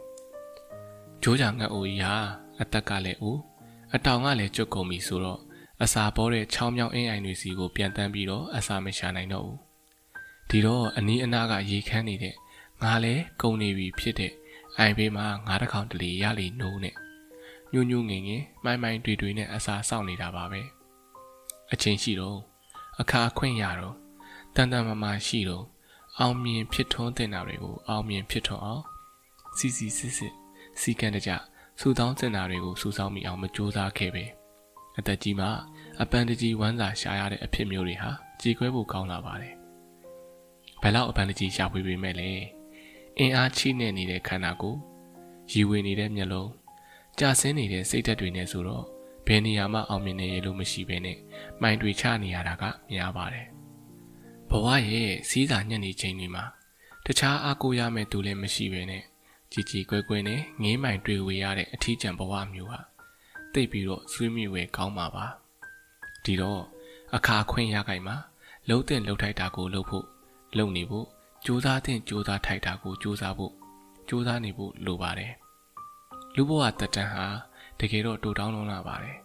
ဂျိုးကြငတ်အိုကြီးဟာအသက်ကလည်းအိုအတောင်ကလည်းကျွတ်ကုန်ပြီဆိုတော့အစာပေါ်တဲ့ချောင်းမြောင်းအင်းအိုင်တွေစီကိုပြန်တန်းပြီးတော့အစာမရှာနိုင်တော့ဘူးဒီတော့အနီးအနားကရေခမ်းနေတဲ့ငါလည်းကုန်နေပြီဖြစ်တဲ့အိုင်ဘေးမှာငါးတစ်ခေါင်တလီရလီနိုးနဲ့ညူးညူးငင်ငင်မိုင်းမိုင်းတွေ့တွေ့နဲ့အစာစောင့်နေတာပါပဲအချင်းရှိတော့အခါခွင့်ရတော့တန်တန်မာမာရှိတော့ အောင်မြင်ဖြစ်ထွန်းတဲ့နာတွေကိုအောင်မြင်ဖြစ်ထွန်းအောင်စီစီစစ်စစ်စီကံတကြစူတောင်းတင်တာတွေကိုစူဆောင်းမိအောင်မကြိုးစားခဲ့ပဲအသက်ကြီးမှအပန်းတကြီးဝမ်းသာရှာရတဲ့အဖြစ်မျိုးတွေဟာကြေခွဲဖို့ကောင်းလာပါတယ်ဘယ်လောက်အပန်းတကြီးရှာဖွေပေမဲ့လဲအင်အားချိနဲ့နေတဲ့ခန္ဓာကိုယ်ရည်ဝေနေတဲ့မျက်လုံးကြာဆင်းနေတဲ့စိတ်ဓာတ်တွေနဲ့ဆိုတော့ဘယ်နေရာမှအောင်မြင်နေရလို့မရှိဘဲနဲ့မိုင်တွေချနေရတာကများပါတယ် ဘဝရဲ့စီးစာညံ့နေချိန်တွေမှာတခြားအားကိုးရမယ့်သူလည်းမရှိဘဲနဲ့ကြည်ကြည်ကွဲကွဲနဲ့ငေးမိုင်တွေ့ဝေရတဲ့အထီးကျန်ဘဝမျိုးဟာတိတ်ပြီးတော့ဆွေးမြေ့ဝဲကောင်းပါပါဒီတော့အခါခွင့်ရခိုင်မှာလှုပ်တဲ့လှုပ်ထိုက်တာကိုလှုပ်ဖို့လှုပ်နေဖို့ကြိုးစားတဲ့ကြိုးစားထိုက်တာကိုကြိုးစားဖို့ကြိုးစားနေဖို့လိုပါတယ်လူဘဝတက်တန်းဟာတကယ်တော့တူတောင်းလုံးလာပါတယ်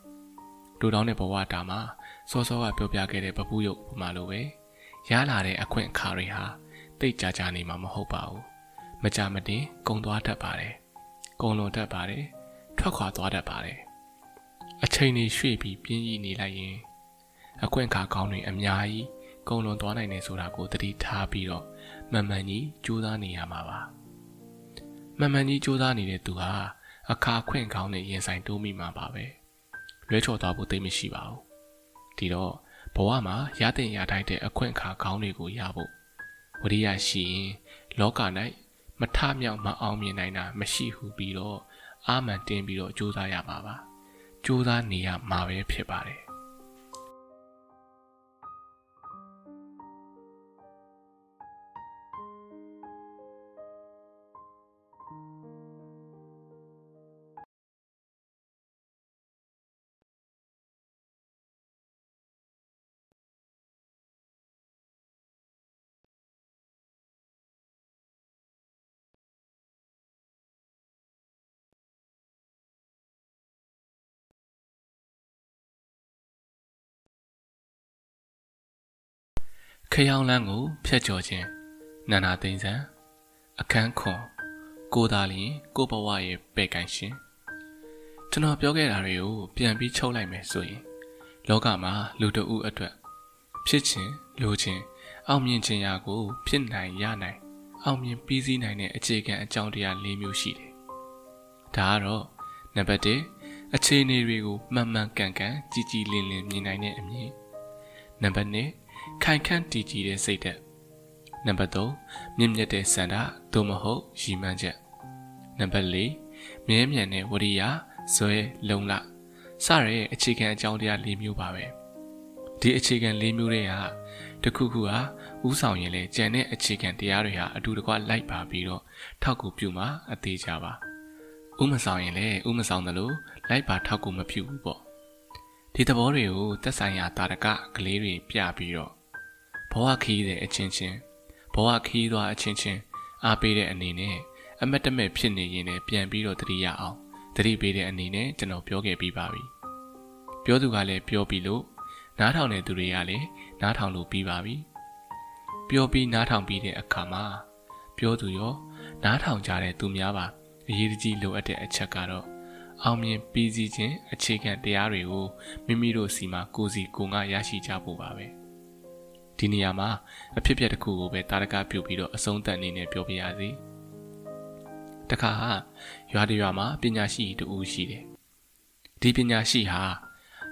တူတောင်းတဲ့ဘဝတာမှာစောစောကပြောပြခဲ့တဲ့ပပူးရုပ်ပမာလိုပဲ ရလာတဲ့အခွင့်အခါတွေဟာတိတ်ကြကြနေမှာမဟုတ်ပါဘူးမကြမတင်ကုံသွားတတ်ပါတယ်ကုံလွန်တတ်ပါတယ်ထွက်ခွာသွားတတ်ပါတယ်အချိန်ကြီးရွှေ့ပြီးပြင်းကြီးနေလိုက်ရင်အခွင့်အခါကောင်းတွေအများကြီးကုံလွန်သွားနိုင်တယ်ဆိုတာကိုသတိထားပြီးတော့မှန်မှန်ကြီးကြိုးစားနေရမှာပါမှန်မှန်ကြီးကြိုးစားနေတဲ့သူဟာအခါခွင့်ကောင်းနဲ့ရင်ဆိုင်တိုးမိမှာပါပဲလွဲချော်သွားဖို့သိမရှိပါဘူးဒီတော့ ဘဝမှာရတဲ့ရထိုက်တဲ့အခွင့်အခါကောင်းတွေကိုရဖို့ဝရိယရှိရင်လောက၌မထမြောက်မအောင်မြင်နိုင်တာမရှိဟုပြီးတော့အာမန်တင်းပြီးတော့ကြိုးစားရမှာပါကြိုးစားနေရမှာပဲဖြစ်ပါတယ် ခရောင်လန်းကိုဖျက်ကျော်ခြင်းနန္နာသိန်းဆန်အခန်းခွန်ကိုသာလျင်ကိုဘဝရဲ့ပဲ့ကန်ရှင်ကျွန်တော်ပြောခဲ့တာတွေကိုပြန်ပြီးချုပ်လိုက်မယ်ဆိုရင်လောကမှာလူတအုပ်အတွက်ဖြစ်ခြင်းလိုခြင်းအောင်မြင်ခြင်းရာကို ဖြစ်နိုင်ရနိုင်အောင်မြင်ပြီးစီးနိုင်တဲ့အခြေခံအကြောင်းတရား၄မျိုးရှိတယ်။ဒါကတော့နံပါတ်1အခြေအနေတွေကိုမှန်မှန်ကန်ကန်ကြည်ကြည်လင်လင်မြင်နိုင်တဲ့အမြင်နံပါတ်2 ခိုင်ခန့်တည်ကြည်တဲ့စိတ်ဓာတ်နံပါတ်3မြင့်မြတ်တဲ့စန္ဒသို့မဟုတ်ရည်မှန်းချက်နံပါတ်4မြဲမြံတဲ့ဝရိယဇွဲလုံလစတဲ့အခြေခံအကြောင်းတရား၄မျိုးပါပဲဒီအခြေခံ၄မျိုးတွေကတခုခုဟာဥဆောင်ရင်လေကြံတဲ့အခြေခံတရားတွေဟာအတူတကွလိုက်ပါပြီးတော့ထောက်ကူပြုမှာအသေးကြပါဥမဆောင်ရင်လေဥမဆောင်တယ်လို့လိုက်ပါထောက်ကူမပြုဘူးပေါ့ဒီသဘောတွေကိုသက်ဆိုင်ရာတာရကကလေးတွေပြပြီးတော့ ဘဝခီးတဲ့အချင်းချင်းဘဝခီးသွားအချင်းချင်းအားပေးတဲ့အနေနဲ့အမတ်တမဲ့ဖြစ်နေရင်လည်းပြန်ပြီးတော့တတိယအောင်တတိပေးတဲ့အနေနဲ့ကျွန်တော်ပြောခဲ့ပြီးပါပြီပြောသူကလည်းပြောပြီးလို့နားထောင်တဲ့သူတွေကလည်းနားထောင်လို့ပြီးပါပြီပြောပြီးနားထောင်ပြီးတဲ့အခါမှာပြောသူရောနားထောင်ကြတဲ့သူများပါအရေးကြီးလိုအပ်တဲ့အချက်ကတော့အောင်မြင်ပြီးစီးခြင်းအခြေခံတရားတွေကိုမိမိတို့စီမှာကိုစီကိုငါရရှိကြဖို့ပါပဲ ဒီနေရာမှာအဖြစ်အပျက်တစ်ခုကိုပဲတာရကပြုတ်ပြီးတော့အဆုံးသတ်အနေနဲ့ပြောပြရစီတခါရွာတရွာမှာပညာရှိတူဦးရှိတယ်ဒီပညာရှိဟာ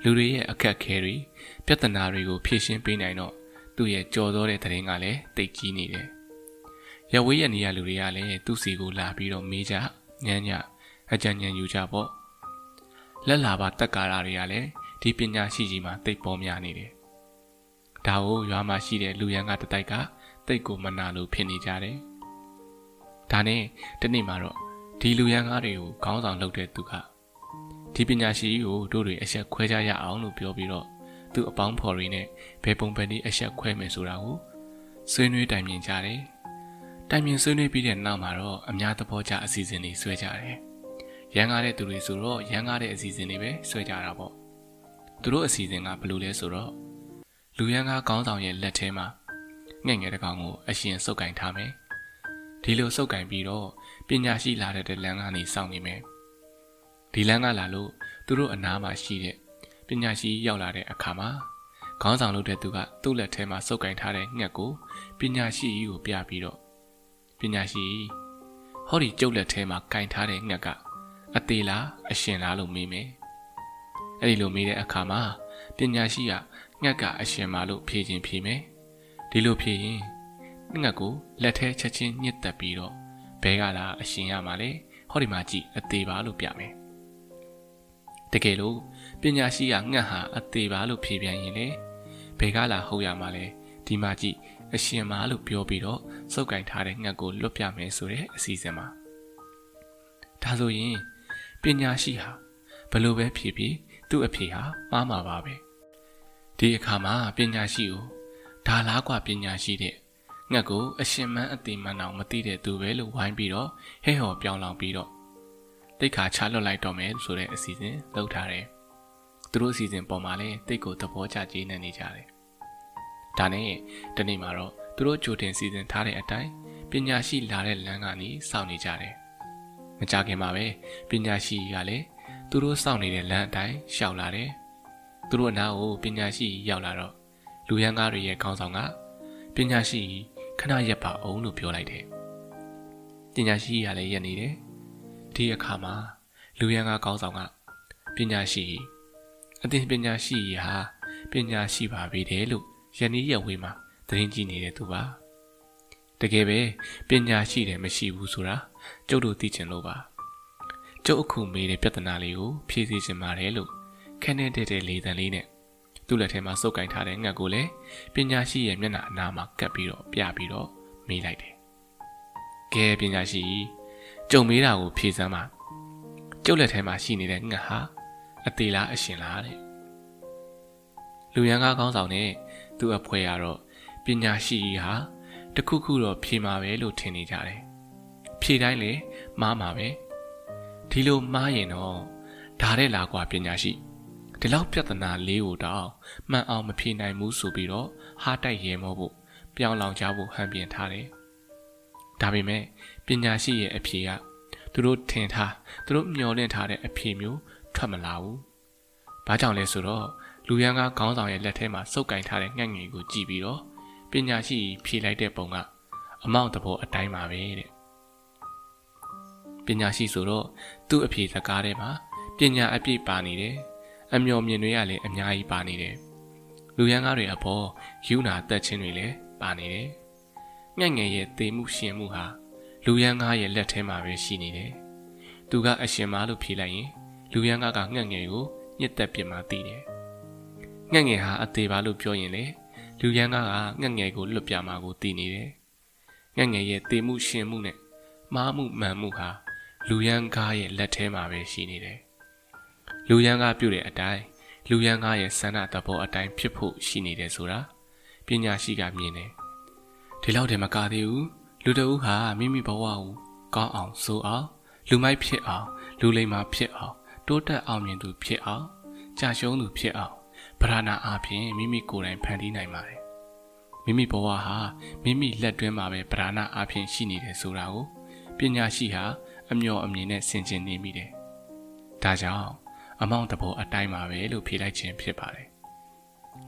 လူတွေရဲ့အခက်အခဲတွေပြဿနာတွေကိုဖြေရှင်းပေးနိုင်တော့သူ့ရဲ့ကြော်သောတဲ့တဲ့ရင်ကလည်းတိတ်ကြီးနေတယ်ရဝေးရနေရလူတွေကလည်းသူ့စီကိုလာပြီးတော့မေးကြညံ့ညအကြံဉာဏ်ယူကြပေါ့လက်လာပါတက်ကာရာတွေကလည်းဒီပညာရှိကြီးမှာတိတ်ပေါ်များနေတယ်။ ဒါကိုရွာမှာရှိတဲ့လူရန်ကတတိုက်ကတိတ်ကိုမနာလို့ဖြစ်နေကြတယ်။ဒါနဲ့တနေ့မှာတော့ဒီလူရန်ကားတွေကိုခေါင်းဆောင်လုပ်တဲ့သူကဒီပညာရှိကြီးကိုတို့တွေအဆက်ခွဲကြရအောင်လို့ပြောပြီးတော့သူ့အပေါင်းဖော်တွေနဲ့ဘယ်ပုံပဲနည်းအဆက်ခွဲမယ်ဆိုတာကိုဆွေးနွေးတိုင်ပင်ကြတယ်။တိုင်ပင်ဆွေးနွေးပြီးတဲ့နောက်မှာတော့အများသဘောကျအစီအစဉ်တွေဆွဲကြတယ်။ရန်ကားတဲ့သူတွေဆိုတော့ရန်ကားတဲ့အစီအစဉ်တွေပဲဆွဲကြတာပေါ့သူတို့အစီအစဉ်ကဘယ်လိုလဲဆိုတော့ လူရန်ကားကောင်းဆောင်ရဲ့လက်ထဲမှာငှက်ငယ်တစ်ကောင်ကိုအရှင်စုပ်ကင်ထားမယ်ဒီလိုစုပ်ကင်ပြီးတော့ပညာရှိလာတဲ့လမ်းကနေစောင့်နေမယ်ဒီလမ်းကလာလို့သူတို့အနားမှာရှိတဲ့ပညာရှိရောက်လာတဲ့အခါမှာခေါင်းဆောင်လုပ်တဲ့သူကသူ့လက်ထဲမှာစုပ်ကင်ထားတဲ့ငှက်ကိုပညာရှိကြီးကိုပြပြီးတော့ပညာရှိဟောဒီကျုပ်လက်ထဲမှာကင်ထားတဲ့ငှက်ကအသေးလားအရှင်လားလို့မေးမယ်အဲ့ဒီလိုမေးတဲ့အခါမှာပညာရှိက ငှက်ကအရှင်ပါလို့ဖြေခြင်းဖြေမယ်ဒီလိုဖြေရင်ငှက်ကိုလက်ထဲချက်ချင်းညှစ်တက်ပြီးတော့ဘဲကလားအရှင်ရမှာလေဟောဒီမှာကြည့်အသေးပါလို့ပြမယ်တကယ်လို့ပညာရှိကငှက်ဟာအသေးပါလို့ဖြေပြန်ရင်လေဘဲကလားဟုတ်ရမှာလေဒီမှာကြည့်အရှင်မလို့ပြောပြီးတော့စုပ်ကင်ထားတဲ့ငှက်ကိုလွတ်ပြမယ်ဆိုတဲ့အစီအစဉ်မှာဒါဆိုရင်ပညာရှိဟာဘလို့ပဲဖြစ်ဖြစ်သူ့အဖေဟာမှားမှာပါပဲ ဒီအခါမှာပညာရှိကိုဒါလားกว่าပညာရှိတဲ့ ငှက်ကိုအရှင်မန်းအသေးမှန်အောင်မသိတဲ့သူပဲလို့ဝိုင်းပြီးတော့ဟဲဟော်ပြောင်းလောင်ပြီးတော့တိတ်ခါချလွတ်လိုက်တော့မယ်ဆိုတဲ့အစီအစဉ်လုပ်ထားတယ်။သူတို့အစီအစဉ်ပေါ်မှာလည်းတိတ်ကိုသဘောကျကျေးနပ်နေကြတယ်။ဒါနဲ့တနေ့မှာတော့သူတို့ကြိုတင်စီစဉ်ထားတဲ့အတိုင်းပညာရှိလာတဲ့လမ်းကနေစောင့်နေကြတယ်။မကြခင်မှာပဲပညာရှိကလည်းသူတို့စောင့်နေတဲ့လမ်းအတိုင်းရှောက်လာတယ်။ သူတို့အနားကိုပညာရှိရောက်လာတော့လူရန်ကားတွေရဲ့ခေါင်းဆောင်ကပညာရှိခဏရက်ပါအောင်လို့ပြောလိုက်တယ်။ပညာရှိကလည်းရက်နေတယ်။ဒီအခါမှာလူရန်ကားခေါင်းဆောင်ကပညာရှိအသင်ပညာရှိဟာပညာရှိပါပြီတယ်လို့ယနေ့ရက်ဝေးမှာသတင်းကြည့်နေတဲ့သူပါတကယ်ပဲပညာရှိတယ်မရှိဘူးဆိုတာကျုပ်တို့သိချင်လို့ပါကျုပ်အခုမေးတဲ့ပြဿနာလေးကိုဖြေစီချင်ပါတယ်လို့ ခက်နေတဲ့တဲ့လေတံလေးနဲ့သူ့လက်ထဲမှာစုပ်ကင်ထားတဲ့ငှက်ကိုလည်းပညာရှိရဲ့မျက်နှာအနားမှာကပ်ပြီးတော့ပြပြီးတော့မေးလိုက်တယ်ကဲပညာရှိကြုံမေးတာကိုဖြေစမ်းပါကျုပ်လက်ထဲမှာရှိနေတဲ့ငှက်ဟာအသေးလားအရှင်လားတဲ့လူရန်ကားကောင်းဆောင်နဲ့သူ့အဖွဲရတော့ပညာရှိကြီးဟာတခုခုတော့ဖြေမှာပဲလို့ထင်နေကြတယ်ဖြေတိုင်းလေမှားမှာပဲဒီလိုမှားရင်တော့ဒါတဲ့လာကွာပညာရှိ ဒီလောက်ပြဿနာလေးကိုတောင်မှန်အောင်မဖြေနိုင်ဘူးဆိုပြီးတော့ဟားတိုက်ရဲမောဖို့ပြောင်းလောင်ကြဖို့ဟန်ပြင်ထားတယ်ဒါပေမဲ့ပညာရှိရဲ့အဖြေကသူတို့ထင်ထားသူတို့မျှော်လင့်ထားတဲ့အဖြေမျိုးထွက်မလာဘူး။ဘာကြောင့်လဲဆိုတော့လူရန်ကခေါင်းဆောင်ရဲ့လက်ထဲမှာစုပ်ကင်ထားတဲ့ငှက်ငယ်ကိုကြည့်ပြီးတော့ပညာရှိဖြေလိုက်တဲ့ပုံကအမောင့်တဘောအတိုင်းပါပဲတဲ့။ပညာရှိဆိုတော့သူ့အဖြေစကားထဲမှာပညာအပြည့်ပါနေတယ်။ အမျော်မြင်တွေကလည်းအများကြီးပါနေတယ်။လူရန်ကားတွေအပေါ်ယူနာတက်ချင်းတွေလည်းပါနေတယ်။ငှက်ငယ်ရဲ့သေမှုရှင်မှုဟာလူရန်ကားရဲ့လက်ထဲမှာပဲရှိနေတယ်။သူကအရှင်မလို့ဖြေလိုက်ရင်လူရန်ကားကငှက်ငယ်ကိုညစ်သက်ပြစ်မှသိတယ်။ငှက်ငယ်ဟာအသေးပါလို့ပြောရင်လေလူရန်ကားကငှက်ငယ်ကိုလွတ်ပြမှာကိုသိနေတယ်။ငှက်ငယ်ရဲ့တေမှုရှင်မှုနဲ့မားမှုမှန်မှုဟာလူရန်ကားရဲ့လက်ထဲမှာပဲရှိနေတယ်။ လူရန်ကားပြုတဲ့အတိုင်းလူရန်ကားရဲ့ဆန္ဒသဘောအတိုင်းဖြစ်ဖို့ရှိနေတယ်ဆိုတာပညာရှိကမြင်တယ်ဒီလောက်တည်းမကသေးဘူးလူတဦးဟာမိမိဘဝကိုကောင်းအောင်ဆိုအောင်လူမိုက်ဖြစ်အောင်လူလိမ္မာဖြစ်အောင်တိုးတက်အောင်မြင်သူဖြစ်အောင်ကြာရှုံးသူဖြစ်အောင်ပဓာနာအပြင်မိမိကိုယ်တိုင်ဖန်တီးနိုင်ပါတယ်မိမိဘဝဟာမိမိလက်တွင်းမှာပဲပဓာနာအပြင်ရှိနေတယ်ဆိုတာကိုပညာရှိဟာအမျှော်အမြင်နဲ့ဆင်ခြင်နေမိတယ်ဒါကြောင့် အမောင့်တဘောအတိုင်းပါပဲလို့ဖြေလိုက်ခြင်းဖြစ်ပါတယ်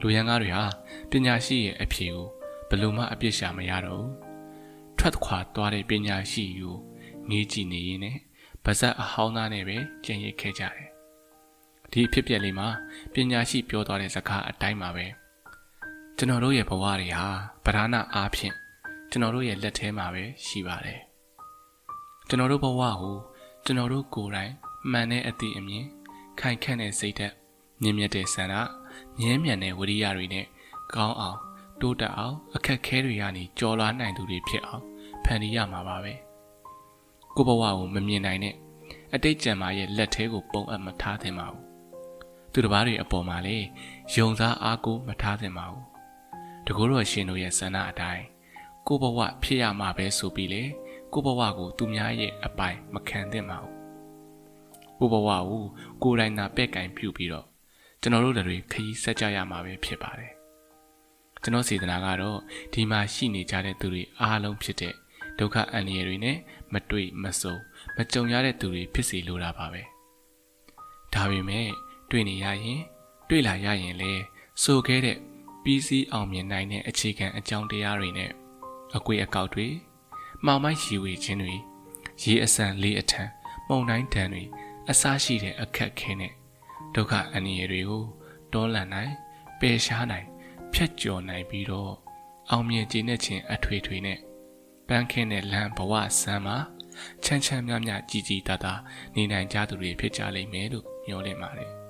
လူရန်ကားတွေဟာပညာရှိရဲ့အဖြေကိုဘယ်လိုမှအပြစ်ရှာမရတော့ဘူးထွက်ခွာသွားတဲ့ပညာရှိကိုငေးကြည့်နေရင်လည်းပါဇက်အဟောင်းသားနဲ့ပဲကျင်ရစ်ခဲ့ကြတယ်။ဒီအဖြစ်ပြက်လေးမှာပညာရှိပြောသွားတဲ့စကားအတိုင်းပါပဲ။ကျွန်တော်တို့ရဲ့ဘဝတွေဟာဗราဏအားဖြင့်ကျွန်တော်တို့ရဲ့လက်ထဲမှာပဲရှိပါတယ်။ကျွန်တော်တို့ဘဝကိုကျွန်တော်တို့ကိုယ်တိုင်မှန်တဲ့အသည့်အမြင် ခိုင်ခန့်တဲ့စိတ်ဓာတ်မြင့်မြတ်တဲ့ဆန္ဒမြဲမြံတဲ့ဝိရိယတွေနဲ့ကောင်းအောင်တိုးတက်အောင်အခက်ခဲတွေကနေကြော်လွားနိုင်သူတွေဖြစ်အောင်ဖန်တီးရမှာပါပဲ။ကိုဘဝကိုမမြင်နိုင်နဲ့အတိတ်ကြံမာရဲ့လက်ထဲကိုပုံအပ်မထားသင့်ပါဘူးသူတစ်ပါးတွေအပေါ်မှာလေယုံစားအားကိုမထားသင့်ပါဘူးတကူတော့ရှင်တို့ရဲ့ဆန္ဒအတိုင်းကိုဘဝဖြစ်ရမှာပဲဆိုပြီးလေကိုဘဝကိုသူများရဲ့အပိုင်မခံသင့်ပါဘူး ကိုဘဝကိုကိုယ်တိုင်သာပဲ့ကင်ပြုပြီးတော့ကျွန်တော်တို့တွေခရီးဆက်ကြရမှာပဲဖြစ်ပါတယ်ကျွန်တော်စေတနာကတော့ဒီမှာရှိနေကြတဲ့သူတွေအားလုံးဖြစ်တဲ့ဒုက္ခအန္တရာယ်တွေနဲ့မတွေ့မစုံမကြုံရတဲ့သူတွေဖြစ်စီလိုတာပါပဲဒါပေမဲ့တွေ့နေရရင် တွေ့လာရရင်လေဆိုခဲ့တဲ့ပြီးစီးအောင်မြင်နိုင်တဲ့အခြေခံအကြောင်းတရားတွေနဲ့အကွေအကောက်တွေမောင်မိုက်ရှိဝေခြင်းတွေရေအဆန်လေးအထံမှုန်တိုင်းတန်တွေ အစားရှိတဲ့အခက်ခဲနဲ့ဒုက္ခအန္တရာယ်တွေကိုတောလန့်နိုင်ပယ်ရှားနိုင်ဖြတ်ကျော်နိုင်ပြီးတော့အောင်မြင်ခြင်းနဲ့ခြင်းအထွေထွေနဲ့ပန်းခင်းတဲ့လမ်းဘဝဆမ်းမှာချမ်းချမ်းမြမြကြည်ကြည်တတာနေနိုင်ကြသူတွေဖြစ်ကြလိမ့်မယ်လို့မျှော်လင့်ပါတယ်